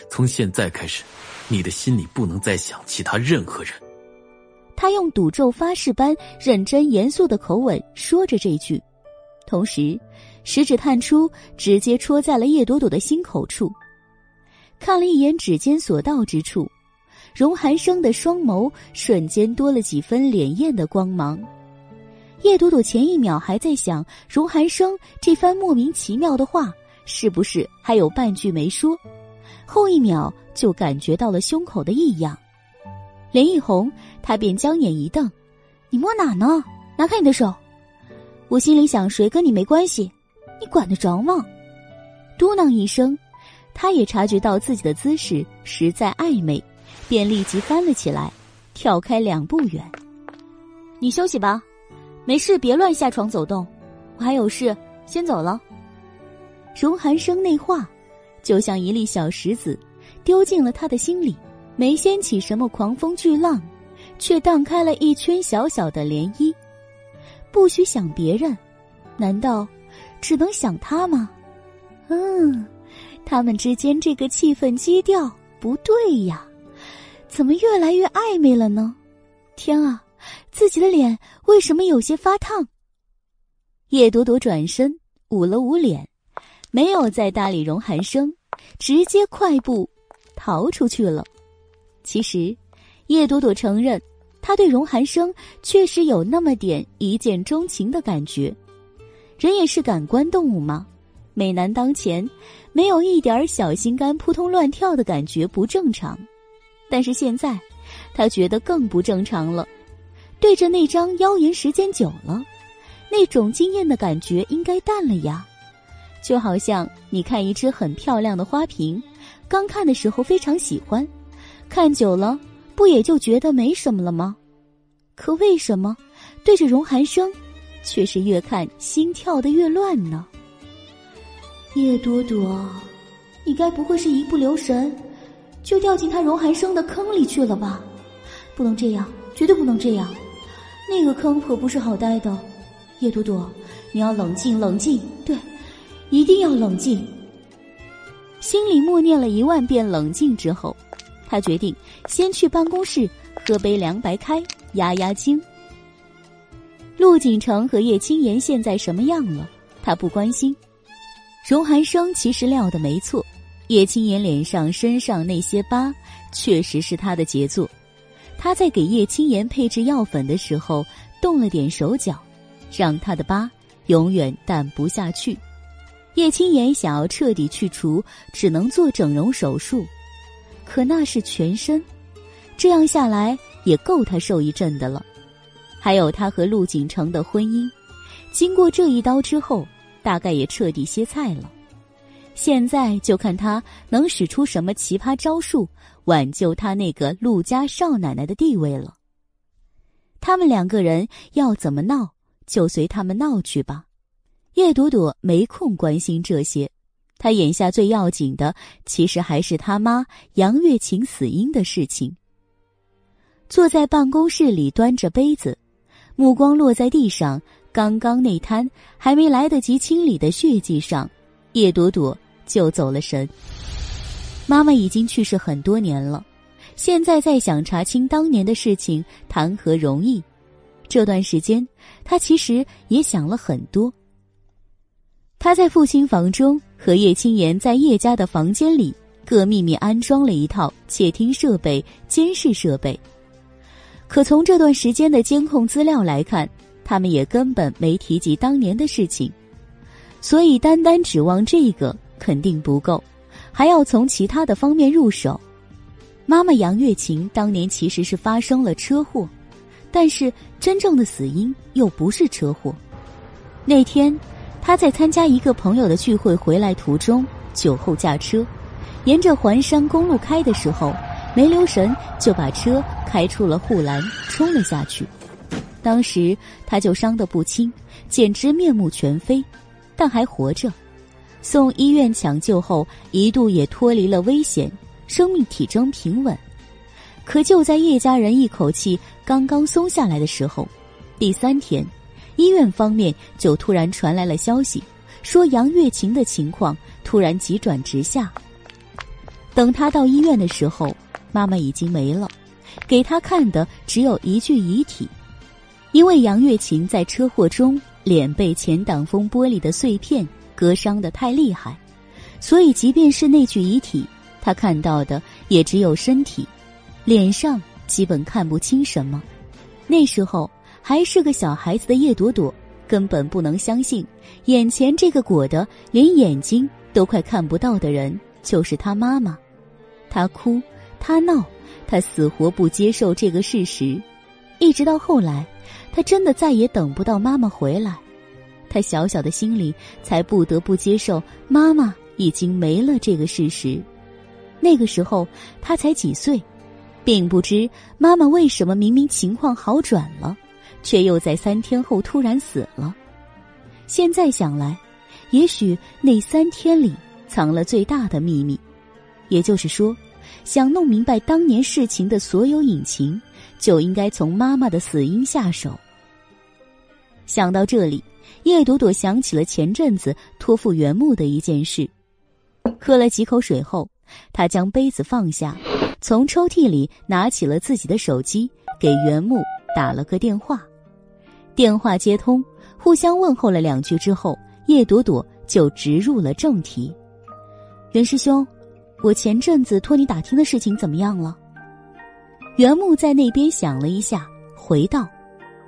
从现在开始，你的心里不能再想其他任何人。他用赌咒发誓般认真严肃的口吻说着这句，同时。食指探出，直接戳在了叶朵朵的心口处。看了一眼指尖所到之处，荣寒生的双眸瞬间多了几分潋滟的光芒。叶朵朵前一秒还在想荣寒生这番莫名其妙的话是不是还有半句没说，后一秒就感觉到了胸口的异样，脸一红，他便将眼一瞪：“你摸哪呢？拿开你的手！”我心里想，谁跟你没关系。你管得着吗？嘟囔一声，他也察觉到自己的姿势实在暧昧，便立即翻了起来，跳开两步远。你休息吧，没事别乱下床走动。我还有事，先走了。荣寒生那话，就像一粒小石子，丢进了他的心里，没掀起什么狂风巨浪，却荡开了一圈小小的涟漪。不许想别人，难道？只能想他吗？嗯，他们之间这个气氛基调不对呀，怎么越来越暧昧了呢？天啊，自己的脸为什么有些发烫？叶朵朵转身捂了捂脸，没有再搭理荣寒生，直接快步逃出去了。其实，叶朵朵承认，她对荣寒生确实有那么点一见钟情的感觉。人也是感官动物吗？美男当前，没有一点小心肝扑通乱跳的感觉不正常。但是现在，他觉得更不正常了。对着那张妖颜，时间久了，那种惊艳的感觉应该淡了呀。就好像你看一只很漂亮的花瓶，刚看的时候非常喜欢，看久了不也就觉得没什么了吗？可为什么对着荣寒生？却是越看心跳的越乱呢。叶朵朵，你该不会是一不留神，就掉进他荣寒生的坑里去了吧？不能这样，绝对不能这样。那个坑可不是好待的。叶朵朵，你要冷静，冷静，对，一定要冷静。心里默念了一万遍冷静之后，他决定先去办公室喝杯凉白开，压压惊。陆景城和叶青言现在什么样了？他不关心。荣寒生其实料的没错，叶青言脸上、身上那些疤，确实是他的杰作。他在给叶青言配置药粉的时候，动了点手脚，让他的疤永远淡不下去。叶青言想要彻底去除，只能做整容手术，可那是全身，这样下来也够他受一阵的了。还有他和陆景城的婚姻，经过这一刀之后，大概也彻底歇菜了。现在就看他能使出什么奇葩招数，挽救他那个陆家少奶奶的地位了。他们两个人要怎么闹，就随他们闹去吧。叶朵朵没空关心这些，她眼下最要紧的，其实还是他妈杨月琴死因的事情。坐在办公室里，端着杯子，目光落在地上，刚刚那滩还没来得及清理的血迹上，叶朵朵就走了神。妈妈已经去世很多年了。现在再想查清当年的事情，谈何容易？这段时间，他其实也想了很多。他在父亲房中和叶青言在叶家的房间里各秘密安装了一套窃听设备、监视设备。可从这段时间的监控资料来看，他们也根本没提及当年的事情，所以单单指望这个肯定不够，还要从其他的方面入手。妈妈杨月琴当年其实是发生了车祸，但是真正的死因又不是车祸。那天，他在参加一个朋友的聚会回来途中，酒后驾车，沿着环山公路开的时候，没留神就把车开出了护栏，冲了下去。当时他就伤得不轻，简直面目全非，但还活着。送医院抢救后，一度也脱离了危险。生命体征平稳，可就在叶家人一口气刚刚松下来的时候，第三天，医院方面就突然传来了消息，说杨月琴的情况突然急转直下。等他到医院的时候，妈妈已经没了，给他看的只有一具遗体，因为杨月琴在车祸中脸被前挡风玻璃的碎片割伤的太厉害，所以即便是那具遗体。他看到的也只有身体，脸上基本看不清什么。那时候还是个小孩子的叶朵朵，根本不能相信眼前这个裹得连眼睛都快看不到的人就是他妈妈。他哭，他闹，他死活不接受这个事实。一直到后来，他真的再也等不到妈妈回来，他小小的心里才不得不接受妈妈已经没了这个事实。那个时候他才几岁，并不知妈妈为什么明明情况好转了，却又在三天后突然死了。现在想来，也许那三天里藏了最大的秘密，也就是说，想弄明白当年事情的所有隐情，就应该从妈妈的死因下手。想到这里，叶朵朵想起了前阵子托付原木的一件事，喝了几口水后。他将杯子放下，从抽屉里拿起了自己的手机，给原木打了个电话。电话接通，互相问候了两句之后，叶朵朵就直入了正题：“袁师兄，我前阵子托你打听的事情怎么样了？”袁木在那边想了一下，回道：“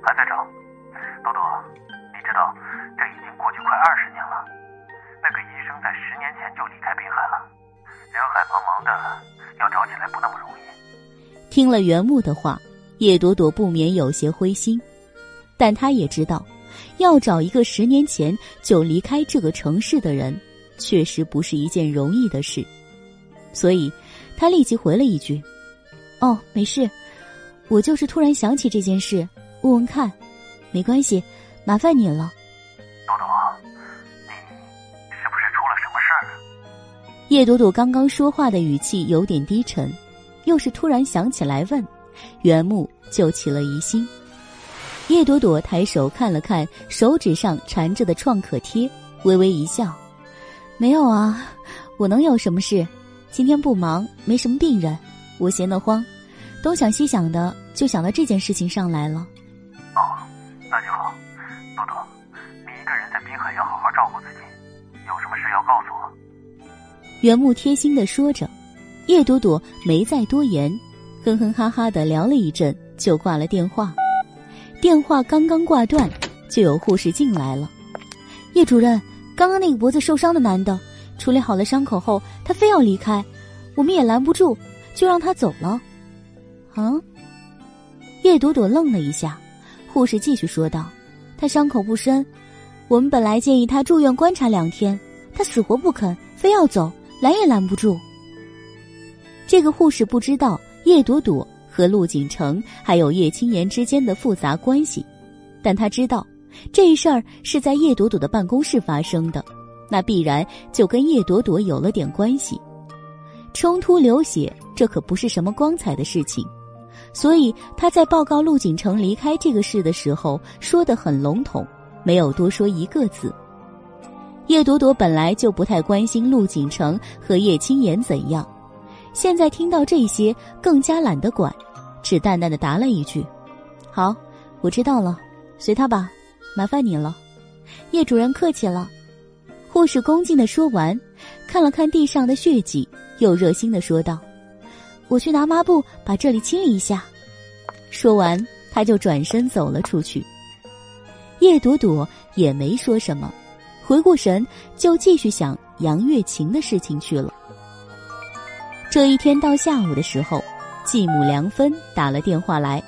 还在找。朵朵，你知道，这已经过去快二十年了。那个医生在十年前就离开滨海了。”人海茫茫的，要找起来不那么容易。听了袁木的话，叶朵朵不免有些灰心，但他也知道，要找一个十年前就离开这个城市的人，确实不是一件容易的事。所以，他立即回了一句：“哦，没事，我就是突然想起这件事，问问看，没关系，麻烦你了什么。”叶朵朵刚刚说话的语气有点低沉，又是突然想起来问，袁木就起了疑心。叶朵朵抬手看了看手指上缠着的创可贴，微微一笑：“没有啊，我能有什么事？今天不忙，没什么病人，我闲得慌，东想西想的，就想到这件事情上来了。”哦，那就好。朵朵，你一个人在滨海要好好照顾自己，有什么事要告诉我。袁木贴心的说着，叶朵朵没再多言，哼哼哈哈的聊了一阵，就挂了电话。电话刚刚挂断，就有护士进来了。叶主任，刚刚那个脖子受伤的男的，处理好了伤口后，他非要离开，我们也拦不住，就让他走了。啊？叶朵朵愣了一下，护士继续说道：“他伤口不深，我们本来建议他住院观察两天，他死活不肯，非要走。”拦也拦不住。这个护士不知道叶朵朵和陆景城还有叶青言之间的复杂关系，但他知道这事儿是在叶朵朵的办公室发生的，那必然就跟叶朵朵有了点关系。冲突流血，这可不是什么光彩的事情，所以他在报告陆景城离开这个事的时候说的很笼统，没有多说一个字。叶朵朵本来就不太关心陆景城和叶青言怎样，现在听到这些更加懒得管，只淡淡的答了一句：“好，我知道了，随他吧，麻烦你了。”叶主任客气了。护士恭敬的说完，看了看地上的血迹。又热心的说道：“我去拿抹布，把这里清理一下。”说完，他就转身走了出去。叶朵朵也没说什么，回过神就继续想杨月琴的事情去了。这一天到下午的时候，继母梁芬打了电话来，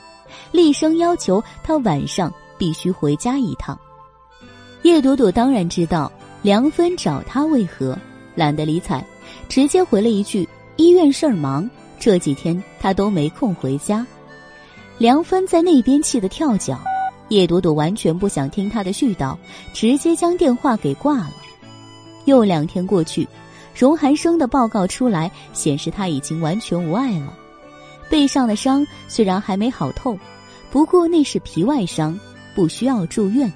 厉声要求他晚上必须回家一趟。叶朵朵当然知道梁芬找他为何，懒得理睬。直接回了一句：“医院事儿忙，这几天他都没空回家。”梁芬在那边气得跳脚，叶朵朵完全不想听他的絮叨，直接将电话给挂了。又两天过去，荣寒生的报告出来，显示他已经完全无碍了。背上的伤虽然还没好透，不过那是皮外伤，不需要住院。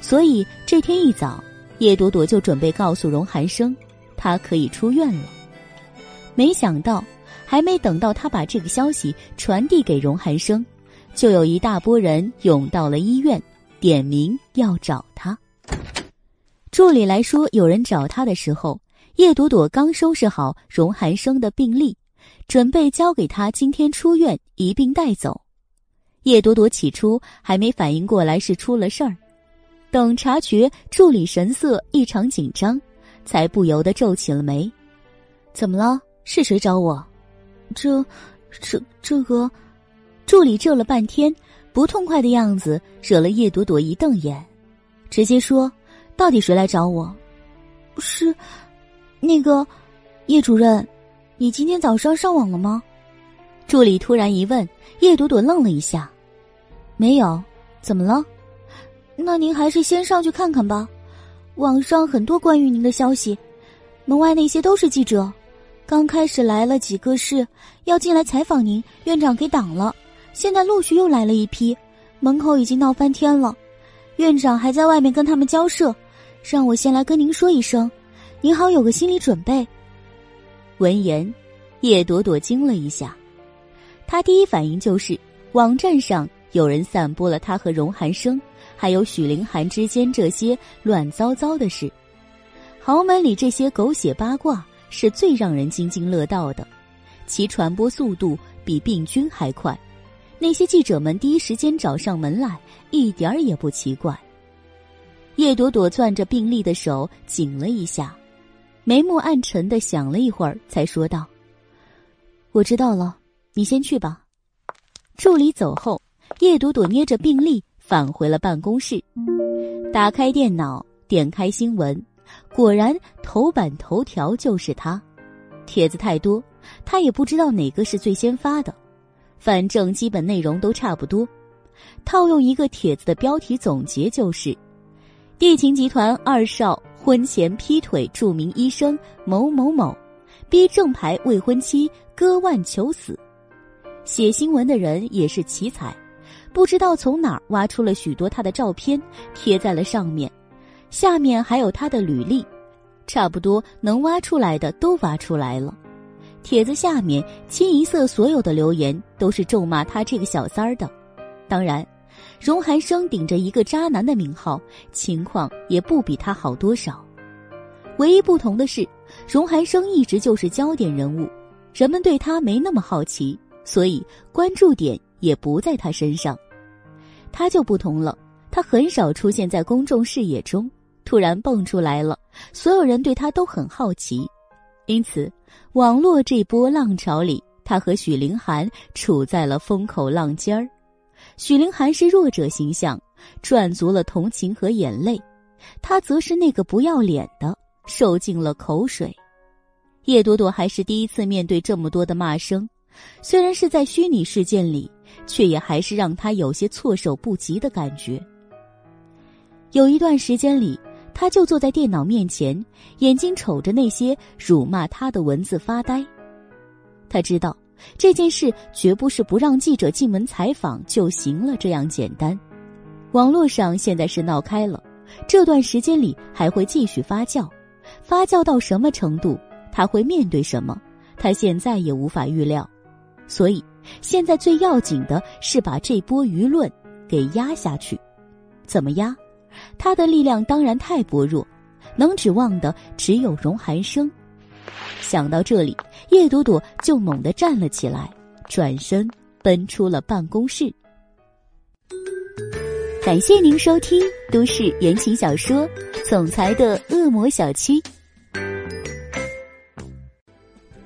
所以这天一早，叶朵朵就准备告诉荣寒生。他可以出院了，没想到还没等到他把这个消息传递给荣寒生，就有一大波人涌到了医院，点名要找他。助理来说有人找他的时候，叶朵朵刚收拾好荣寒生的病历，准备交给他今天出院一并带走。叶朵朵起初还没反应过来是出了事儿，等察觉助理神色异常紧张。才不由得皱起了眉，怎么了？是谁找我？这、这、这个……助理皱了半天，不痛快的样子惹了叶朵朵一瞪眼，直接说：“到底谁来找我？”是那个叶主任，你今天早上上网了吗？助理突然一问，叶朵朵愣了一下，没有，怎么了？那您还是先上去看看吧。网上很多关于您的消息，门外那些都是记者。刚开始来了几个是要进来采访您，院长给挡了。现在陆续又来了一批，门口已经闹翻天了。院长还在外面跟他们交涉，让我先来跟您说一声，您好有个心理准备。闻言，叶朵朵惊了一下，她第一反应就是网站上有人散播了他和荣寒生。还有许凌寒之间这些乱糟糟的事，豪门里这些狗血八卦是最让人津津乐道的，其传播速度比病菌还快。那些记者们第一时间找上门来，一点儿也不奇怪。叶朵朵攥着病历的手紧了一下，眉目暗沉的想了一会儿，才说道：“我知道了，你先去吧。”助理走后，叶朵朵捏着病历。返回了办公室，打开电脑，点开新闻，果然头版头条就是他。帖子太多，他也不知道哪个是最先发的，反正基本内容都差不多。套用一个帖子的标题总结就是：地勤集团二少婚前劈腿著名医生某某某，逼正牌未婚妻割腕求死。写新闻的人也是奇才。不知道从哪儿挖出了许多他的照片，贴在了上面，下面还有他的履历，差不多能挖出来的都挖出来了。帖子下面清一色所有的留言都是咒骂他这个小三儿的。当然，荣寒生顶着一个渣男的名号，情况也不比他好多少。唯一不同的是，荣寒生一直就是焦点人物，人们对他没那么好奇，所以关注点。也不在他身上，他就不同了。他很少出现在公众视野中，突然蹦出来了，所有人对他都很好奇。因此，网络这波浪潮里，他和许凌寒处在了风口浪尖儿。许凌寒是弱者形象，赚足了同情和眼泪；他则是那个不要脸的，受尽了口水。叶朵朵还是第一次面对这么多的骂声，虽然是在虚拟世界里，却也还是让他有些措手不及的感觉。有一段时间里，他就坐在电脑面前，眼睛瞅着那些辱骂他的文字发呆。他知道这件事绝不是不让记者进门采访就行了这样简单。网络上现在是闹开了，这段时间里还会继续发酵，发酵到什么程度？他会面对什么？他现在也无法预料，所以现在最要紧的是把这波舆论给压下去。怎么压？他的力量当然太薄弱，能指望的只有荣寒生。想到这里，叶朵朵就猛地站了起来，转身奔出了办公室。感谢您收听都市言情小说《总裁的恶魔小七》。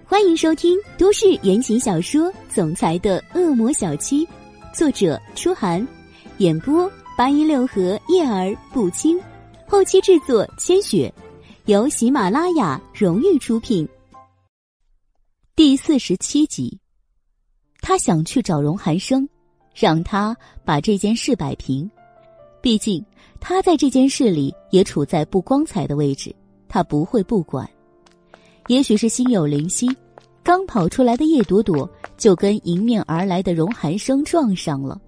欢迎收听都市言情小说《总裁的恶魔小七》，作者：初寒，演播：八一六和叶儿不清，后期制作：千雪，由喜马拉雅荣誉出品。第四十七集，他想去找荣寒生，让他把这件事摆平。毕竟他在这件事里也处在不光彩的位置，他不会不管。也许是心有灵犀。刚跑出来的叶朵朵就跟迎面而来的荣寒生撞上了，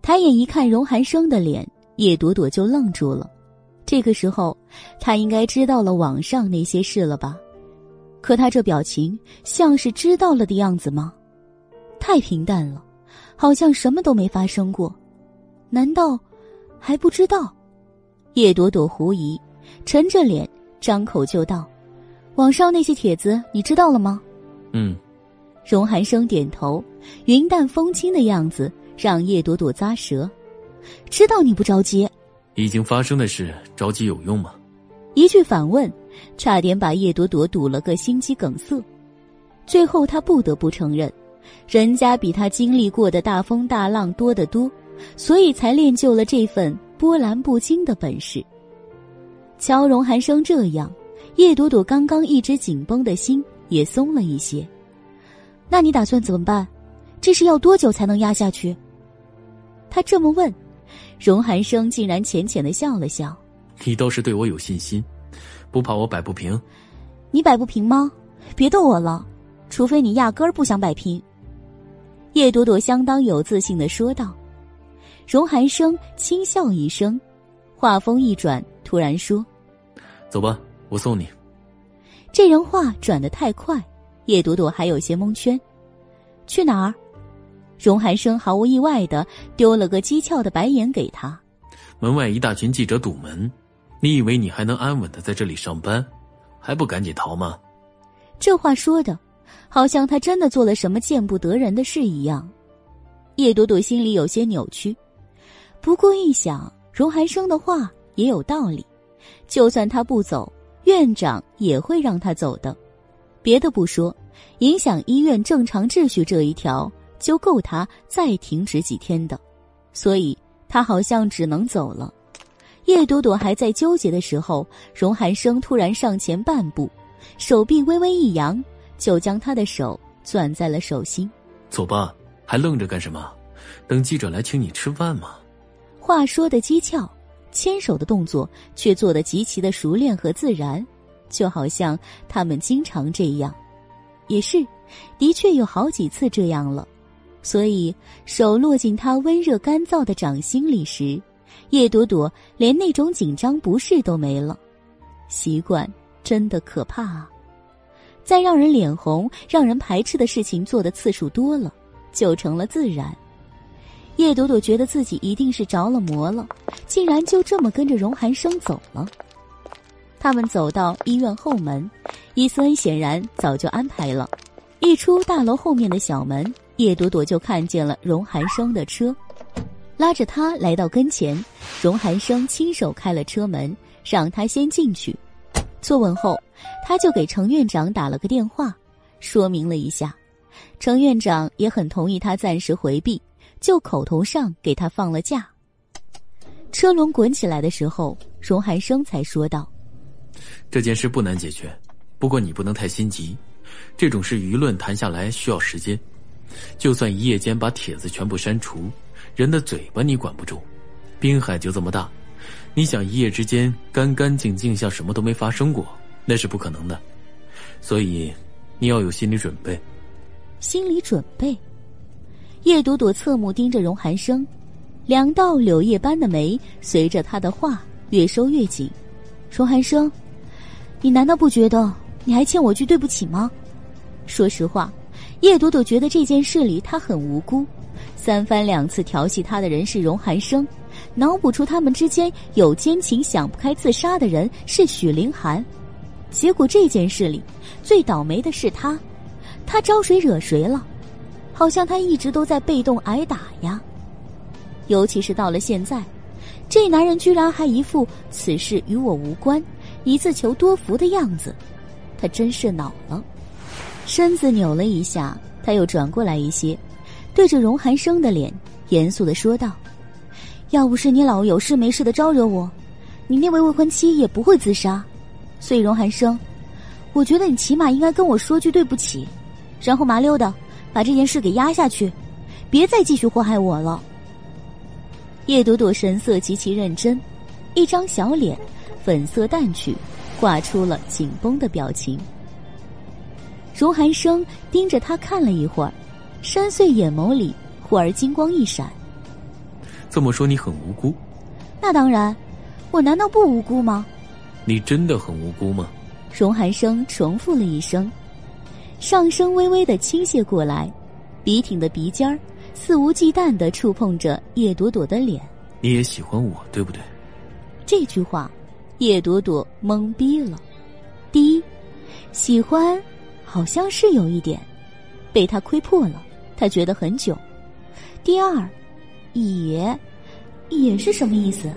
抬眼一看荣寒生的脸，叶朵朵就愣住了。这个时候，他应该知道了网上那些事了吧？可他这表情像是知道了的样子吗？太平淡了，好像什么都没发生过。难道还不知道？叶朵朵狐疑，沉着脸张口就道：“网上那些帖子你知道了吗？”嗯，荣寒生点头，云淡风轻的样子让叶朵朵咂舌。知道你不着急，已经发生的事着急有用吗？一句反问，差点把叶朵朵堵了个心肌梗塞。最后他不得不承认，人家比他经历过的大风大浪多得多，所以才练就了这份波澜不惊的本事。瞧荣寒生这样，叶朵朵刚刚一直紧绷的心。也松了一些，那你打算怎么办？这事要多久才能压下去？他这么问，荣寒生竟然浅浅的笑了笑。你倒是对我有信心，不怕我摆不平？你摆不平吗？别逗我了，除非你压根儿不想摆平。叶朵朵相当有自信的说道。荣寒生轻笑一声，话锋一转，突然说：“走吧，我送你。”这人话转得太快，叶朵朵还有些蒙圈。去哪儿？荣寒生毫无意外的丢了个讥诮的白眼给他。门外一大群记者堵门，你以为你还能安稳的在这里上班，还不赶紧逃吗？这话说的，好像他真的做了什么见不得人的事一样。叶朵朵心里有些扭曲，不过一想，荣寒生的话也有道理，就算他不走。院长也会让他走的，别的不说，影响医院正常秩序这一条就够他再停止几天的，所以他好像只能走了。叶朵朵还在纠结的时候，荣寒生突然上前半步，手臂微微一扬，就将他的手攥在了手心。走吧，还愣着干什么？等记者来请你吃饭吗？话说的机巧。牵手的动作却做得极其的熟练和自然，就好像他们经常这样。也是，的确有好几次这样了。所以手落进他温热干燥的掌心里时，叶朵朵连那种紧张不适都没了。习惯真的可怕啊！再让人脸红、让人排斥的事情做的次数多了，就成了自然。叶朵朵觉得自己一定是着了魔了，竟然就这么跟着荣寒生走了。他们走到医院后门，伊森显然早就安排了。一出大楼后面的小门，叶朵朵就看见了荣寒生的车，拉着他来到跟前。荣寒生亲手开了车门，让他先进去。坐稳后，他就给程院长打了个电话，说明了一下。程院长也很同意他暂时回避。就口头上给他放了假。车轮滚起来的时候，荣寒生才说道：“这件事不难解决，不过你不能太心急，这种事舆论谈下来需要时间。就算一夜间把帖子全部删除，人的嘴巴你管不住。滨海就这么大，你想一夜之间干干净净像什么都没发生过，那是不可能的。所以，你要有心理准备。心理准备。叶朵朵侧目盯着荣寒生，两道柳叶般的眉随着他的话越收越紧。荣寒生，你难道不觉得你还欠我句对不起吗？说实话，叶朵朵觉得这件事里她很无辜。三番两次调戏她的人是荣寒生，脑补出他们之间有奸情、想不开自杀的人是许凌寒。结果这件事里，最倒霉的是他，他招谁惹谁了？好像他一直都在被动挨打呀。尤其是到了现在，这男人居然还一副此事与我无关，以自求多福的样子，他真是恼了。身子扭了一下，他又转过来一些，对着荣寒生的脸严肃的说道：“要不是你老有事没事的招惹我，你那位未婚妻也不会自杀。”所以，荣寒生，我觉得你起码应该跟我说句对不起，然后麻溜的把这件事给压下去，别再继续祸害我了。叶朵朵神色极其认真，一张小脸粉色淡去，挂出了紧绷的表情。荣寒生盯着他看了一会儿，深邃眼眸里忽而金光一闪。这么说你很无辜？那当然，我难道不无辜吗？你真的很无辜吗？荣寒生重复了一声，上身微微的倾泻过来，笔挺的鼻尖儿肆无忌惮的触碰着叶朵朵的脸。你也喜欢我，对不对？这句话，叶朵朵懵逼了。第一，喜欢，好像是有一点，被他窥破了，他觉得很久。第二，也，也是什么意思？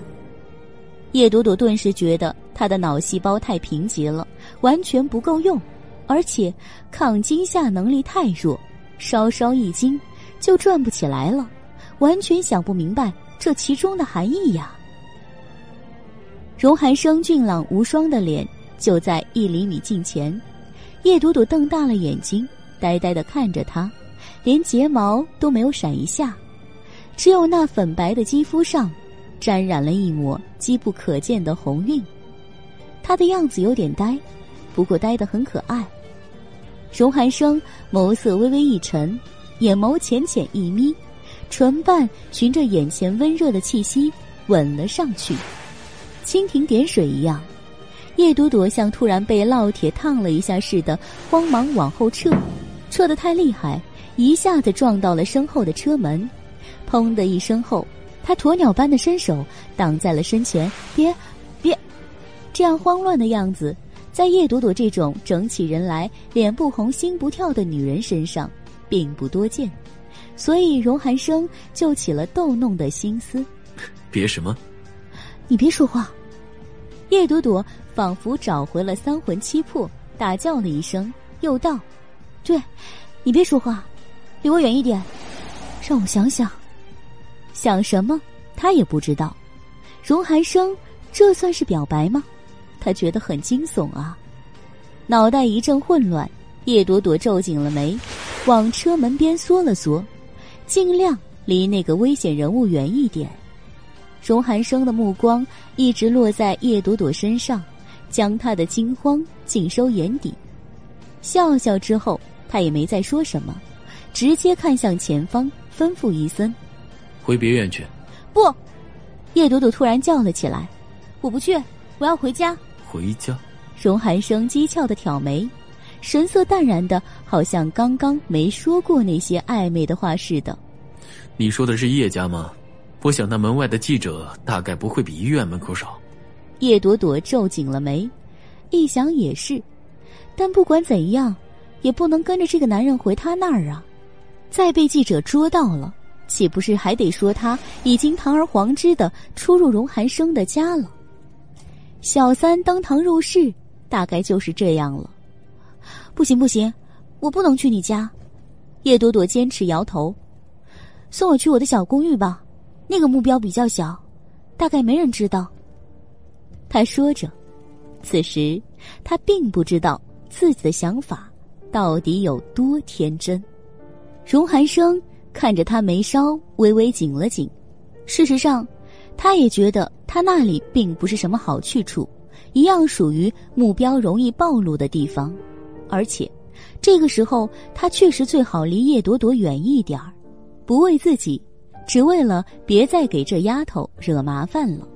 叶朵朵顿时觉得她的脑细胞太贫瘠了，完全不够用，而且抗惊吓能力太弱，稍稍一惊就转不起来了，完全想不明白这其中的含义呀。荣寒生俊朗无双的脸就在一厘米近前，叶朵朵瞪大了眼睛，呆呆的看着他，连睫毛都没有闪一下，只有那粉白的肌肤上。沾染了一抹机不可见的红晕，他的样子有点呆，不过呆得很可爱。荣寒生眸色微微一沉，眼眸浅浅一眯，唇瓣循着眼前温热的气息吻了上去，蜻蜓点水一样。叶朵朵像突然被烙铁烫了一下似的，慌忙往后撤，撤得太厉害，一下子撞到了身后的车门，砰的一声后。他鸵鸟般的伸手挡在了身前，别，别，这样慌乱的样子，在叶朵朵这种整起人来、脸不红心不跳的女人身上并不多见，所以荣寒生就起了逗弄的心思。别什么？你别说话。叶朵朵仿佛找回了三魂七魄，大叫了一声，又道：“对，你别说话，离我远一点，让我想想。”想什么？他也不知道。荣寒生，这算是表白吗？他觉得很惊悚啊，脑袋一阵混乱。叶朵朵皱紧了眉，往车门边缩了缩，尽量离那个危险人物远一点。荣寒生的目光一直落在叶朵朵身上，将他的惊慌尽收眼底。笑笑之后，他也没再说什么，直接看向前方，吩咐伊森。回别院去。不，叶朵朵突然叫了起来：“我不去，我要回家。”回家。荣寒生讥诮的挑眉，神色淡然的，好像刚刚没说过那些暧昧的话似的。你说的是叶家吗？我想那门外的记者大概不会比医院门口少。叶朵朵皱紧了眉，一想也是，但不管怎样，也不能跟着这个男人回他那儿啊！再被记者捉到了。岂不是还得说他已经堂而皇之的出入荣寒生的家了？小三登堂入室，大概就是这样了。不行不行，我不能去你家。叶朵朵坚持摇头，送我去我的小公寓吧，那个目标比较小，大概没人知道。他说着，此时他并不知道自己的想法到底有多天真。荣寒生看着他眉梢微微紧了紧，事实上，他也觉得他那里并不是什么好去处，一样属于目标容易暴露的地方，而且，这个时候他确实最好离叶朵朵远一点儿，不为自己，只为了别再给这丫头惹麻烦了。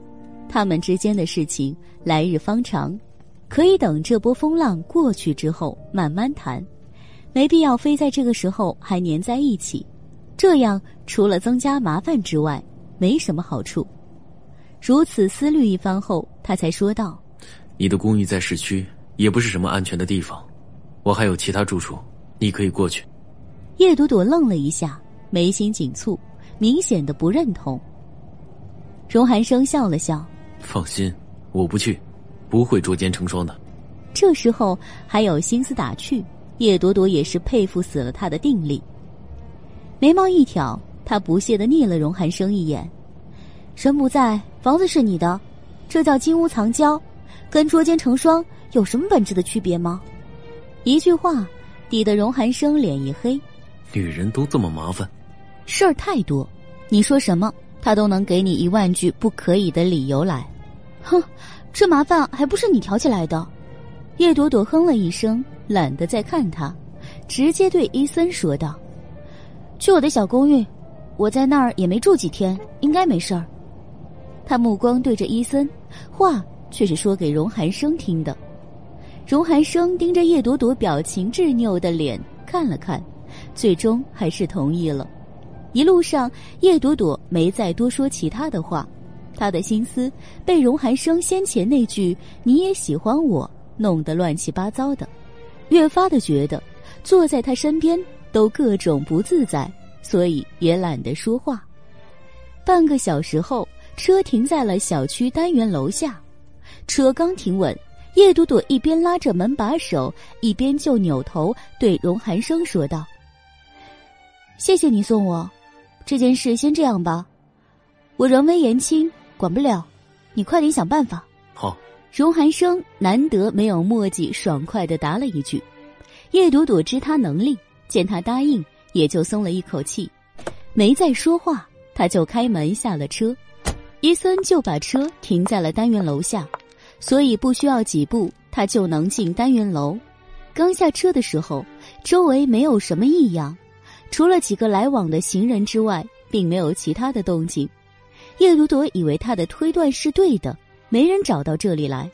他们之间的事情来日方长，可以等这波风浪过去之后慢慢谈，没必要非在这个时候还粘在一起，这样除了增加麻烦之外，没什么好处。如此思虑一番后，他才说道：“你的公寓在市区，也不是什么安全的地方，我还有其他住处，你可以过去。”叶朵朵愣了一下，眉心紧蹙，明显的不认同。荣寒生笑了笑。放心，我不去，不会捉奸成双的。这时候还有心思打趣，叶朵朵也是佩服死了他的定力。眉毛一挑，他不屑的睨了荣寒生一眼：“神不在，房子是你的，这叫金屋藏娇，跟捉奸成双有什么本质的区别吗？”一句话，抵得荣寒生脸一黑。女人都这么麻烦，事儿太多，你说什么，他都能给你一万句不可以的理由来。哼，这麻烦还不是你挑起来的？叶朵朵哼了一声，懒得再看他，直接对伊森说道：“去我的小公寓，我在那儿也没住几天，应该没事儿。”他目光对着伊森，话却是说给荣寒生听的。荣寒生盯着叶朵朵表情执拗的脸看了看，最终还是同意了。一路上，叶朵朵没再多说其他的话。他的心思被荣寒生先前那句“你也喜欢我”弄得乱七八糟的，越发的觉得坐在他身边都各种不自在，所以也懒得说话。半个小时后，车停在了小区单元楼下，车刚停稳，叶朵朵一边拉着门把手，一边就扭头对荣寒生说道：“谢谢你送我，这件事先这样吧，我人微言轻。”管不了，你快点想办法。好，荣寒生难得没有墨迹，爽快的答了一句。叶朵朵知他能力，见他答应，也就松了一口气，没再说话。他就开门下了车，伊森就把车停在了单元楼下，所以不需要几步，他就能进单元楼。刚下车的时候，周围没有什么异样，除了几个来往的行人之外，并没有其他的动静。叶朵朵以为他的推断是对的，没人找到这里来。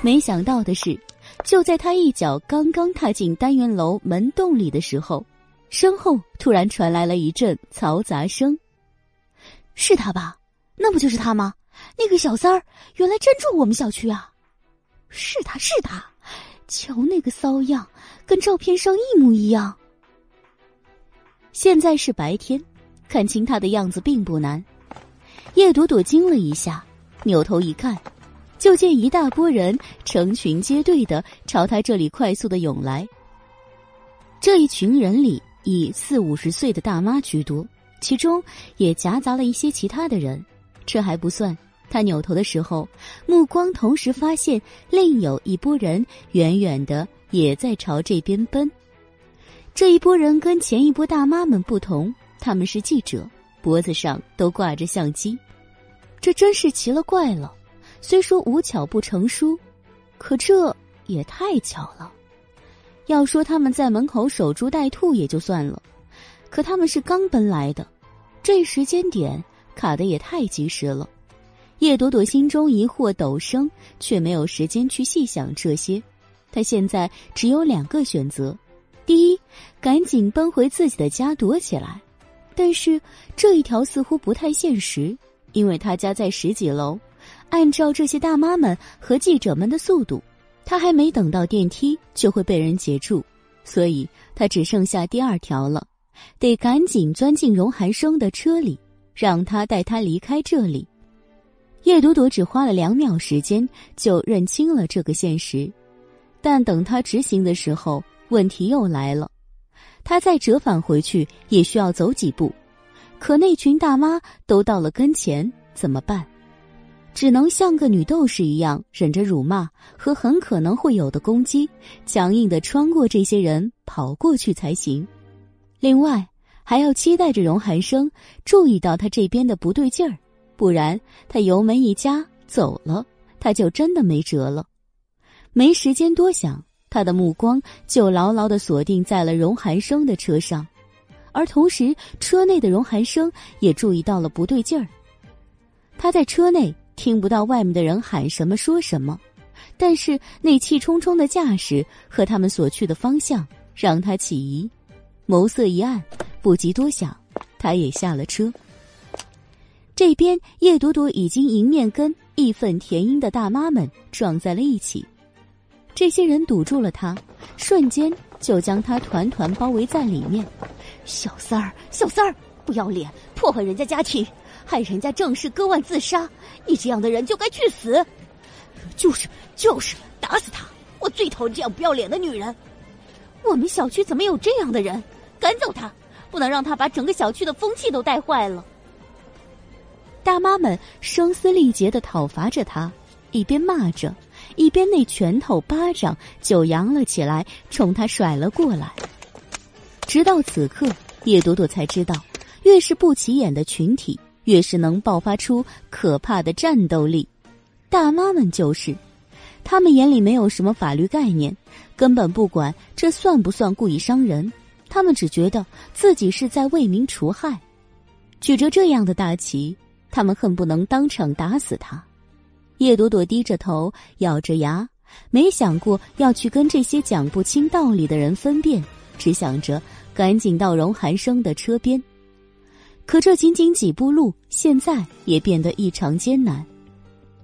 没想到的是，就在他一脚刚刚踏进单元楼门洞里的时候，身后突然传来了一阵嘈杂声。是他吧？那不就是他吗？那个小三儿原来真住我们小区啊！是他是他，瞧那个骚样，跟照片上一模一样。现在是白天，看清他的样子并不难。叶朵朵惊了一下，扭头一看，就见一大波人成群结队的朝他这里快速的涌来。这一群人里以四五十岁的大妈居多，其中也夹杂了一些其他的人。这还不算，他扭头的时候，目光同时发现另有一波人远远的也在朝这边奔。这一波人跟前一波大妈们不同，他们是记者，脖子上都挂着相机。这真是奇了怪了，虽说无巧不成书，可这也太巧了。要说他们在门口守株待兔也就算了，可他们是刚奔来的，这时间点卡的也太及时了。叶朵朵心中疑惑陡升，却没有时间去细想这些。她现在只有两个选择：第一，赶紧奔回自己的家躲起来；但是这一条似乎不太现实。因为他家在十几楼，按照这些大妈们和记者们的速度，他还没等到电梯就会被人截住，所以他只剩下第二条了，得赶紧钻进荣寒生的车里，让他带他离开这里。叶朵朵只花了两秒时间就认清了这个现实，但等他执行的时候，问题又来了，他再折返回去也需要走几步。可那群大妈都到了跟前，怎么办？只能像个女斗士一样，忍着辱骂和很可能会有的攻击，强硬的穿过这些人跑过去才行。另外，还要期待着荣寒生注意到他这边的不对劲儿，不然他油门一加走了，他就真的没辙了。没时间多想，他的目光就牢牢的锁定在了荣寒生的车上，而同时车内的荣寒生也注意到了不对劲儿。他在车内听不到外面的人喊什么说什么，但是那气冲冲的架势和他们所去的方向让他起疑，眸色一暗。不及多想，他也下了车。这边叶朵朵已经迎面跟义愤填膺的大妈们撞在了一起，这些人堵住了他，瞬间就将他团团包围在里面。小三儿，小三儿，不要脸，破坏人家家庭，害人家正室割腕自杀，你这样的人就该去死！就是就是，打死他！我最讨厌这样不要脸的女人。我们小区怎么有这样的人？赶走他！不能让他把整个小区的风气都带坏了。大妈们声嘶力竭的讨伐着他，一边骂着，一边那拳头巴掌就扬了起来，冲他甩了过来。直到此刻，叶朵朵才知道，越是不起眼的群体，越是能爆发出可怕的战斗力。大妈们就是，他们眼里没有什么法律概念，根本不管这算不算故意伤人。他们只觉得自己是在为民除害，举着这样的大旗，他们恨不能当场打死他。叶朵朵低着头，咬着牙，没想过要去跟这些讲不清道理的人分辨，只想着赶紧到荣寒生的车边。可这仅仅几步路，现在也变得异常艰难。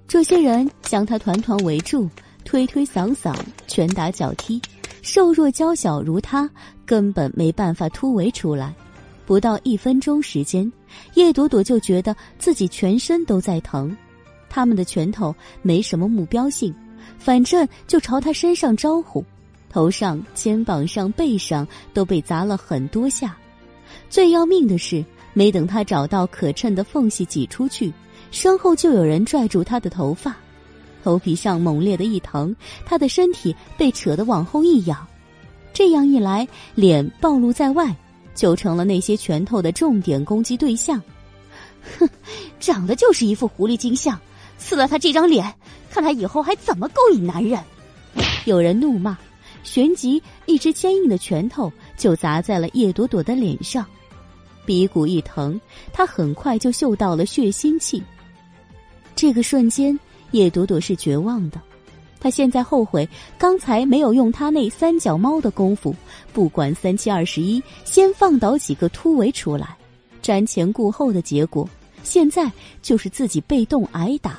这些人将他团团围住，推推搡搡，拳打脚踢。瘦弱娇小如她，根本没办法突围出来。不到一分钟时间，叶朵朵就觉得自己全身都在疼。他们的拳头没什么目标性，反正就朝他身上招呼，头上、肩膀上、背上都被砸了很多下。最要命的是，没等他找到可趁的缝隙挤出去，身后就有人拽住他的头发。头皮上猛烈的一疼，他的身体被扯得往后一仰，这样一来，脸暴露在外，就成了那些拳头的重点攻击对象。哼，长得就是一副狐狸精相，撕了他这张脸，看他以后还怎么勾引男人！有人怒骂，旋即一只坚硬的拳头就砸在了叶朵朵的脸上，鼻骨一疼，他很快就嗅到了血腥气。这个瞬间。叶朵朵是绝望的，她现在后悔刚才没有用她那三脚猫的功夫，不管三七二十一，先放倒几个突围出来，瞻前顾后的结果，现在就是自己被动挨打，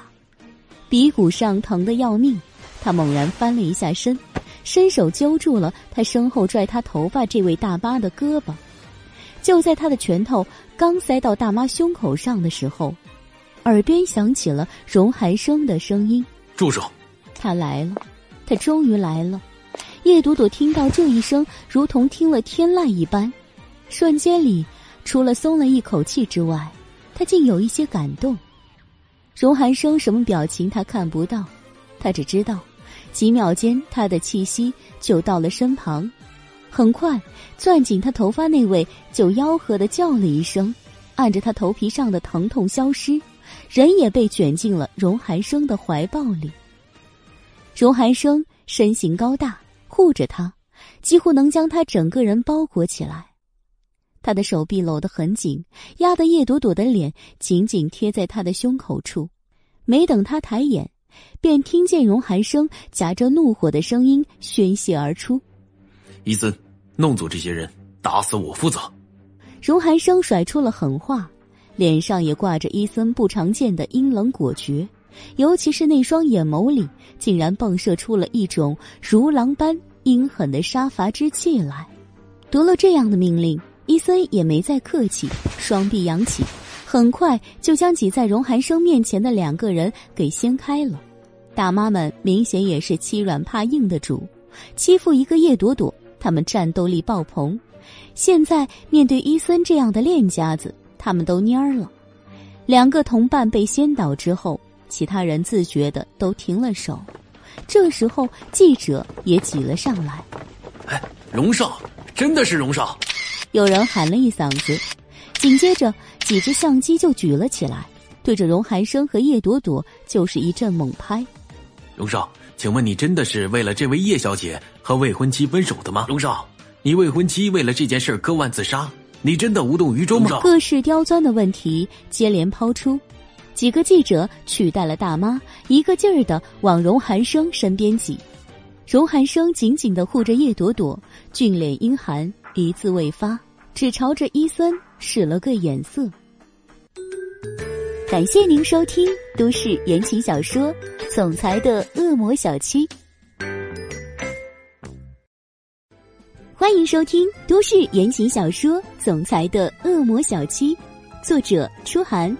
鼻骨上疼得要命。他猛然翻了一下身，伸手揪住了他身后拽他头发这位大妈的胳膊，就在他的拳头刚塞到大妈胸口上的时候。耳边响起了荣寒生的声音：“住手！”他来了，他终于来了。叶朵朵听到这一声，如同听了天籁一般，瞬间里除了松了一口气之外，他竟有一些感动。荣寒生什么表情他看不到，他只知道，几秒间他的气息就到了身旁，很快攥紧他头发那位就吆喝的叫了一声，按着他头皮上的疼痛消失。人也被卷进了荣寒生的怀抱里。荣寒生身形高大，护着他，几乎能将他整个人包裹起来。他的手臂搂得很紧，压得叶朵朵的脸紧紧贴在他的胸口处。没等他抬眼，便听见荣寒生夹着怒火的声音宣泄而出：“伊森，弄走这些人，打死我负责。”荣寒生甩出了狠话。脸上也挂着伊森不常见的阴冷果决，尤其是那双眼眸里，竟然迸射出了一种如狼般阴狠的杀伐之气来。得了这样的命令，伊森也没再客气，双臂扬起，很快就将挤在荣寒生面前的两个人给掀开了。大妈们明显也是欺软怕硬的主，欺负一个叶朵朵，他们战斗力爆棚。现在面对伊森这样的练家子。他们都蔫儿了，两个同伴被掀倒之后，其他人自觉的都停了手。这时候，记者也挤了上来。哎，荣少，真的是荣少！有人喊了一嗓子，紧接着几只相机就举了起来，对着荣寒生和叶朵朵就是一阵猛拍。荣少，请问你真的是为了这位叶小姐和未婚妻分手的吗？荣少，你未婚妻为了这件事割腕自杀，你真的无动于衷吗？各式刁钻的问题接连抛出。几个记者取代了大妈，一个劲儿的往荣寒生身边挤。荣寒生紧紧的护着叶朵朵，俊脸阴寒，一字未发，只朝着伊森使了个眼色。感谢您收听都市言情小说《总裁的恶魔小七》，欢迎收听都市言情小说《总裁的恶魔小七》，作者：初寒。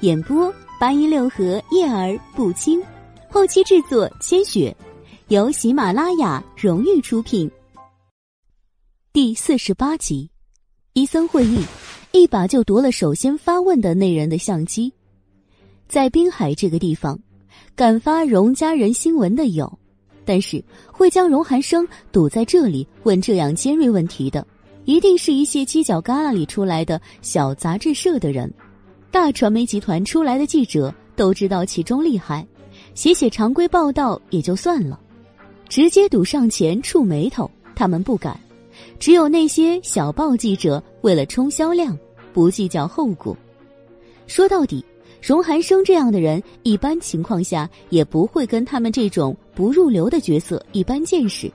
演播八一六和叶儿不清，后期制作千雪，由喜马拉雅荣誉出品。第四十八集，伊森会议，一把就夺了首先发问的那人的相机。在滨海这个地方，敢发荣家人新闻的有，但是会将荣寒生堵在这里问这样尖锐问题的，一定是一些犄角旮旯里出来的小杂志社的人。大传媒集团出来的记者都知道其中厉害，写写常规报道也就算了，直接堵上前触眉头，他们不敢。只有那些小报记者为了冲销量，不计较后果。说到底，荣寒生这样的人，一般情况下也不会跟他们这种不入流的角色一般见识，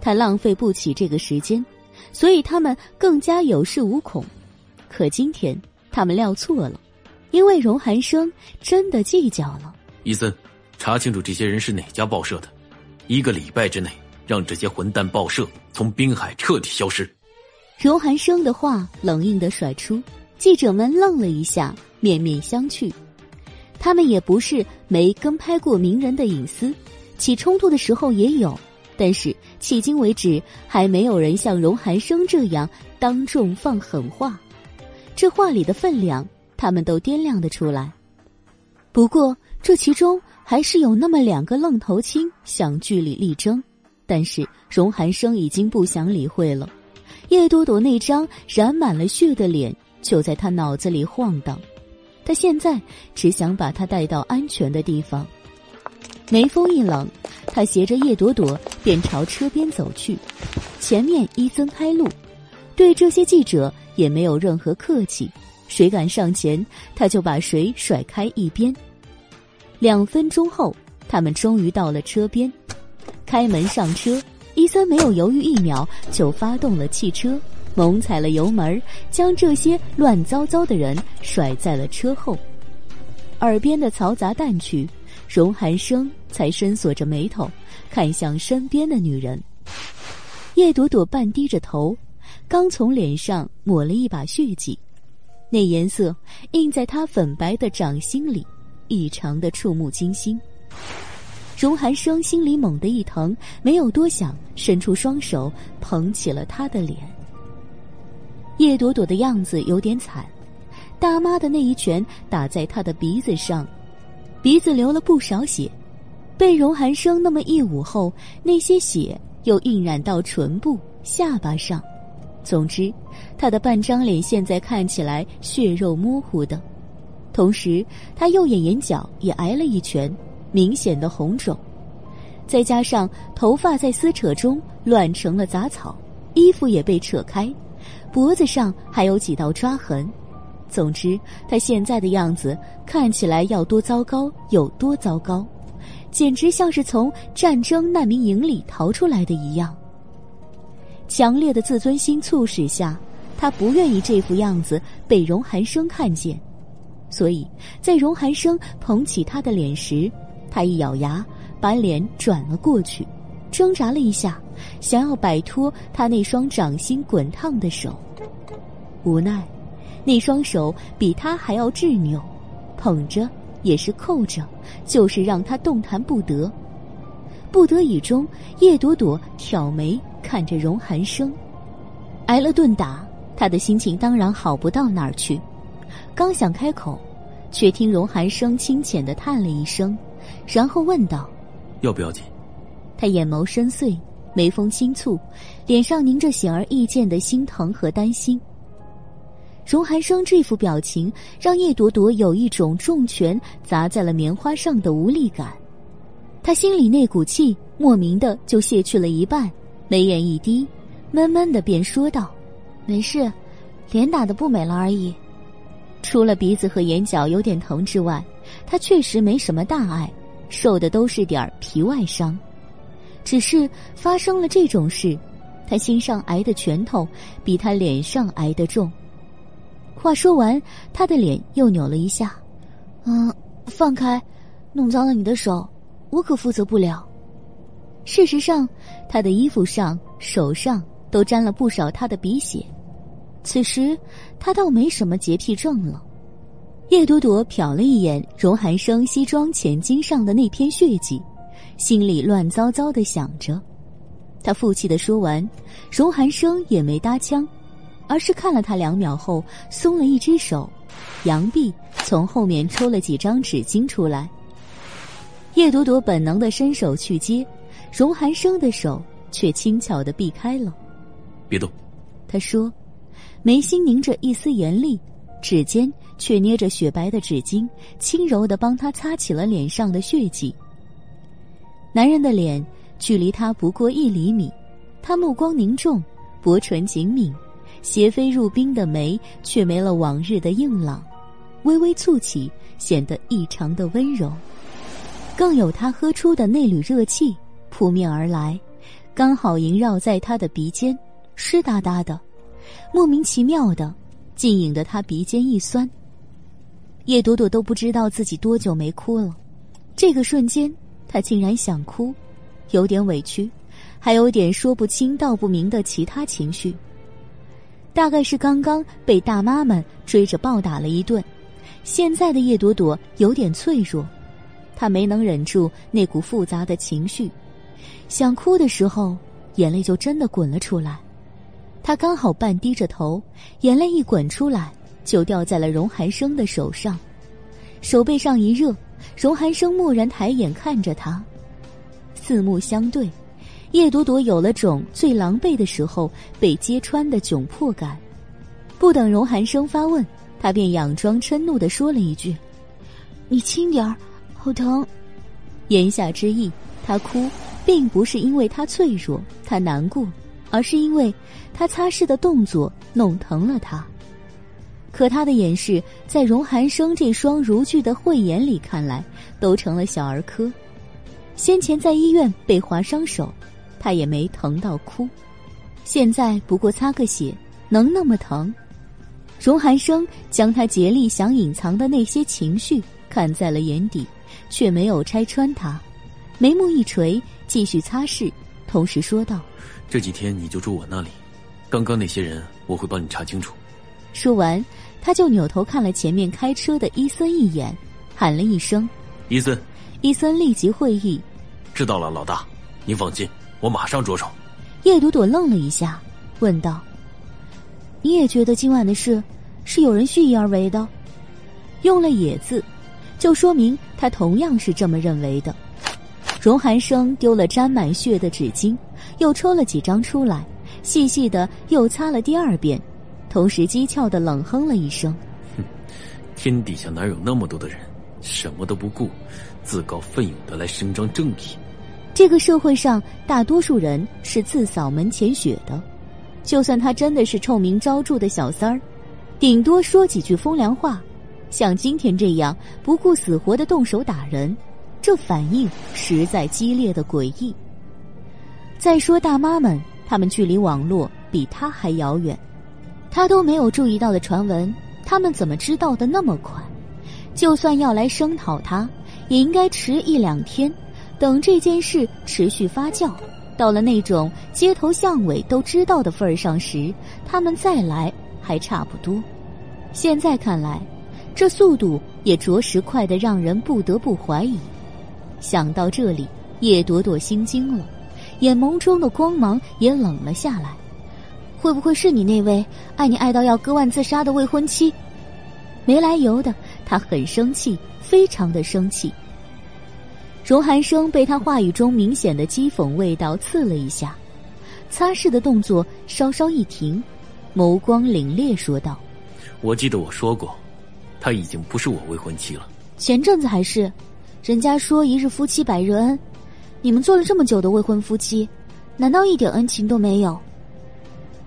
他浪费不起这个时间，所以他们更加有恃无恐。可今天他们料错了。因为荣寒生真的计较了，伊森，查清楚这些人是哪家报社的，一个礼拜之内让这些混蛋报社从滨海彻底消失。荣寒生的话冷硬的甩出，记者们愣了一下，面面相觑。他们也不是没跟拍过名人的隐私，起冲突的时候也有，但是迄今为止还没有人像荣寒生这样当众放狠话，这话里的分量。他们都掂量得出来，不过这其中还是有那么两个愣头青想据理力争，但是荣寒生已经不想理会了。叶朵朵那张染满了血的脸就在他脑子里晃荡，他现在只想把她带到安全的地方。眉峰一冷，他携着叶朵朵便朝车边走去，前面伊森开路，对这些记者也没有任何客气。谁敢上前，他就把谁甩开一边。两分钟后，他们终于到了车边，开门上车。伊森没有犹豫一秒，就发动了汽车，猛踩了油门，将这些乱糟糟的人甩在了车后。耳边的嘈杂淡去，荣寒生才深锁着眉头，看向身边的女人。叶朵朵半低着头，刚从脸上抹了一把血迹。那颜色映在他粉白的掌心里，异常的触目惊心。荣寒生心里猛地一疼，没有多想，伸出双手捧起了他的脸。叶朵朵的样子有点惨，大妈的那一拳打在他的鼻子上，鼻子流了不少血。被荣寒生那么一捂后，那些血又印染到唇部、下巴上。总之，他的半张脸现在看起来血肉模糊的，同时他右眼眼角也挨了一拳，明显的红肿，再加上头发在撕扯中乱成了杂草，衣服也被扯开，脖子上还有几道抓痕。总之，他现在的样子看起来要多糟糕有多糟糕，简直像是从战争难民营里逃出来的一样。强烈的自尊心促使下，他不愿意这副样子被荣寒生看见，所以在荣寒生捧起他的脸时，他一咬牙，把脸转了过去，挣扎了一下，想要摆脱他那双掌心滚烫的手，无奈，那双手比他还要执拗，捧着也是扣着，就是让他动弹不得。不得已中，叶朵朵挑眉看着荣寒生，挨了顿打，他的心情当然好不到哪儿去。刚想开口，却听荣寒生轻浅的叹了一声，然后问道：“要不要紧？”他眼眸深邃，眉峰轻蹙，脸上凝着显而易见的心疼和担心。荣寒生这副表情，让叶朵朵有一种重拳砸在了棉花上的无力感。他心里那股气莫名的就泄去了一半，眉眼一低，闷闷的便说道：“没事，脸打的不美了而已。除了鼻子和眼角有点疼之外，他确实没什么大碍，受的都是点皮外伤。只是发生了这种事，他心上挨的拳头比他脸上挨得重。”话说完，他的脸又扭了一下。嗯，放开，弄脏了你的手，我可负责不了。事实上，他的衣服上、手上都沾了不少他的鼻血。此时，他倒没什么洁癖症了。叶朵朵瞟了一眼荣寒生西装前襟上的那片血迹，心里乱糟糟的想着。他负气的说完，荣寒生也没搭腔。而是看了他两秒后，松了一只手，扬臂从后面抽了几张纸巾出来。叶朵朵本能的伸手去接，荣寒生的手却轻巧的避开了。别动，他说，眉心凝着一丝严厉，指尖却捏着雪白的纸巾，轻柔的帮他擦起了脸上的血迹。男人的脸距离他不过一厘米，他目光凝重，薄唇紧抿。斜飞入冰的眉却没了往日的硬朗，微微蹙起，显得异常的温柔。更有他喝出的那缕热气扑面而来，刚好萦绕在他的鼻尖，湿哒哒的，莫名其妙的，竟引得他鼻尖一酸。叶朵朵都不知道自己多久没哭了，这个瞬间，她竟然想哭，有点委屈，还有点说不清道不明的其他情绪。大概是刚刚被大妈们追着暴打了一顿，现在的叶朵朵有点脆弱，她没能忍住那股复杂的情绪，想哭的时候，眼泪就真的滚了出来。他刚好半低着头，眼泪一滚出来，就掉在了荣寒生的手上，手背上一热，荣寒生蓦然抬眼看着他，四目相对。叶朵朵有了种最狼狈的时候被揭穿的窘迫感，不等荣寒生发问，他便佯装嗔怒的说了一句：“你轻点儿，好疼。”言下之意，他哭并不是因为他脆弱、他难过，而是因为他擦拭的动作弄疼了他。可他的掩饰，在荣寒生这双如炬的慧眼里看来，都成了小儿科。先前在医院被划伤手。他也没疼到哭，现在不过擦个血，能那么疼？荣寒生将他竭力想隐藏的那些情绪看在了眼底，却没有拆穿他，眉目一垂，继续擦拭，同时说道：“这几天你就住我那里，刚刚那些人我会帮你查清楚。”说完，他就扭头看了前面开车的伊森一眼，喊了一声：“伊森！”伊森立即会意：“知道了，老大，您放心。”我马上着手。叶朵朵愣了一下，问道：“你也觉得今晚的事是有人蓄意而为的？”用了“也”字，就说明他同样是这么认为的。荣寒生丢了沾满血的纸巾，又抽了几张出来，细细的又擦了第二遍，同时讥诮的冷哼了一声：“哼，天底下哪有那么多的人，什么都不顾，自告奋勇的来伸张正义？”这个社会上，大多数人是自扫门前雪的。就算他真的是臭名昭著的小三儿，顶多说几句风凉话。像今天这样不顾死活的动手打人，这反应实在激烈的诡异。再说大妈们，他们距离网络比他还遥远，他都没有注意到的传闻，他们怎么知道的那么快？就算要来声讨他，也应该迟一两天。等这件事持续发酵，到了那种街头巷尾都知道的份儿上时，他们再来还差不多。现在看来，这速度也着实快得让人不得不怀疑。想到这里，叶朵朵心惊了，眼眸中的光芒也冷了下来。会不会是你那位爱你爱到要割腕自杀的未婚妻？没来由的，他很生气，非常的生气。荣寒生被他话语中明显的讥讽味道刺了一下，擦拭的动作稍稍一停，眸光凛冽说道：“我记得我说过，她已经不是我未婚妻了。前阵子还是，人家说一日夫妻百日恩，你们做了这么久的未婚夫妻，难道一点恩情都没有？”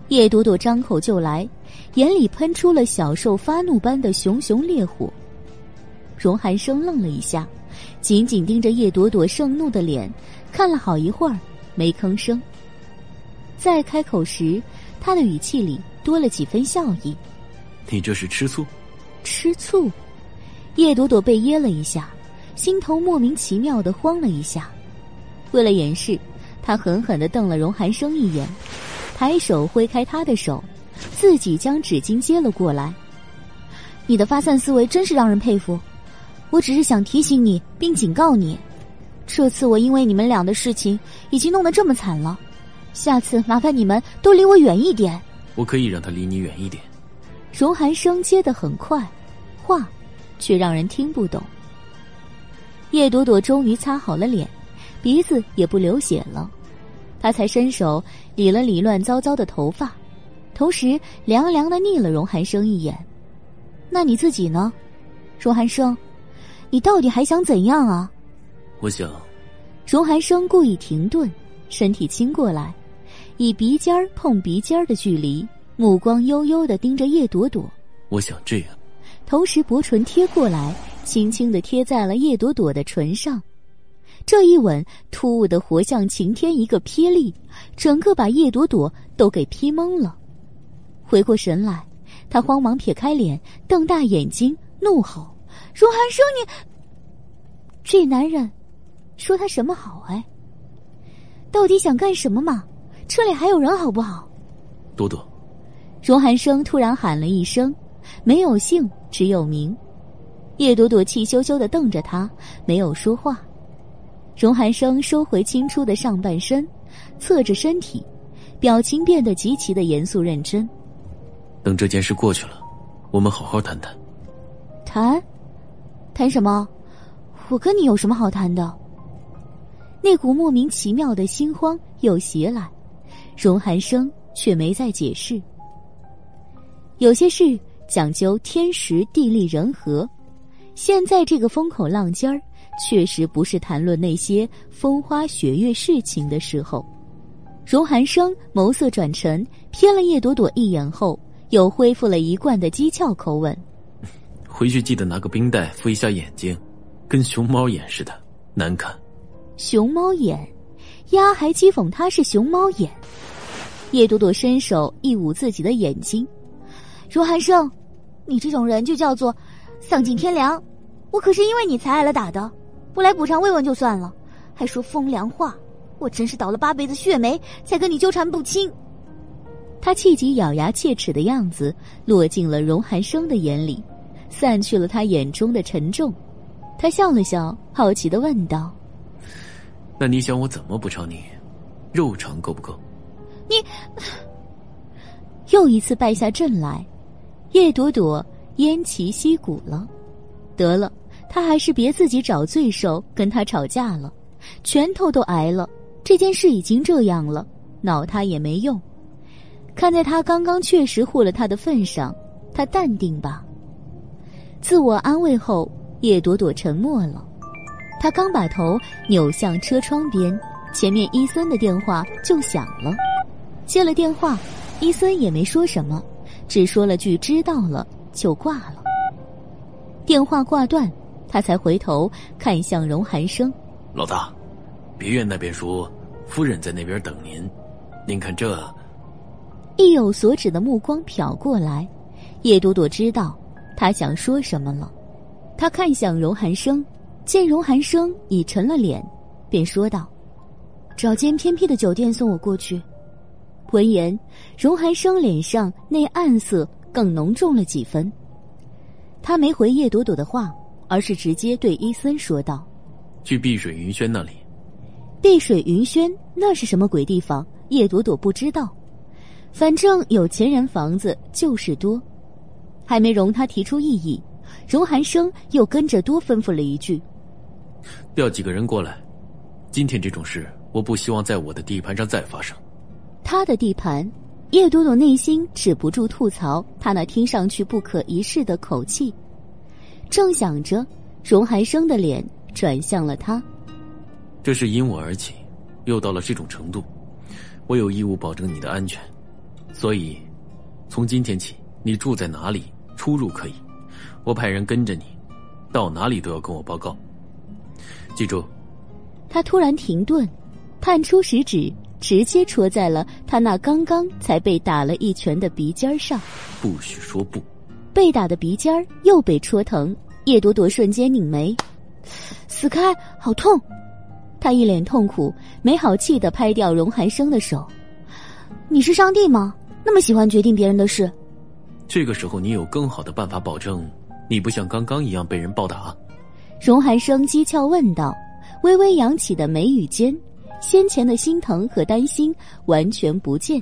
叶朵朵张口就来，眼里喷出了小兽发怒般的熊熊烈火。荣寒生愣了一下。紧紧盯着叶朵朵盛怒的脸，看了好一会儿，没吭声。再开口时，他的语气里多了几分笑意：“你这是吃醋？”吃醋？叶朵朵被噎了一下，心头莫名其妙的慌了一下。为了掩饰，他狠狠的瞪了荣寒生一眼，抬手挥开他的手，自己将纸巾接了过来。你的发散思维真是让人佩服。我只是想提醒你，并警告你，这次我因为你们俩的事情已经弄得这么惨了，下次麻烦你们都离我远一点。我可以让他离你远一点。荣寒生接的很快，话却让人听不懂。叶朵朵终于擦好了脸，鼻子也不流血了，他才伸手理了理乱糟糟的头发，同时凉凉的睨了荣寒生一眼。那你自己呢，荣寒生？你到底还想怎样啊？我想，荣寒生故意停顿，身体倾过来，以鼻尖儿碰鼻尖儿的距离，目光悠悠的盯着叶朵朵。我想这样，同时薄唇贴过来，轻轻的贴在了叶朵朵的唇上。这一吻突兀的活像晴天一个霹雳，整个把叶朵朵都给劈懵了。回过神来，他慌忙撇开脸，瞪大眼睛，怒吼。荣寒生，你这男人说他什么好哎？到底想干什么嘛？车里还有人好不好？朵朵，荣寒生突然喊了一声，没有姓，只有名。叶朵朵气羞羞的瞪着他，没有说话。荣寒生收回清初的上半身，侧着身体，表情变得极其的严肃认真。等这件事过去了，我们好好谈谈。谈。谈什么？我跟你有什么好谈的？那股莫名其妙的心慌又袭来，荣寒生却没再解释。有些事讲究天时地利人和，现在这个风口浪尖儿，确实不是谈论那些风花雪月事情的时候。荣寒生眸色转沉，瞥了叶朵朵一眼后，又恢复了一贯的讥诮口吻。回去记得拿个冰袋敷一下眼睛，跟熊猫眼似的，难看。熊猫眼，丫还讥讽他是熊猫眼。叶朵朵伸手一捂自己的眼睛，荣寒生，你这种人就叫做丧尽天良。我可是因为你才挨了打的，不来补偿慰问就算了，还说风凉话，我真是倒了八辈子血霉才跟你纠缠不清。他气急咬牙切齿的样子落进了荣寒生的眼里。散去了他眼中的沉重，他笑了笑，好奇的问道：“那你想我怎么补偿你？肉偿够不够？”你又一次败下阵来，叶朵朵偃旗息鼓了。得了，他还是别自己找罪受，跟他吵架了，拳头都挨了。这件事已经这样了，恼他也没用。看在他刚刚确实护了他的份上，他淡定吧。自我安慰后，叶朵朵沉默了。她刚把头扭向车窗边，前面伊森的电话就响了。接了电话，伊森也没说什么，只说了句“知道了”就挂了。电话挂断，他才回头看向荣寒生：“老大，别院那边说夫人在那边等您，您看这……”意有所指的目光瞟过来，叶朵朵知道。他想说什么了？他看向荣寒生，见荣寒生已沉了脸，便说道：“找间偏僻的酒店送我过去。”闻言，荣寒生脸上那暗色更浓重了几分。他没回叶朵朵的话，而是直接对伊森说道：“去碧水云轩那里。”碧水云轩那是什么鬼地方？叶朵朵不知道，反正有钱人房子就是多。还没容他提出异议，荣寒生又跟着多吩咐了一句：“调几个人过来，今天这种事，我不希望在我的地盘上再发生。”他的地盘，叶朵朵内心止不住吐槽他那听上去不可一世的口气。正想着，荣寒生的脸转向了他：“这是因我而起，又到了这种程度，我有义务保证你的安全，所以，从今天起，你住在哪里，出入可以。”我派人跟着你，到哪里都要跟我报告。记住。他突然停顿，探出食指，直接戳在了他那刚刚才被打了一拳的鼻尖上。不许说不。被打的鼻尖儿又被戳疼，叶朵朵瞬间拧眉，死开，好痛！他一脸痛苦，没好气的拍掉荣寒生的手。你是上帝吗？那么喜欢决定别人的事？这个时候，你有更好的办法保证？你不像刚刚一样被人暴打，荣寒生讥诮问道，微微扬起的眉宇间，先前的心疼和担心完全不见，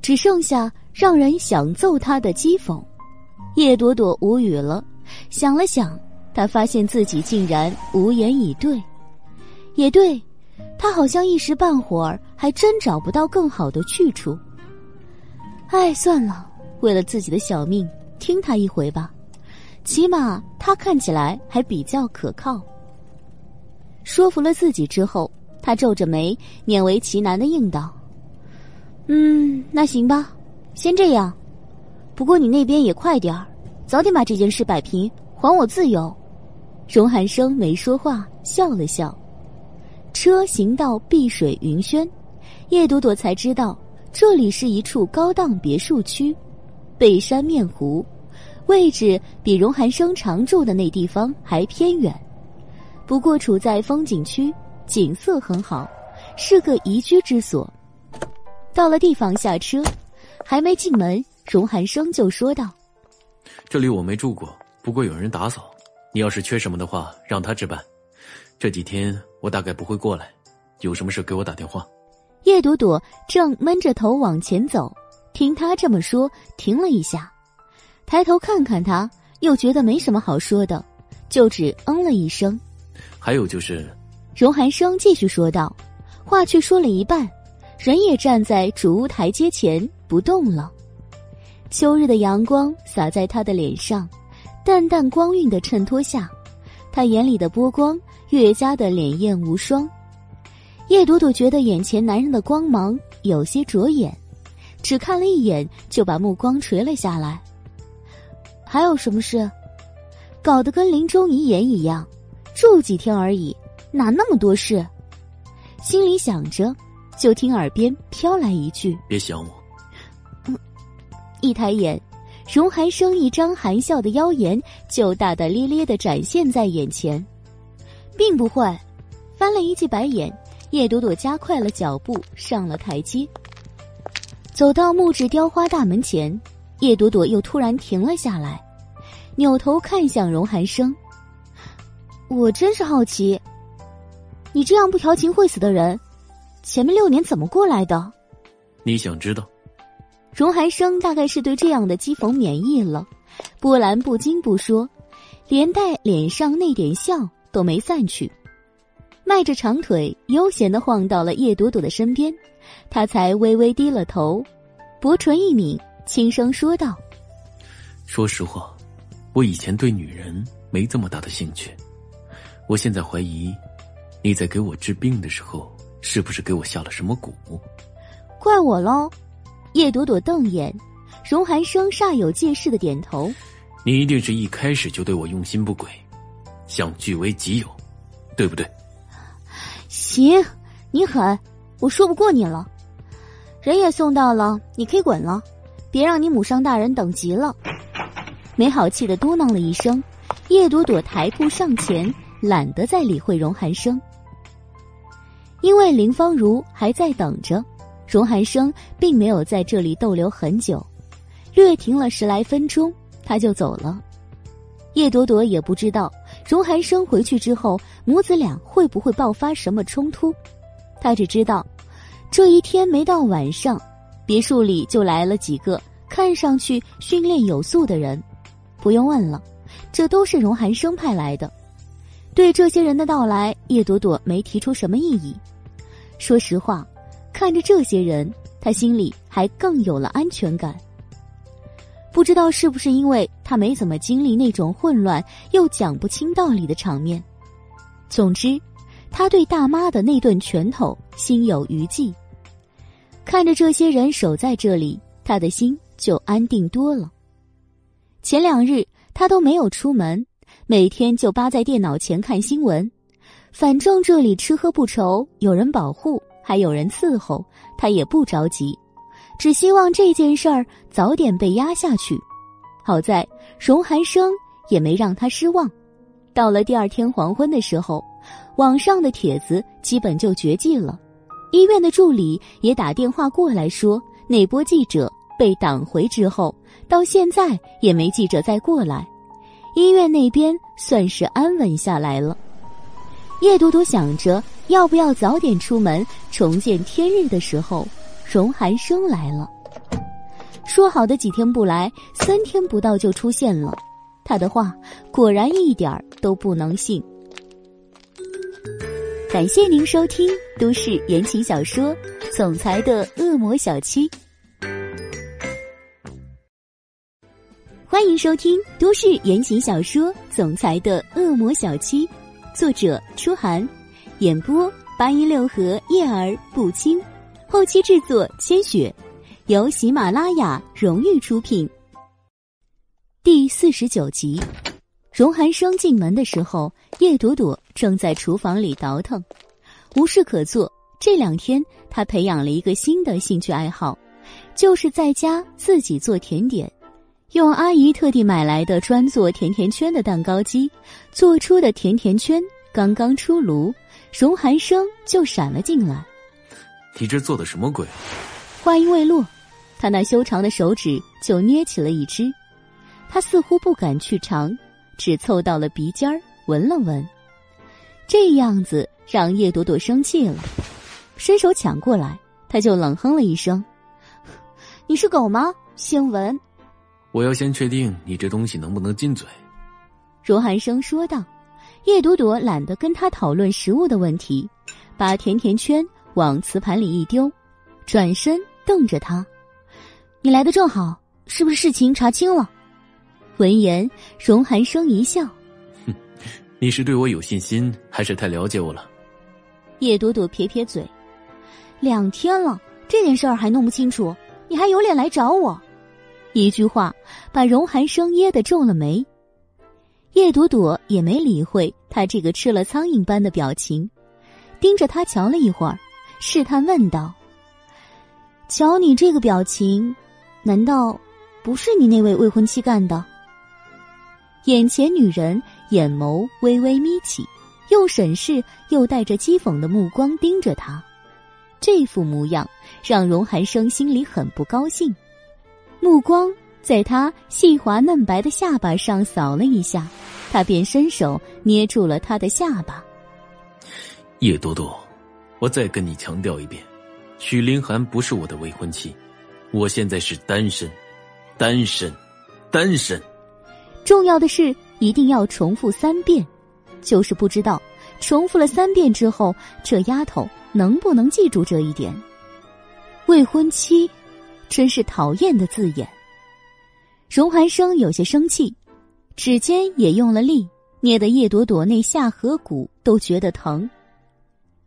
只剩下让人想揍他的讥讽。叶朵朵无语了，想了想，她发现自己竟然无言以对。也对，她好像一时半会儿还真找不到更好的去处。哎，算了，为了自己的小命，听他一回吧。起码他看起来还比较可靠。说服了自己之后，他皱着眉，勉为其难的应道：“嗯，那行吧，先这样。不过你那边也快点儿，早点把这件事摆平，还我自由。”荣寒生没说话，笑了笑。车行到碧水云轩，叶朵朵才知道这里是一处高档别墅区，背山面湖。位置比荣寒生常住的那地方还偏远，不过处在风景区，景色很好，是个宜居之所。到了地方下车，还没进门，荣寒生就说道：“这里我没住过，不过有人打扫。你要是缺什么的话，让他置办。这几天我大概不会过来，有什么事给我打电话。”叶朵朵正闷着头往前走，听他这么说，停了一下。抬头看看他，又觉得没什么好说的，就只嗯了一声。还有就是，荣寒生继续说道，话却说了一半，人也站在主屋台阶前不动了。秋日的阳光洒在他的脸上，淡淡光晕的衬托下，他眼里的波光越加的潋滟无双。叶朵朵觉得眼前男人的光芒有些灼眼，只看了一眼就把目光垂了下来。还有什么事？搞得跟临终遗言一样，住几天而已，哪那么多事？心里想着，就听耳边飘来一句：“别想我。”一抬眼，荣寒生一张含笑的妖颜就大大咧咧的展现在眼前，并不会。翻了一记白眼，叶朵朵加快了脚步上了台阶，走到木质雕花大门前。叶朵朵又突然停了下来，扭头看向荣寒生。我真是好奇，你这样不调情会死的人，前面六年怎么过来的？你想知道？荣寒生大概是对这样的讥讽免疫了，波澜不惊不说，连带脸上那点笑都没散去，迈着长腿悠闲的晃到了叶朵朵的身边，他才微微低了头，薄唇一抿。轻声说道：“说实话，我以前对女人没这么大的兴趣。我现在怀疑，你在给我治病的时候，是不是给我下了什么蛊？怪我喽！”叶朵朵瞪眼，荣寒生煞有介事的点头：“你一定是一开始就对我用心不轨，想据为己有，对不对？”行，你狠，我说不过你了。人也送到了，你可以滚了。别让你母上大人等急了，没好气的嘟囔了一声。叶朵朵抬步上前，懒得再理会荣寒生，因为林芳如还在等着。荣寒生并没有在这里逗留很久，略停了十来分钟，他就走了。叶朵朵也不知道荣寒生回去之后，母子俩会不会爆发什么冲突，他只知道，这一天没到晚上。别墅里就来了几个看上去训练有素的人，不用问了，这都是荣寒生派来的。对这些人的到来，叶朵朵没提出什么异议。说实话，看着这些人，他心里还更有了安全感。不知道是不是因为他没怎么经历那种混乱又讲不清道理的场面。总之，他对大妈的那顿拳头心有余悸。看着这些人守在这里，他的心就安定多了。前两日他都没有出门，每天就扒在电脑前看新闻。反正这里吃喝不愁，有人保护，还有人伺候，他也不着急。只希望这件事儿早点被压下去。好在荣寒生也没让他失望。到了第二天黄昏的时候，网上的帖子基本就绝迹了。医院的助理也打电话过来说，那波记者被挡回之后，到现在也没记者再过来。医院那边算是安稳下来了。叶朵朵想着要不要早点出门重见天日的时候。荣寒生来了，说好的几天不来，三天不到就出现了。他的话果然一点儿都不能信。感谢您收听都市言情小说《总裁的恶魔小七》，欢迎收听都市言情小说《总裁的恶魔小七》，作者：初寒，演播：八一六合叶儿不轻。后期制作：千雪，由喜马拉雅荣誉出品。第四十九集，荣寒生进门的时候，叶朵朵正在厨房里倒腾，无事可做。这两天，他培养了一个新的兴趣爱好，就是在家自己做甜点，用阿姨特地买来的专做甜甜圈的蛋糕机做出的甜甜圈刚刚出炉，荣寒生就闪了进来。你这做的什么鬼？话音未落，他那修长的手指就捏起了一只，他似乎不敢去尝，只凑到了鼻尖儿闻了闻，这样子让叶朵朵生气了，伸手抢过来，他就冷哼了一声：“你是狗吗？先闻。”我要先确定你这东西能不能进嘴。”荣寒生说道。叶朵朵懒得跟他讨论食物的问题，把甜甜圈。往瓷盘里一丢，转身瞪着他：“你来的正好，是不是事情查清了？”闻言，荣寒生一笑：“哼，你是对我有信心，还是太了解我了？”叶朵朵撇撇嘴：“两天了，这件事儿还弄不清楚，你还有脸来找我？”一句话把荣寒生噎得皱了眉。叶朵朵也没理会他这个吃了苍蝇般的表情，盯着他瞧了一会儿。试探问道：“瞧你这个表情，难道不是你那位未婚妻干的？”眼前女人眼眸微微眯起，又审视又带着讥讽的目光盯着他，这副模样让荣寒生心里很不高兴。目光在他细滑嫩白的下巴上扫了一下，他便伸手捏住了他的下巴。叶多多。我再跟你强调一遍，许凌寒不是我的未婚妻，我现在是单身，单身，单身。重要的是一定要重复三遍，就是不知道重复了三遍之后，这丫头能不能记住这一点。未婚妻，真是讨厌的字眼。荣寒生有些生气，指尖也用了力，捏得叶朵朵那下颌骨都觉得疼。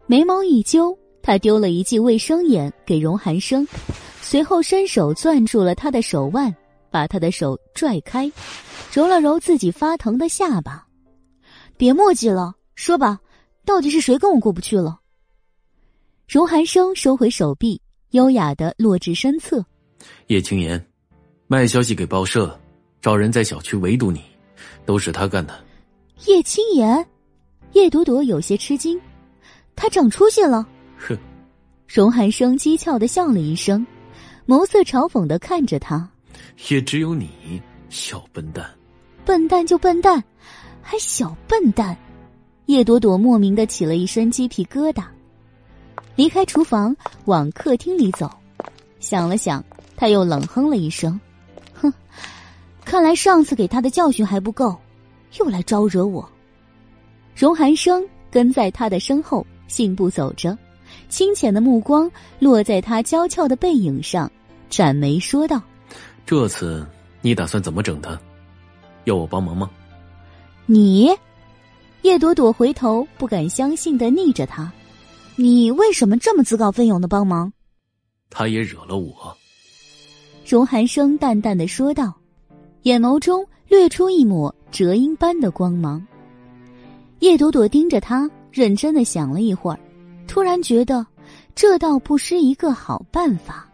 眉毛一揪，他丢了一记卫生眼给荣寒生，随后伸手攥住了他的手腕，把他的手拽开，揉了揉自己发疼的下巴。别墨迹了，说吧，到底是谁跟我过不去了？荣寒生收回手臂，优雅的落至身侧。叶青言，卖消息给报社，找人在小区围堵你，都是他干的。叶青言，叶朵朵有些吃惊。他长出息了，哼！荣寒生讥诮的笑了一声，眸色嘲讽的看着他。也只有你，小笨蛋！笨蛋就笨蛋，还小笨蛋！叶朵朵莫名的起了一身鸡皮疙瘩，离开厨房往客厅里走，想了想，他又冷哼了一声：“哼，看来上次给他的教训还不够，又来招惹我。荣寒生跟在他的身后，信步走着，清浅的目光落在他娇俏的背影上，展眉说道：“这次你打算怎么整他？要我帮忙吗？”你，叶朵朵回头不敢相信的睨着他：“你为什么这么自告奋勇的帮忙？”他也惹了我。荣寒生淡淡的说道，眼眸中掠出一抹折音般的光芒。叶朵朵盯着他，认真的想了一会儿，突然觉得这倒不失一个好办法。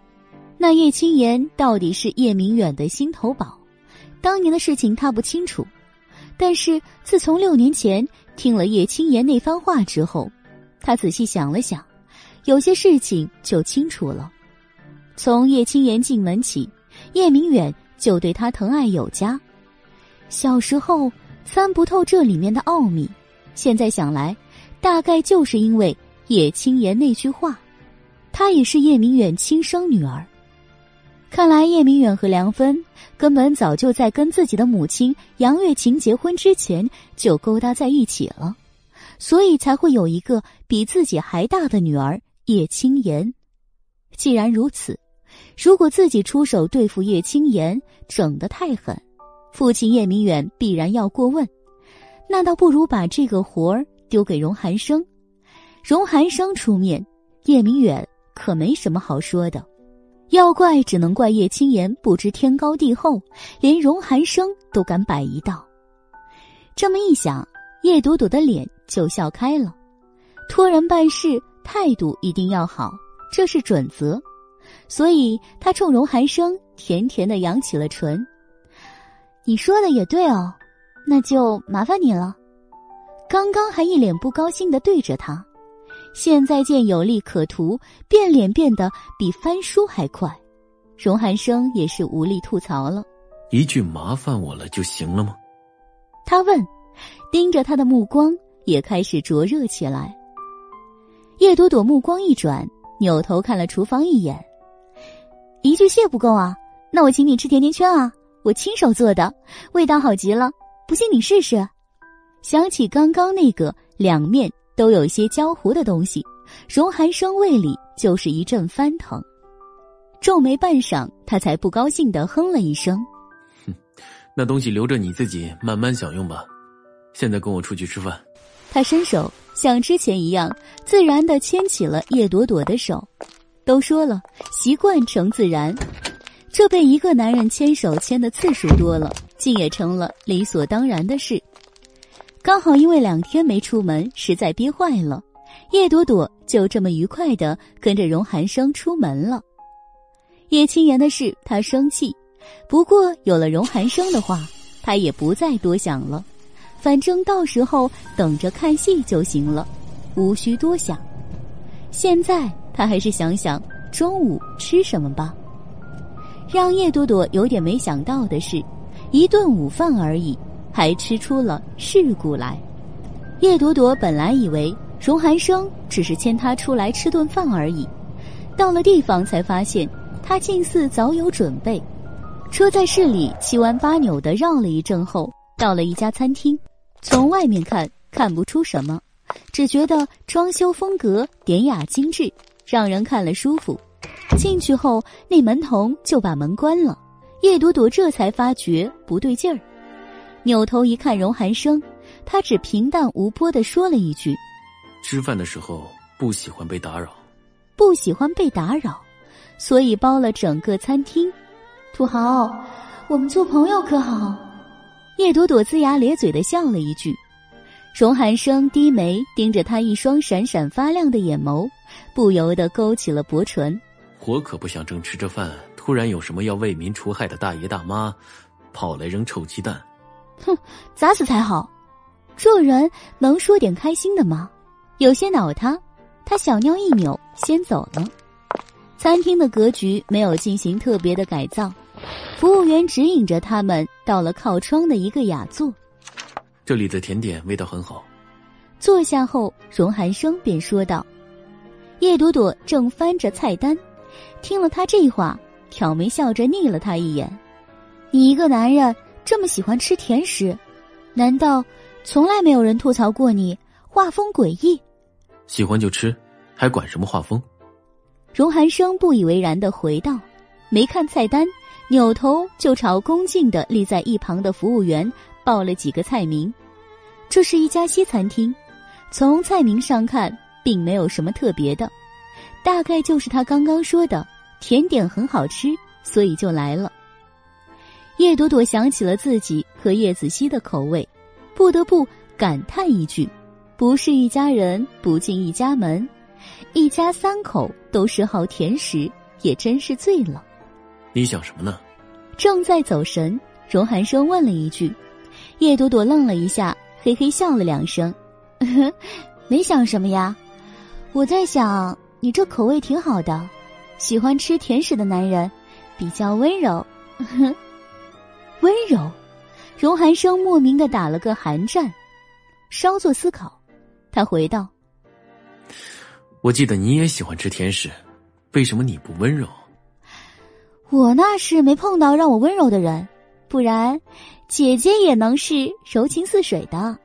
那叶青言到底是叶明远的心头宝，当年的事情他不清楚，但是自从六年前听了叶青言那番话之后，他仔细想了想，有些事情就清楚了。从叶青言进门起，叶明远就对他疼爱有加，小时候参不透这里面的奥秘。现在想来，大概就是因为叶青言那句话，她也是叶明远亲生女儿。看来叶明远和梁芬根本早就在跟自己的母亲杨月琴结婚之前就勾搭在一起了，所以才会有一个比自己还大的女儿叶青言。既然如此，如果自己出手对付叶青言，整得太狠，父亲叶明远必然要过问。那倒不如把这个活儿丢给荣寒生，荣寒生出面，叶明远可没什么好说的。要怪只能怪叶青言不知天高地厚，连荣寒生都敢摆一道。这么一想，叶朵朵的脸就笑开了。托人办事，态度一定要好，这是准则。所以他冲荣寒生甜甜的扬起了唇：“你说的也对哦。”那就麻烦你了。刚刚还一脸不高兴的对着他，现在见有利可图，变脸变得比翻书还快。荣寒生也是无力吐槽了。一句麻烦我了就行了吗？他问，盯着他的目光也开始灼热起来。叶朵朵目光一转，扭头看了厨房一眼。一句谢不够啊，那我请你吃甜甜圈啊，我亲手做的，味道好极了。不信你试试。想起刚刚那个两面都有些焦糊的东西，荣寒生胃里就是一阵翻腾。皱眉半晌，他才不高兴的哼了一声：“哼，那东西留着你自己慢慢享用吧。现在跟我出去吃饭。”他伸手像之前一样，自然的牵起了叶朵朵的手。都说了，习惯成自然。这被一个男人牵手牵的次数多了。竟也成了理所当然的事。刚好因为两天没出门，实在憋坏了，叶朵朵就这么愉快的跟着荣寒生出门了。叶青言的事，他生气，不过有了荣寒生的话，他也不再多想了，反正到时候等着看戏就行了，无需多想。现在他还是想想中午吃什么吧。让叶朵朵有点没想到的是。一顿午饭而已，还吃出了事故来。叶朵朵本来以为荣寒生只是牵她出来吃顿饭而已，到了地方才发现他竟似早有准备。车在市里七弯八扭的绕了一阵后，到了一家餐厅。从外面看看不出什么，只觉得装修风格典雅精致，让人看了舒服。进去后，那门童就把门关了。叶朵朵这才发觉不对劲儿，扭头一看荣寒生，他只平淡无波的说了一句：“吃饭的时候不喜欢被打扰，不喜欢被打扰，所以包了整个餐厅。”土豪，我们做朋友可好？叶朵朵龇牙咧嘴的笑了一句，荣寒生低眉盯着他一双闪闪发亮的眼眸，不由得勾起了薄唇。我可不想正吃着饭。突然有什么要为民除害的大爷大妈，跑来扔臭鸡蛋，哼，砸死才好！这人能说点开心的吗？有些恼他，他小尿一扭，先走了。餐厅的格局没有进行特别的改造，服务员指引着他们到了靠窗的一个雅座。这里的甜点味道很好。坐下后，荣寒生便说道：“叶朵朵正翻着菜单，听了他这话。”挑眉笑着睨了他一眼：“你一个男人这么喜欢吃甜食，难道从来没有人吐槽过你画风诡异？喜欢就吃，还管什么画风？荣寒生不以为然的回道，没看菜单，扭头就朝恭敬的立在一旁的服务员报了几个菜名。这是一家西餐厅，从菜名上看，并没有什么特别的，大概就是他刚刚说的甜点很好吃，所以就来了。叶朵朵想起了自己和叶子熙的口味，不得不感叹一句：“不是一家人，不进一家门。”一家三口都是好甜食，也真是醉了。你想什么呢？正在走神，荣寒生问了一句。叶朵朵愣了一下，嘿嘿笑了两声：“ 没想什么呀，我在想你这口味挺好的，喜欢吃甜食的男人比较温柔。”温柔，荣寒生莫名的打了个寒战，稍作思考，他回道。我记得你也喜欢吃甜食，为什么你不温柔？我那是没碰到让我温柔的人，不然姐姐也能是柔情似水的。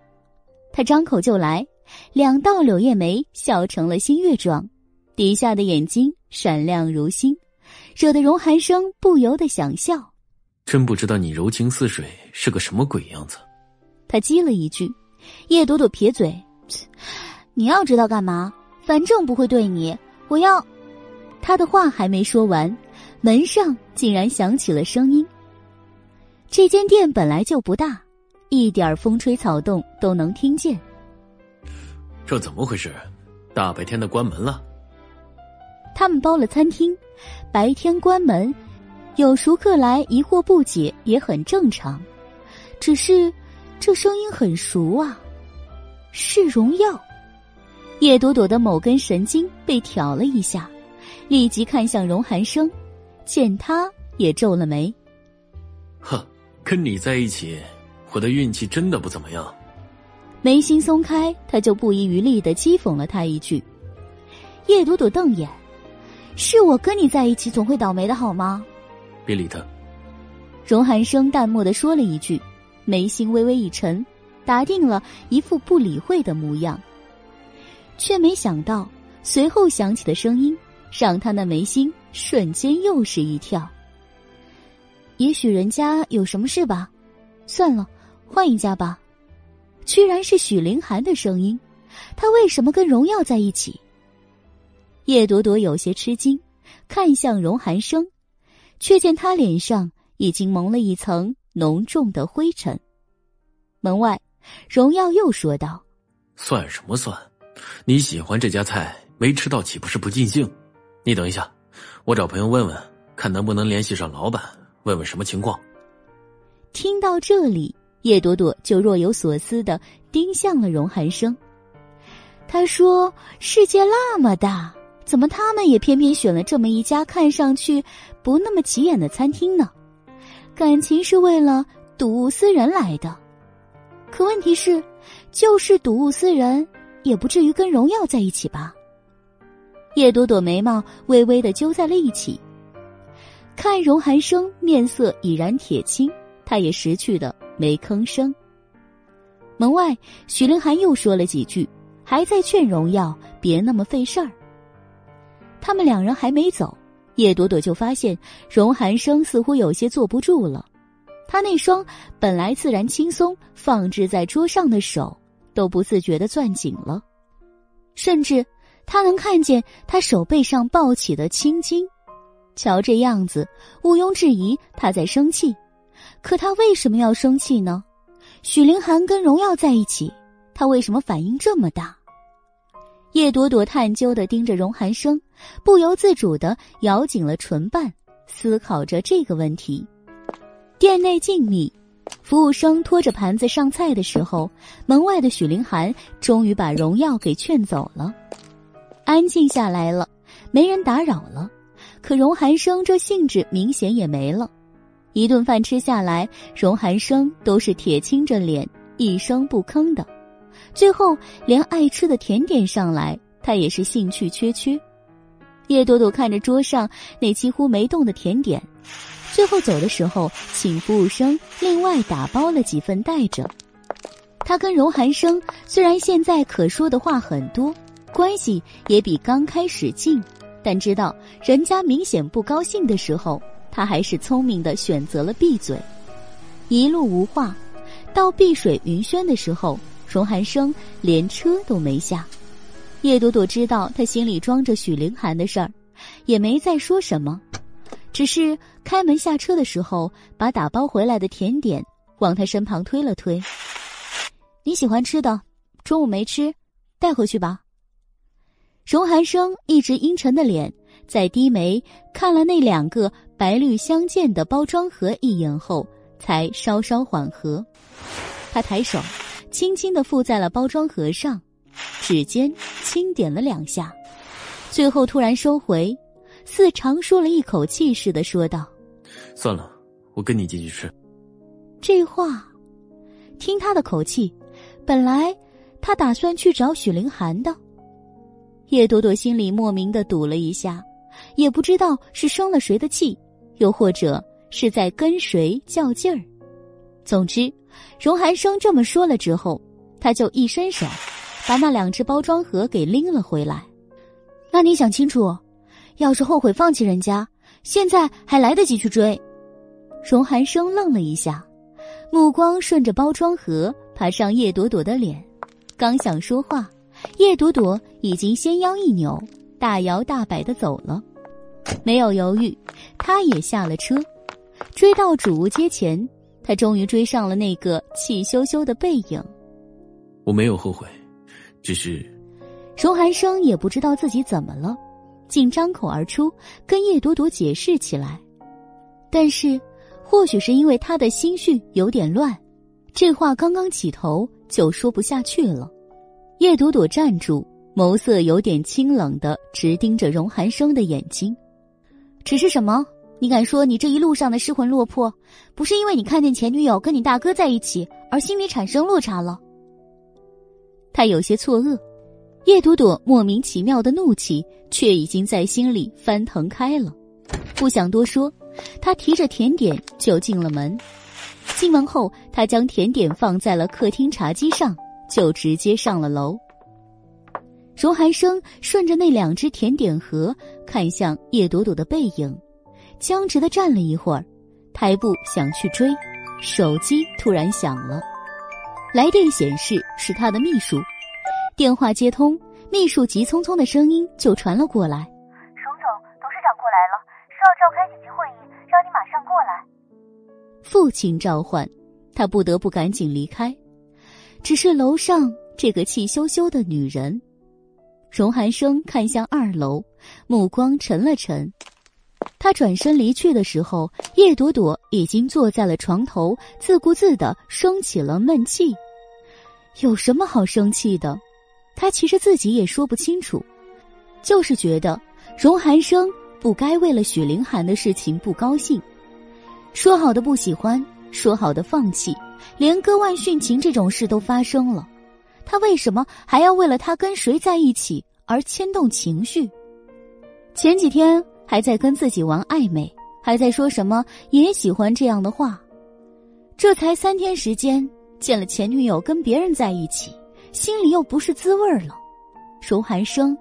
他张口就来，两道柳叶眉笑成了新月状，底下的眼睛闪亮如星，惹得荣寒生不由得想笑。真不知道你柔情似水是个什么鬼样子。他激了一句，叶朵朵撇嘴：“你要知道干嘛？”反正不会对你，我要。他的话还没说完，门上竟然响起了声音。这间店本来就不大，一点风吹草动都能听见。这怎么回事？大白天的关门了？他们包了餐厅，白天关门，有熟客来疑惑不解也很正常。只是，这声音很熟啊，是荣耀。叶朵朵的某根神经被挑了一下，立即看向荣寒生，见他也皱了眉。哼，跟你在一起，我的运气真的不怎么样。眉心松开，他就不遗余力的讥讽了他一句。叶朵朵瞪眼：“是我跟你在一起总会倒霉的好吗？”别理他。荣寒生淡漠的说了一句，眉心微微一沉，打定了一副不理会的模样。却没想到，随后响起的声音让他那眉心瞬间又是一跳。也许人家有什么事吧，算了，换一家吧。居然是许凌寒的声音，他为什么跟荣耀在一起？叶朵朵有些吃惊，看向荣寒生，却见他脸上已经蒙了一层浓重的灰尘。门外，荣耀又说道：“算什么算？”你喜欢这家菜，没吃到岂不是不尽兴？你等一下，我找朋友问问，看能不能联系上老板，问问什么情况。听到这里，叶朵朵就若有所思的盯向了荣寒生。他说：“世界那么大，怎么他们也偏偏选了这么一家看上去不那么起眼的餐厅呢？感情是为了睹物思人来的。可问题是，就是睹物思人。”也不至于跟荣耀在一起吧？叶朵朵眉毛微微的揪在了一起，看荣寒生面色已然铁青，他也识趣的没吭声。门外，许凌寒又说了几句，还在劝荣耀别那么费事儿。他们两人还没走，叶朵朵就发现荣寒生似乎有些坐不住了，他那双本来自然轻松放置在桌上的手。都不自觉的攥紧了，甚至他能看见他手背上抱起的青筋。瞧这样子，毋庸置疑他在生气。可他为什么要生气呢？许凌寒跟荣耀在一起，他为什么反应这么大？叶朵朵探究的盯着荣寒生，不由自主的咬紧了唇瓣，思考着这个问题。店内静谧。服务生拖着盘子上菜的时候，门外的许凌寒终于把荣耀给劝走了，安静下来了，没人打扰了。可荣寒生这兴致明显也没了。一顿饭吃下来，荣寒生都是铁青着脸，一声不吭的。最后连爱吃的甜点上来，他也是兴趣缺缺。叶朵朵看着桌上那几乎没动的甜点。最后走的时候，请服务生另外打包了几份带着。他跟荣寒生虽然现在可说的话很多，关系也比刚开始近，但知道人家明显不高兴的时候，他还是聪明的选择了闭嘴。一路无话，到碧水云轩的时候，荣寒生连车都没下。叶朵朵知道他心里装着许凌寒的事儿，也没再说什么，只是开门下车的时候，把打包回来的甜点往他身旁推了推。你喜欢吃的，中午没吃，带回去吧。荣寒生一直阴沉的脸，在低眉看了那两个白绿相间的包装盒一眼后，才稍稍缓和。他抬手，轻轻的附在了包装盒上。指尖轻点了两下，最后突然收回，似长舒了一口气似的说道：“算了，我跟你进去吃。”这话，听他的口气，本来他打算去找许凌寒的。叶朵朵心里莫名的堵了一下，也不知道是生了谁的气，又或者是在跟谁较劲儿。总之，荣寒生这么说了之后，他就一伸手。把那两只包装盒给拎了回来。那你想清楚，要是后悔放弃人家，现在还来得及去追。荣寒生愣了一下，目光顺着包装盒爬上叶朵朵的脸，刚想说话，叶朵朵已经纤腰一扭，大摇大摆的走了。没有犹豫，他也下了车，追到主屋街前，他终于追上了那个气羞羞的背影。我没有后悔。只是，荣寒生也不知道自己怎么了，竟张口而出跟叶朵朵解释起来。但是，或许是因为他的心绪有点乱，这话刚刚起头就说不下去了。叶朵朵站住，眸色有点清冷的直盯着荣寒生的眼睛。只是什么？你敢说你这一路上的失魂落魄，不是因为你看见前女友跟你大哥在一起而心里产生落差了？他有些错愕，叶朵朵莫名其妙的怒气却已经在心里翻腾开了。不想多说，他提着甜点就进了门。进门后，他将甜点放在了客厅茶几上，就直接上了楼。荣寒生顺着那两只甜点盒看向叶朵朵的背影，僵直的站了一会儿，抬步想去追，手机突然响了。来电显示是他的秘书，电话接通，秘书急匆匆的声音就传了过来：“熊总，董事长过来了，说要召开紧急会议，让你马上过来。”父亲召唤，他不得不赶紧离开。只是楼上这个气羞羞的女人，荣寒生看向二楼，目光沉了沉。他转身离去的时候，叶朵朵已经坐在了床头，自顾自的生起了闷气。有什么好生气的？他其实自己也说不清楚，就是觉得荣寒生不该为了许凌寒的事情不高兴。说好的不喜欢，说好的放弃，连割腕殉情这种事都发生了，他为什么还要为了他跟谁在一起而牵动情绪？前几天还在跟自己玩暧昧，还在说什么也喜欢这样的话，这才三天时间。见了前女友跟别人在一起，心里又不是滋味了。荣寒生，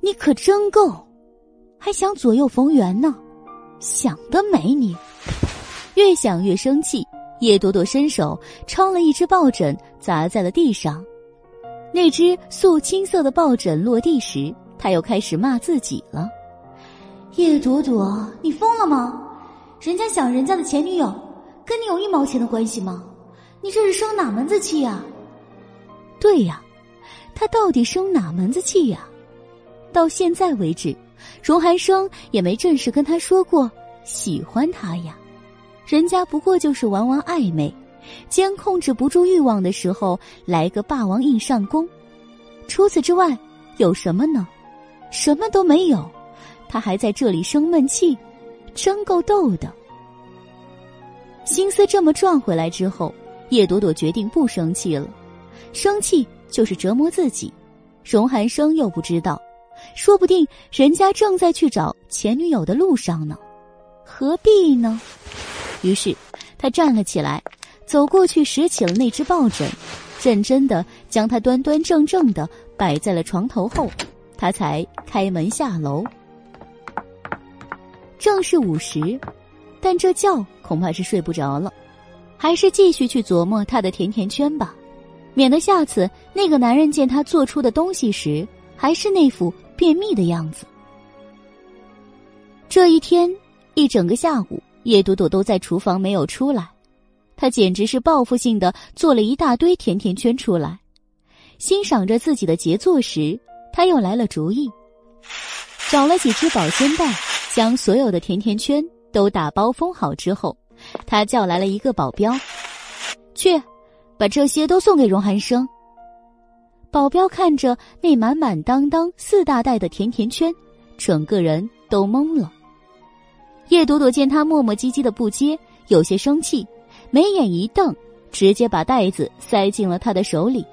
你可真够，还想左右逢源呢，想得美！你越想越生气。叶朵朵伸手抄了一只抱枕，砸在了地上。那只素青色的抱枕落地时，他又开始骂自己了：“叶朵朵，你疯了吗？人家想人家的前女友，跟你有一毛钱的关系吗？”你这是生哪门子气呀？对呀，他到底生哪门子气呀？到现在为止，荣寒生也没正式跟他说过喜欢他呀。人家不过就是玩玩暧昧，兼控制不住欲望的时候来个霸王硬上弓。除此之外，有什么呢？什么都没有。他还在这里生闷气，真够逗的。心思这么转回来之后。叶朵朵决定不生气了，生气就是折磨自己。荣寒生又不知道，说不定人家正在去找前女友的路上呢，何必呢？于是他站了起来，走过去拾起了那只抱枕，认真的将它端端正正的摆在了床头后，他才开门下楼。正是午时，但这觉恐怕是睡不着了，还是继续去琢磨他的甜甜圈吧，免得下次那个男人见他做出的东西时，还是那副便秘的样子。这一天一整个下午，叶朵朵都在厨房没有出来。他简直是报复性的做了一大堆甜甜圈出来，欣赏着自己的杰作时，他又来了主意，找了几只保鲜袋，将所有的甜甜圈都打包封好之后，他叫来了一个保镖，去，把这些都送给荣寒生。保镖看着那满满当当四大袋的甜甜圈，整个人都懵了。叶朵朵见他磨磨唧唧的不接，有些生气。眉眼一瞪，直接把袋子塞进了他的手里，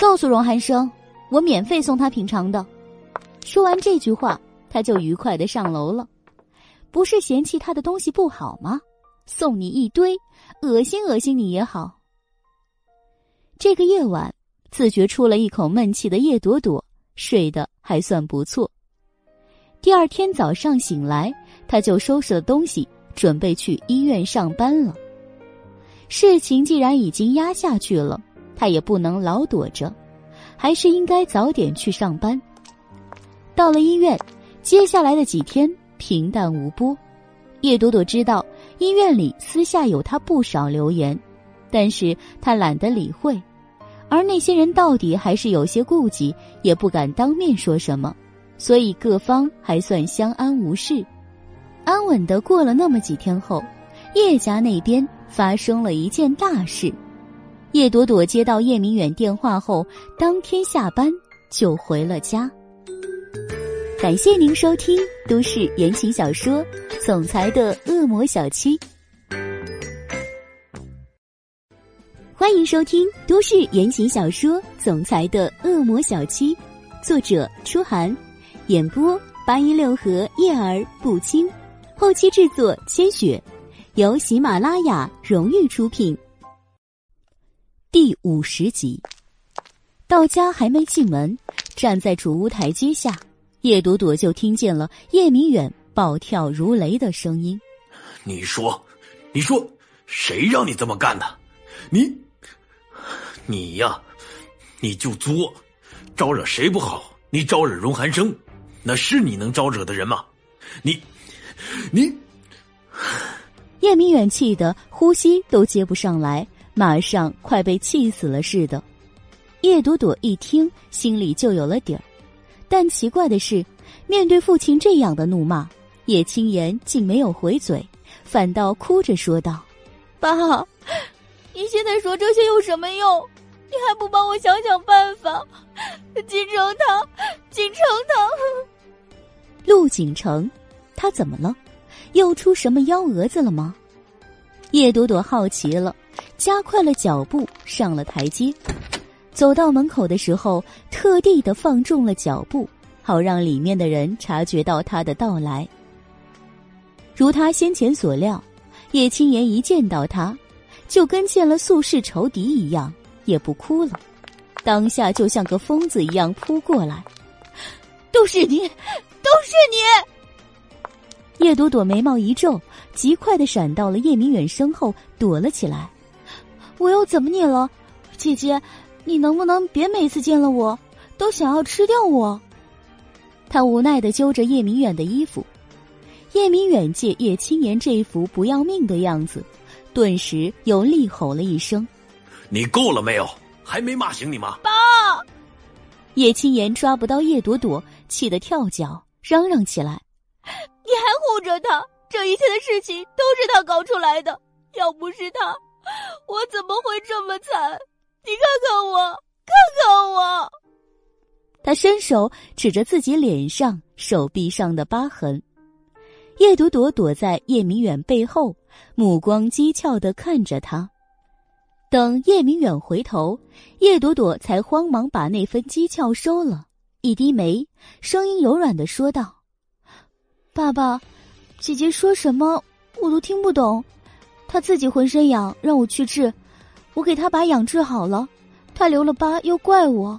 告诉荣寒生：“我免费送他品尝的。”说完这句话，他就愉快的上楼了。不是嫌弃他的东西不好吗？送你一堆，恶心恶心你也好。这个夜晚，自觉出了一口闷气的叶朵朵睡得还算不错。第二天早上醒来，他就收拾了东西，准备去医院上班了。事情既然已经压下去了，他也不能老躲着，还是应该早点去上班。到了医院，接下来的几天平淡无波。叶朵朵知道医院里私下有他不少留言，但是他懒得理会，而那些人到底还是有些顾忌，也不敢当面说什么，所以各方还算相安无事。安稳的过了那么几天后，叶家那边。发生了一件大事，叶朵朵接到叶明远电话后，当天下班就回了家。感谢您收听都市言情小说《总裁的恶魔小七》，欢迎收听都市言情小说《总裁的恶魔小七》，作者：初寒，演播：八一六和叶儿不轻，后期制作：千雪。由喜马拉雅荣誉出品。第五十集，到家还没进门，站在主屋台阶下，叶朵朵就听见了叶明远暴跳如雷的声音：“你说，你说，谁让你这么干的？你，你呀，你就作，招惹谁不好？你招惹荣寒生，那是你能招惹的人吗？你，你。”叶明远气得呼吸都接不上来，马上快被气死了似的。叶朵朵一听，心里就有了底儿，但奇怪的是，面对父亲这样的怒骂，叶青言竟没有回嘴，反倒哭着说道：“爸，你现在说这些有什么用？你还不帮我想想办法？锦城他，锦城他，陆锦城，他怎么了？”又出什么幺蛾子了吗？叶朵朵好奇了，加快了脚步上了台阶。走到门口的时候，特地的放重了脚步，好让里面的人察觉到他的到来。如他先前所料，叶青言一见到他，就跟见了宿世仇敌一样，也不哭了，当下就像个疯子一样扑过来。都是你，都是你！叶朵朵眉毛一皱，极快的闪到了叶明远身后，躲了起来。我又怎么你了，姐姐？你能不能别每次见了我都想要吃掉我？他无奈的揪着叶明远的衣服。叶明远见叶青言这副不要命的样子，顿时又厉吼了一声：“你够了没有？还没骂醒你吗？”爸！叶青言抓不到叶朵朵，气得跳脚，嚷嚷起来。你还护着他，这一切的事情都是他搞出来的。要不是他，我怎么会这么惨？你看看我，看看我。他伸手指着自己脸上、手臂上的疤痕。叶朵朵躲在叶明远背后，目光讥诮的看着他。等叶明远回头，叶朵朵才慌忙把那份讥诮收了，一低眉，声音柔软的说道。爸爸，姐姐说什么我都听不懂。她自己浑身痒，让我去治，我给她把痒治好了。他留了疤又怪我。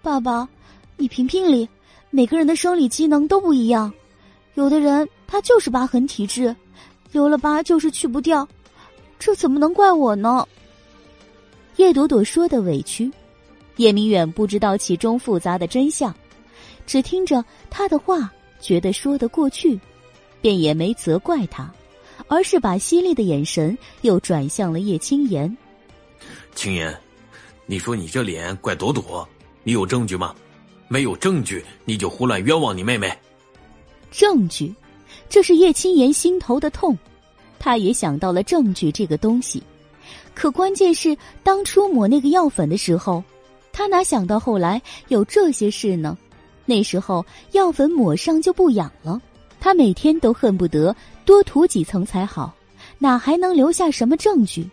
爸爸，你评评理，每个人的生理机能都不一样，有的人他就是疤痕体质，留了疤就是去不掉，这怎么能怪我呢？叶朵朵说的委屈，叶明远不知道其中复杂的真相，只听着他的话，觉得说得过去，便也没责怪他，而是把犀利的眼神又转向了叶青言。青言，你说你这脸怪朵朵。你有证据吗？没有证据，你就胡乱冤枉你妹妹。证据，这是叶青言心头的痛。他也想到了证据这个东西，可关键是当初抹那个药粉的时候，他哪想到后来有这些事呢？那时候药粉抹上就不痒了，他每天都恨不得多涂几层才好，哪还能留下什么证据？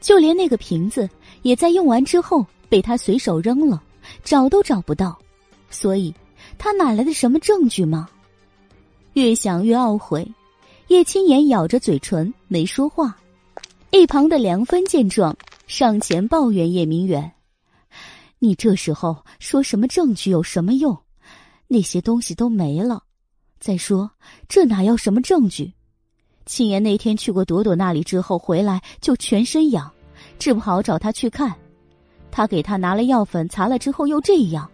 就连那个瓶子也在用完之后被他随手扔了。找都找不到，所以他哪来的什么证据吗？越想越懊悔，叶青言咬着嘴唇没说话。一旁的梁芬见状，上前抱怨叶明远：“你这时候说什么证据有什么用？那些东西都没了。再说这哪要什么证据？青言那天去过朵朵那里之后回来就全身痒，治不好找他去看。”他给他拿了药粉，擦了之后又这样，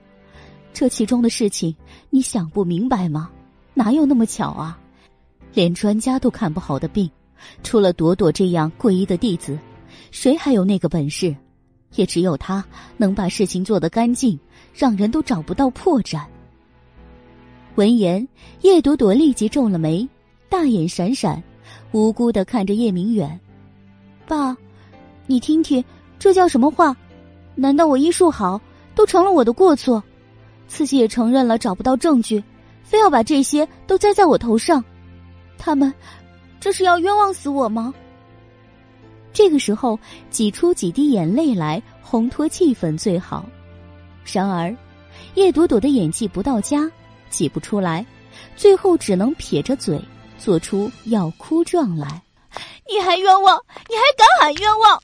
这其中的事情你想不明白吗？哪有那么巧啊？连专家都看不好的病，除了朵朵这样诡异的弟子，谁还有那个本事？也只有他能把事情做得干净，让人都找不到破绽。闻言，叶朵朵立即皱了眉，大眼闪闪，无辜的看着叶明远：“爸，你听听，这叫什么话？”难道我医术好，都成了我的过错？自己也承认了找不到证据，非要把这些都栽在我头上，他们这是要冤枉死我吗？这个时候挤出几滴眼泪来烘托气氛最好。然而，叶朵朵的演技不到家，挤不出来，最后只能撇着嘴做出要哭状来。你还冤枉？你还敢喊冤枉？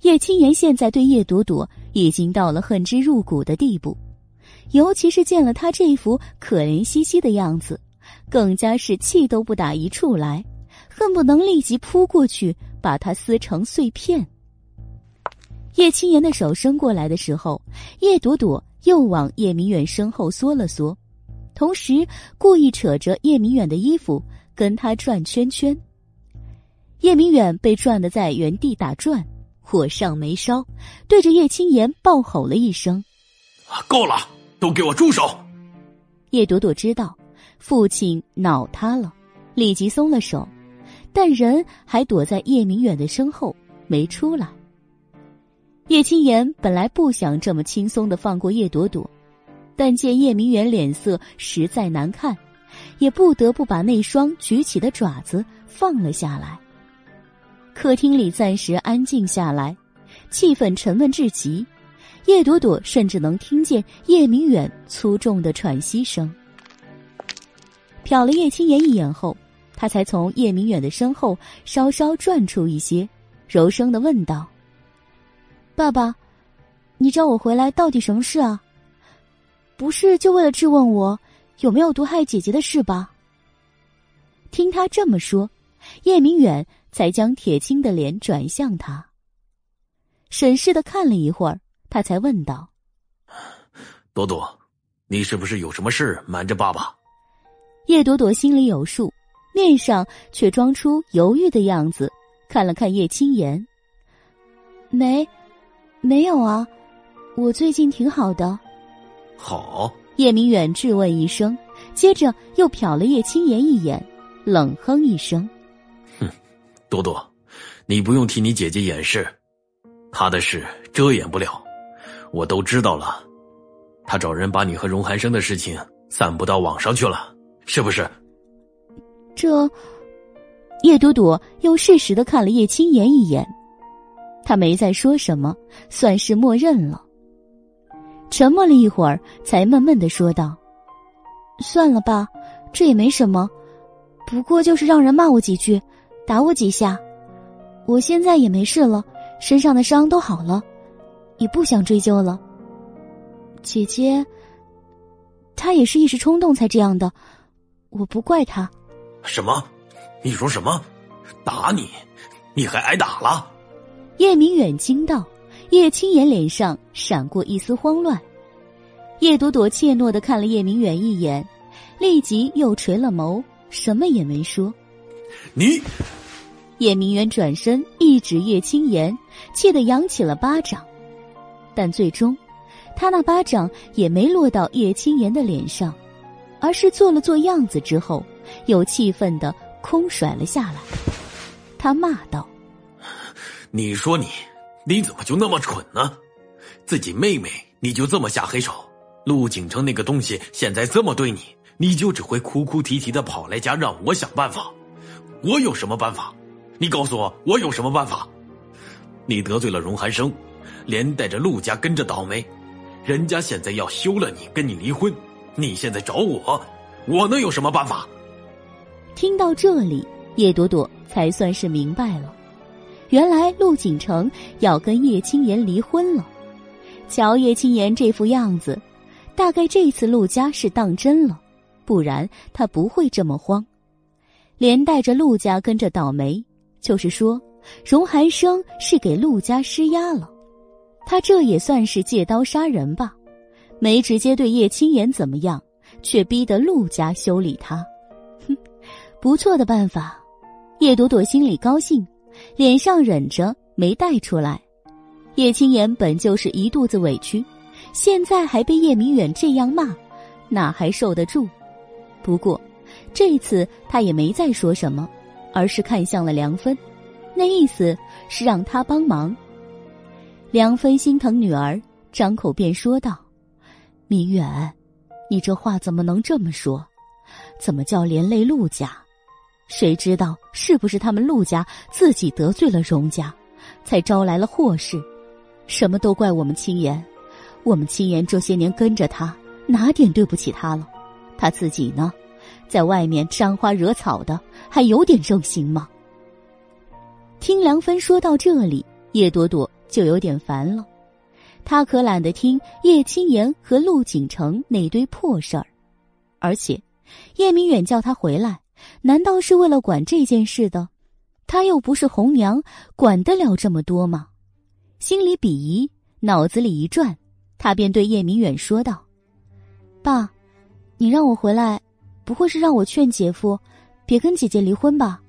叶青言现在对叶朵朵已经到了恨之入骨的地步，尤其是见了她这副可怜兮兮的样子，更加是气都不打一处来，恨不能立即扑过去把她撕成碎片。叶青言的手伸过来的时候，叶朵朵又往叶明远身后缩了缩，同时故意扯着叶明远的衣服跟他转圈圈。叶明远被转得在原地打转。火上眉梢，对着叶青言暴吼了一声：“够了，都给我住手！”叶朵朵知道父亲恼他了，立即松了手，但人还躲在叶明远的身后没出来。叶青言本来不想这么轻松的放过叶朵朵，但见叶明远脸色实在难看，也不得不把那双举起的爪子放了下来。客厅里暂时安静下来，气氛沉闷至极。叶朵朵甚至能听见叶明远粗重的喘息声。瞟了叶青言一眼后，他才从叶明远的身后稍稍转出一些，柔声的问道：“爸爸，你找我回来到底什么事啊？不是就为了质问我有没有毒害姐姐的事吧？”听他这么说，叶明远。才将铁青的脸转向他，审视的看了一会儿，他才问道：“朵朵，你是不是有什么事瞒着爸爸？”叶朵朵心里有数，面上却装出犹豫的样子，看了看叶青言：“没，没有啊，我最近挺好的。”好。叶明远质问一声，接着又瞟了叶青言一眼，冷哼一声。哼，多多，你不用替你姐姐掩饰，她的事遮掩不了，我都知道了。她找人把你和荣寒生的事情散布到网上去了，是不是？这，叶朵朵又适时的看了叶青言一眼，他没再说什么，算是默认了。沉默了一会儿，才闷闷的说道：“算了吧，这也没什么，不过就是让人骂我几句。”打我几下，我现在也没事了，身上的伤都好了，也不想追究了。姐姐，她也是一时冲动才这样的，我不怪她。什么？你说什么？打你？你还挨打了？叶明远惊道。叶青言脸上闪过一丝慌乱，叶朵朵怯懦的看了叶明远一眼，立即又垂了眸，什么也没说。你，叶明远转身一指叶青言，气得扬起了巴掌，但最终，他那巴掌也没落到叶青言的脸上，而是做了做样子之后，又气愤的空甩了下来。他骂道：“你说你。”你怎么就那么蠢呢？自己妹妹你就这么下黑手？陆景城那个东西现在这么对你，你就只会哭哭啼啼的跑来家让我想办法。我有什么办法？你告诉我，我有什么办法？你得罪了荣寒生，连带着陆家跟着倒霉。人家现在要休了你，跟你离婚。你现在找我，我能有什么办法？听到这里，叶朵朵才算是明白了。原来陆景城要跟叶青言离婚了，瞧叶青言这副样子，大概这次陆家是当真了，不然他不会这么慌。连带着陆家跟着倒霉，就是说，荣寒生是给陆家施压了，他这也算是借刀杀人吧，没直接对叶青言怎么样，却逼得陆家修理他，哼，不错的办法。叶朵朵心里高兴。脸上忍着没带出来，叶青言本就是一肚子委屈，现在还被叶明远这样骂，哪还受得住？不过，这次他也没再说什么，而是看向了梁芬，那意思是让他帮忙。梁芬心疼女儿，张口便说道：“明远，你这话怎么能这么说？怎么叫连累陆家？”谁知道是不是他们陆家自己得罪了荣家，才招来了祸事？什么都怪我们青言，我们青言这些年跟着他，哪点对不起他了？他自己呢，在外面沾花惹草的，还有点正形吗？听梁芬说到这里，叶朵朵就有点烦了，她可懒得听叶青言和陆景城那堆破事儿，而且叶明远叫他回来。难道是为了管这件事的？他又不是红娘，管得了这么多吗？心里鄙夷，脑子里一转，他便对叶明远说道：“爸，你让我回来，不会是让我劝姐夫别跟姐姐离婚吧？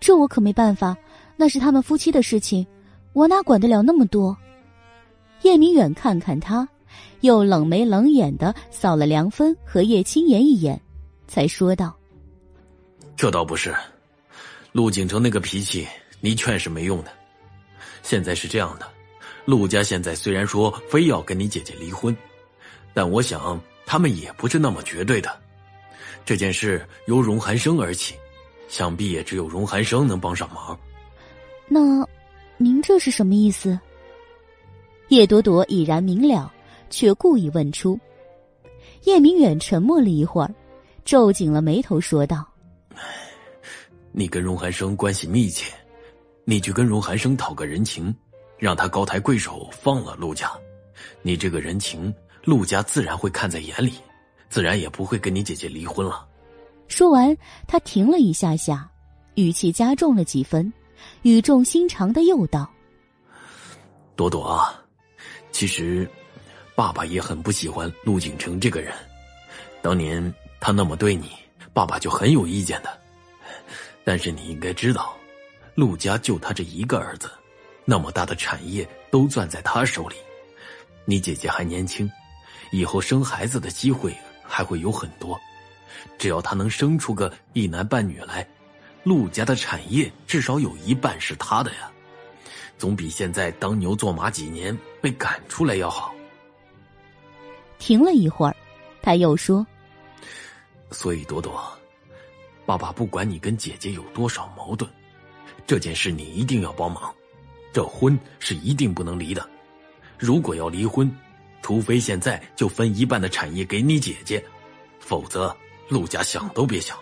这我可没办法，那是他们夫妻的事情，我哪管得了那么多？”叶明远看看他，又冷眉冷眼的扫了梁芬和叶青言一眼，才说道。这倒不是，陆景城那个脾气，你劝是没用的。现在是这样的，陆家现在虽然说非要跟你姐姐离婚，但我想他们也不是那么绝对的。这件事由荣寒生而起，想必也只有荣寒生能帮上忙。那，您这是什么意思？叶朵朵已然明了，却故意问出。叶明远沉默了一会儿，皱紧了眉头说道。你跟荣寒生关系密切，你去跟荣寒生讨个人情，让他高抬贵手放了陆家，你这个人情，陆家自然会看在眼里，自然也不会跟你姐姐离婚了。说完，他停了一下下，语气加重了几分，语重心长的又道：“朵朵啊，其实，爸爸也很不喜欢陆景城这个人，当年他那么对你。”爸爸就很有意见的，但是你应该知道，陆家就他这一个儿子，那么大的产业都攥在他手里。你姐姐还年轻，以后生孩子的机会还会有很多。只要他能生出个一男半女来，陆家的产业至少有一半是他的呀，总比现在当牛做马几年被赶出来要好。停了一会儿，他又说。所以，朵朵，爸爸不管你跟姐姐有多少矛盾，这件事你一定要帮忙。这婚是一定不能离的。如果要离婚，除非现在就分一半的产业给你姐姐，否则陆家想都别想。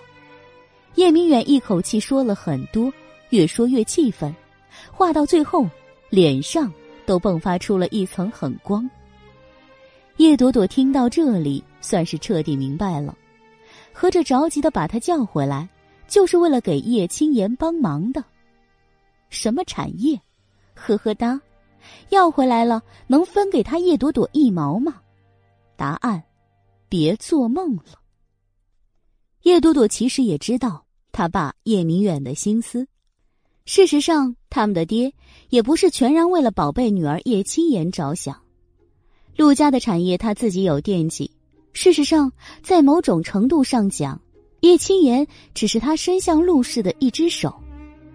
叶明远一口气说了很多，越说越气愤，话到最后，脸上都迸发出了一层狠光。叶朵朵听到这里，算是彻底明白了，合着着急的把他叫回来，就是为了给叶青言帮忙的。什么产业？呵呵哒，要回来了，能分给他叶朵朵一毛吗？答案，别做梦了。叶朵朵其实也知道他爸叶明远的心思。事实上，他们的爹也不是全然为了宝贝女儿叶青言着想。陆家的产业他自己有惦记。事实上，在某种程度上讲，叶青言只是他伸向陆氏的一只手。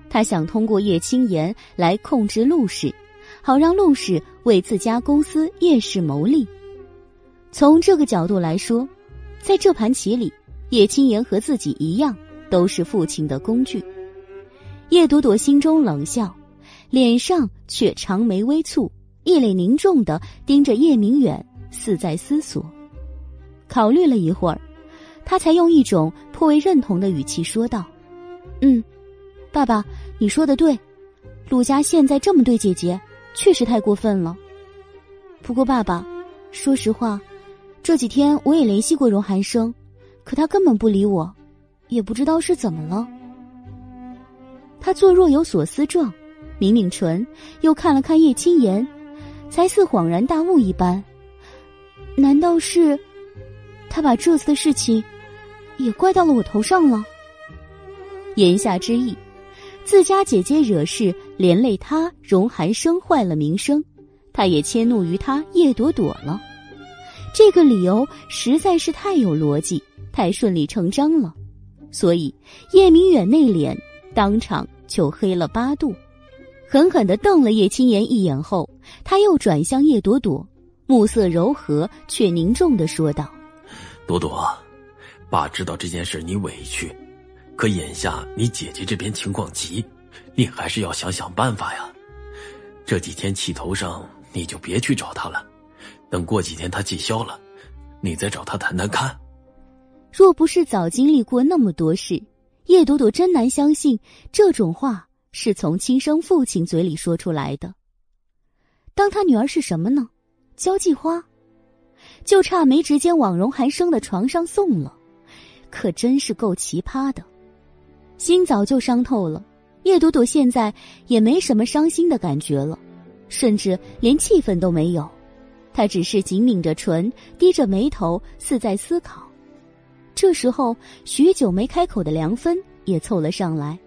他想通过叶青言来控制陆氏，好让陆氏为自家公司叶氏谋利。从这个角度来说，在这盘棋里，叶青言和自己一样，都是父亲的工具。叶朵朵心中冷笑，脸上却长眉微蹙，一脸凝重的盯着叶明远，似在思索。考虑了一会儿，他才用一种颇为认同的语气说道：“嗯，爸爸，你说的对，陆家现在这么对姐姐，确实太过分了。不过，爸爸，说实话。”这几天我也联系过荣寒生，可他根本不理我，也不知道是怎么了。他做若有所思状，抿抿唇，又看了看叶青言，才似恍然大悟一般。难道是他把这次的事情也怪到了我头上了？言下之意，自家姐姐惹事，连累他荣寒生坏了名声，他也迁怒于他叶朵朵了。这个理由实在是太有逻辑，太顺理成章了，所以叶明远那脸当场就黑了八度，狠狠的瞪了叶青言一眼后，他又转向叶朵朵，目色柔和却凝重的说道：“朵朵，爸知道这件事你委屈，可眼下你姐姐这边情况急，你还是要想想办法呀。这几天气头上，你就别去找他了。”等过几天他气消了，你再找他谈谈看。若不是早经历过那么多事，叶朵朵真难相信这种话是从亲生父亲嘴里说出来的。当他女儿是什么呢？交际花，就差没直接往荣寒生的床上送了，可真是够奇葩的。心早就伤透了，叶朵朵现在也没什么伤心的感觉了，甚至连气氛都没有。他只是紧抿着唇，低着眉头，似在思考。这时候，许久没开口的梁芬也凑了上来。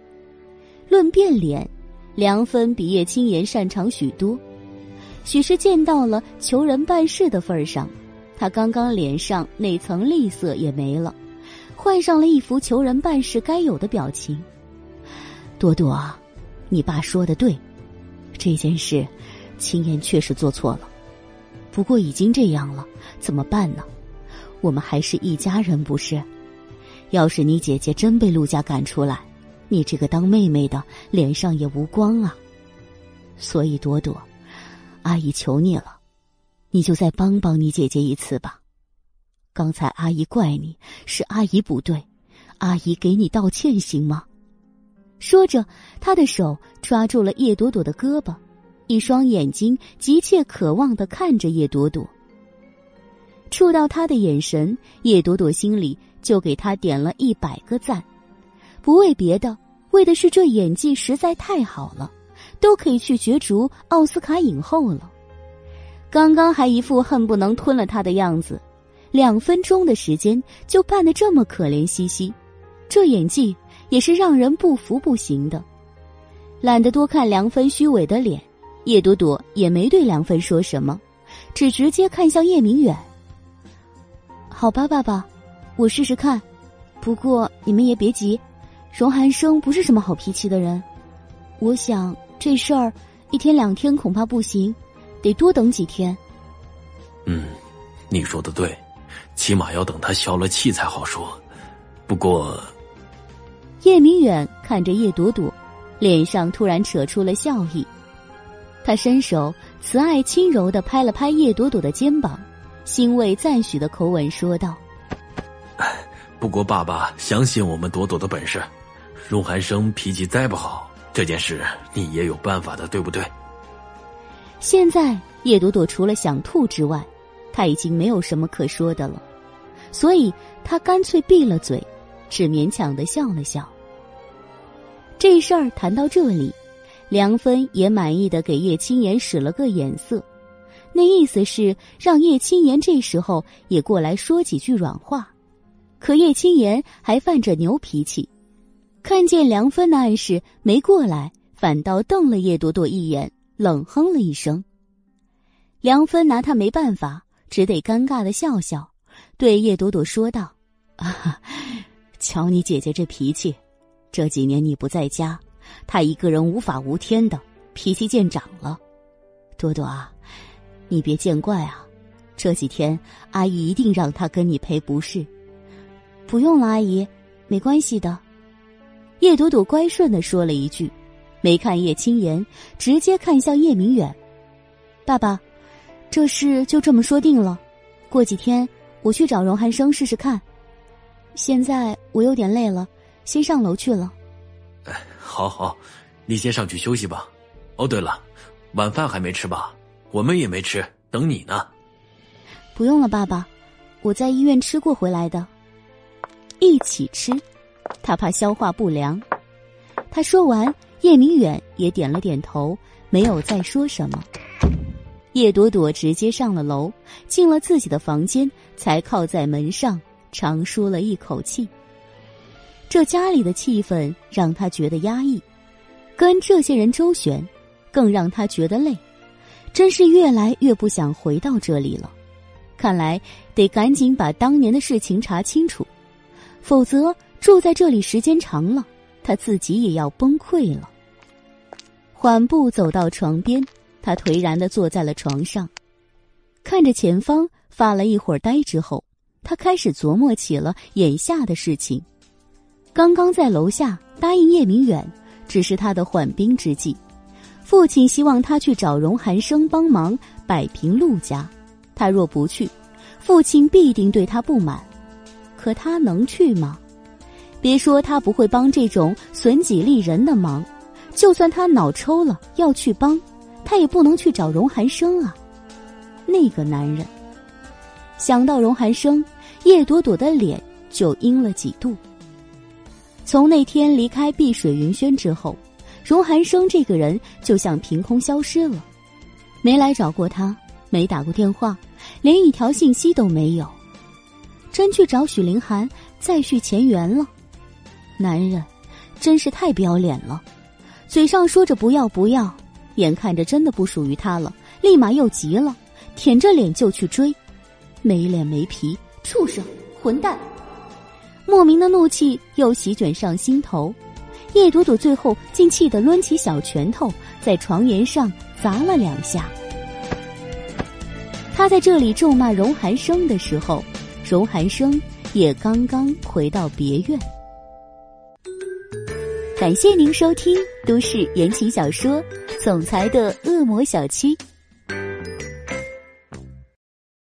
论变脸，梁芬比叶青言擅长许多。许是见到了求人办事的份上，他刚刚脸上那层厉色也没了，换上了一副求人办事该有的表情。朵朵，你爸说的对，这件事，青言确实做错了。不过已经这样了，怎么办呢？我们还是一家人，不是？要是你姐姐真被陆家赶出来，你这个当妹妹的脸上也无光啊。所以朵朵，阿姨求你了，你就再帮帮你姐姐一次吧。刚才阿姨怪你是阿姨不对，阿姨给你道歉行吗？说着，他的手抓住了叶朵朵的胳膊。一双眼睛急切渴望的看着叶朵朵，触到他的眼神，叶朵朵心里就给他点了一百个赞，不为别的，为的是这演技实在太好了，都可以去角逐奥斯卡影后了。刚刚还一副恨不能吞了他的样子，两分钟的时间就扮得这么可怜兮兮，这演技也是让人不服不行的。懒得多看梁芬虚伪的脸。叶朵朵也没对梁芬说什么，只直接看向叶明远。好吧，爸爸，我试试看。不过你们也别急，荣寒生不是什么好脾气的人。我想这事儿一天两天恐怕不行，得多等几天。嗯，你说的对，起码要等他消了气才好说。不过，叶明远看着叶朵朵，脸上突然扯出了笑意。他伸手慈爱轻柔的拍了拍叶朵朵的肩膀，欣慰赞许的口吻说道：“不过爸爸相信我们朵朵的本事，荣寒生脾气再不好，这件事你也有办法的，对不对？”现在叶朵朵除了想吐之外，他已经没有什么可说的了，所以他干脆闭了嘴，只勉强的笑了笑。这事儿谈到这里，梁芬也满意的给叶青言使了个眼色，那意思是让叶青言这时候也过来说几句软话。可叶青言还犯着牛脾气，看见梁芬的暗示没过来，反倒瞪了叶朵朵一眼，冷哼了一声。梁芬拿他没办法。只得尴尬的笑笑，对叶朵朵说道：“啊，瞧你姐姐这脾气，这几年你不在家，她一个人无法无天的，脾气见长了。朵朵啊，你别见怪啊，这几天阿姨一定让她跟你赔不是。不用了，阿姨，没关系的。”叶朵朵乖顺的说了一句，没看叶青言，直接看向叶明远：“爸爸。”这事就这么说定了，过几天我去找荣寒生试试看。现在我有点累了，先上楼去了。哎，好好，你先上去休息吧。哦，对了，晚饭还没吃吧？我们也没吃，等你呢。不用了，爸爸，我在医院吃过回来的。一起吃，他怕消化不良。他说完，叶明远也点了点头，没有再说什么。叶朵朵直接上了楼，进了自己的房间，才靠在门上长舒了一口气。这家里的气氛让他觉得压抑，跟这些人周旋，更让他觉得累，真是越来越不想回到这里了。看来得赶紧把当年的事情查清楚，否则住在这里时间长了，他自己也要崩溃了。缓步走到床边。他颓然的坐在了床上，看着前方，发了一会儿呆之后，他开始琢磨起了眼下的事情。刚刚在楼下答应叶明远，只是他的缓兵之计。父亲希望他去找荣寒生帮忙摆平陆家，他若不去，父亲必定对他不满。可他能去吗？别说他不会帮这种损己利人的忙，就算他脑抽了要去帮。他也不能去找荣寒生啊，那个男人。想到荣寒生，叶朵朵的脸就阴了几度。从那天离开碧水云轩之后，荣寒生这个人就像凭空消失了，没来找过他，没打过电话，连一条信息都没有。真去找许凌寒再续前缘了，男人真是太不要脸了，嘴上说着不要不要。眼看着真的不属于他了，立马又急了，舔着脸就去追，没脸没皮，畜生，混蛋！莫名的怒气又席卷上心头，叶朵朵最后竟气得抡起小拳头在床沿上砸了两下。他在这里咒骂荣寒生的时候，荣寒生也刚刚回到别院。感谢您收听都市言情小说。总裁的恶魔小七。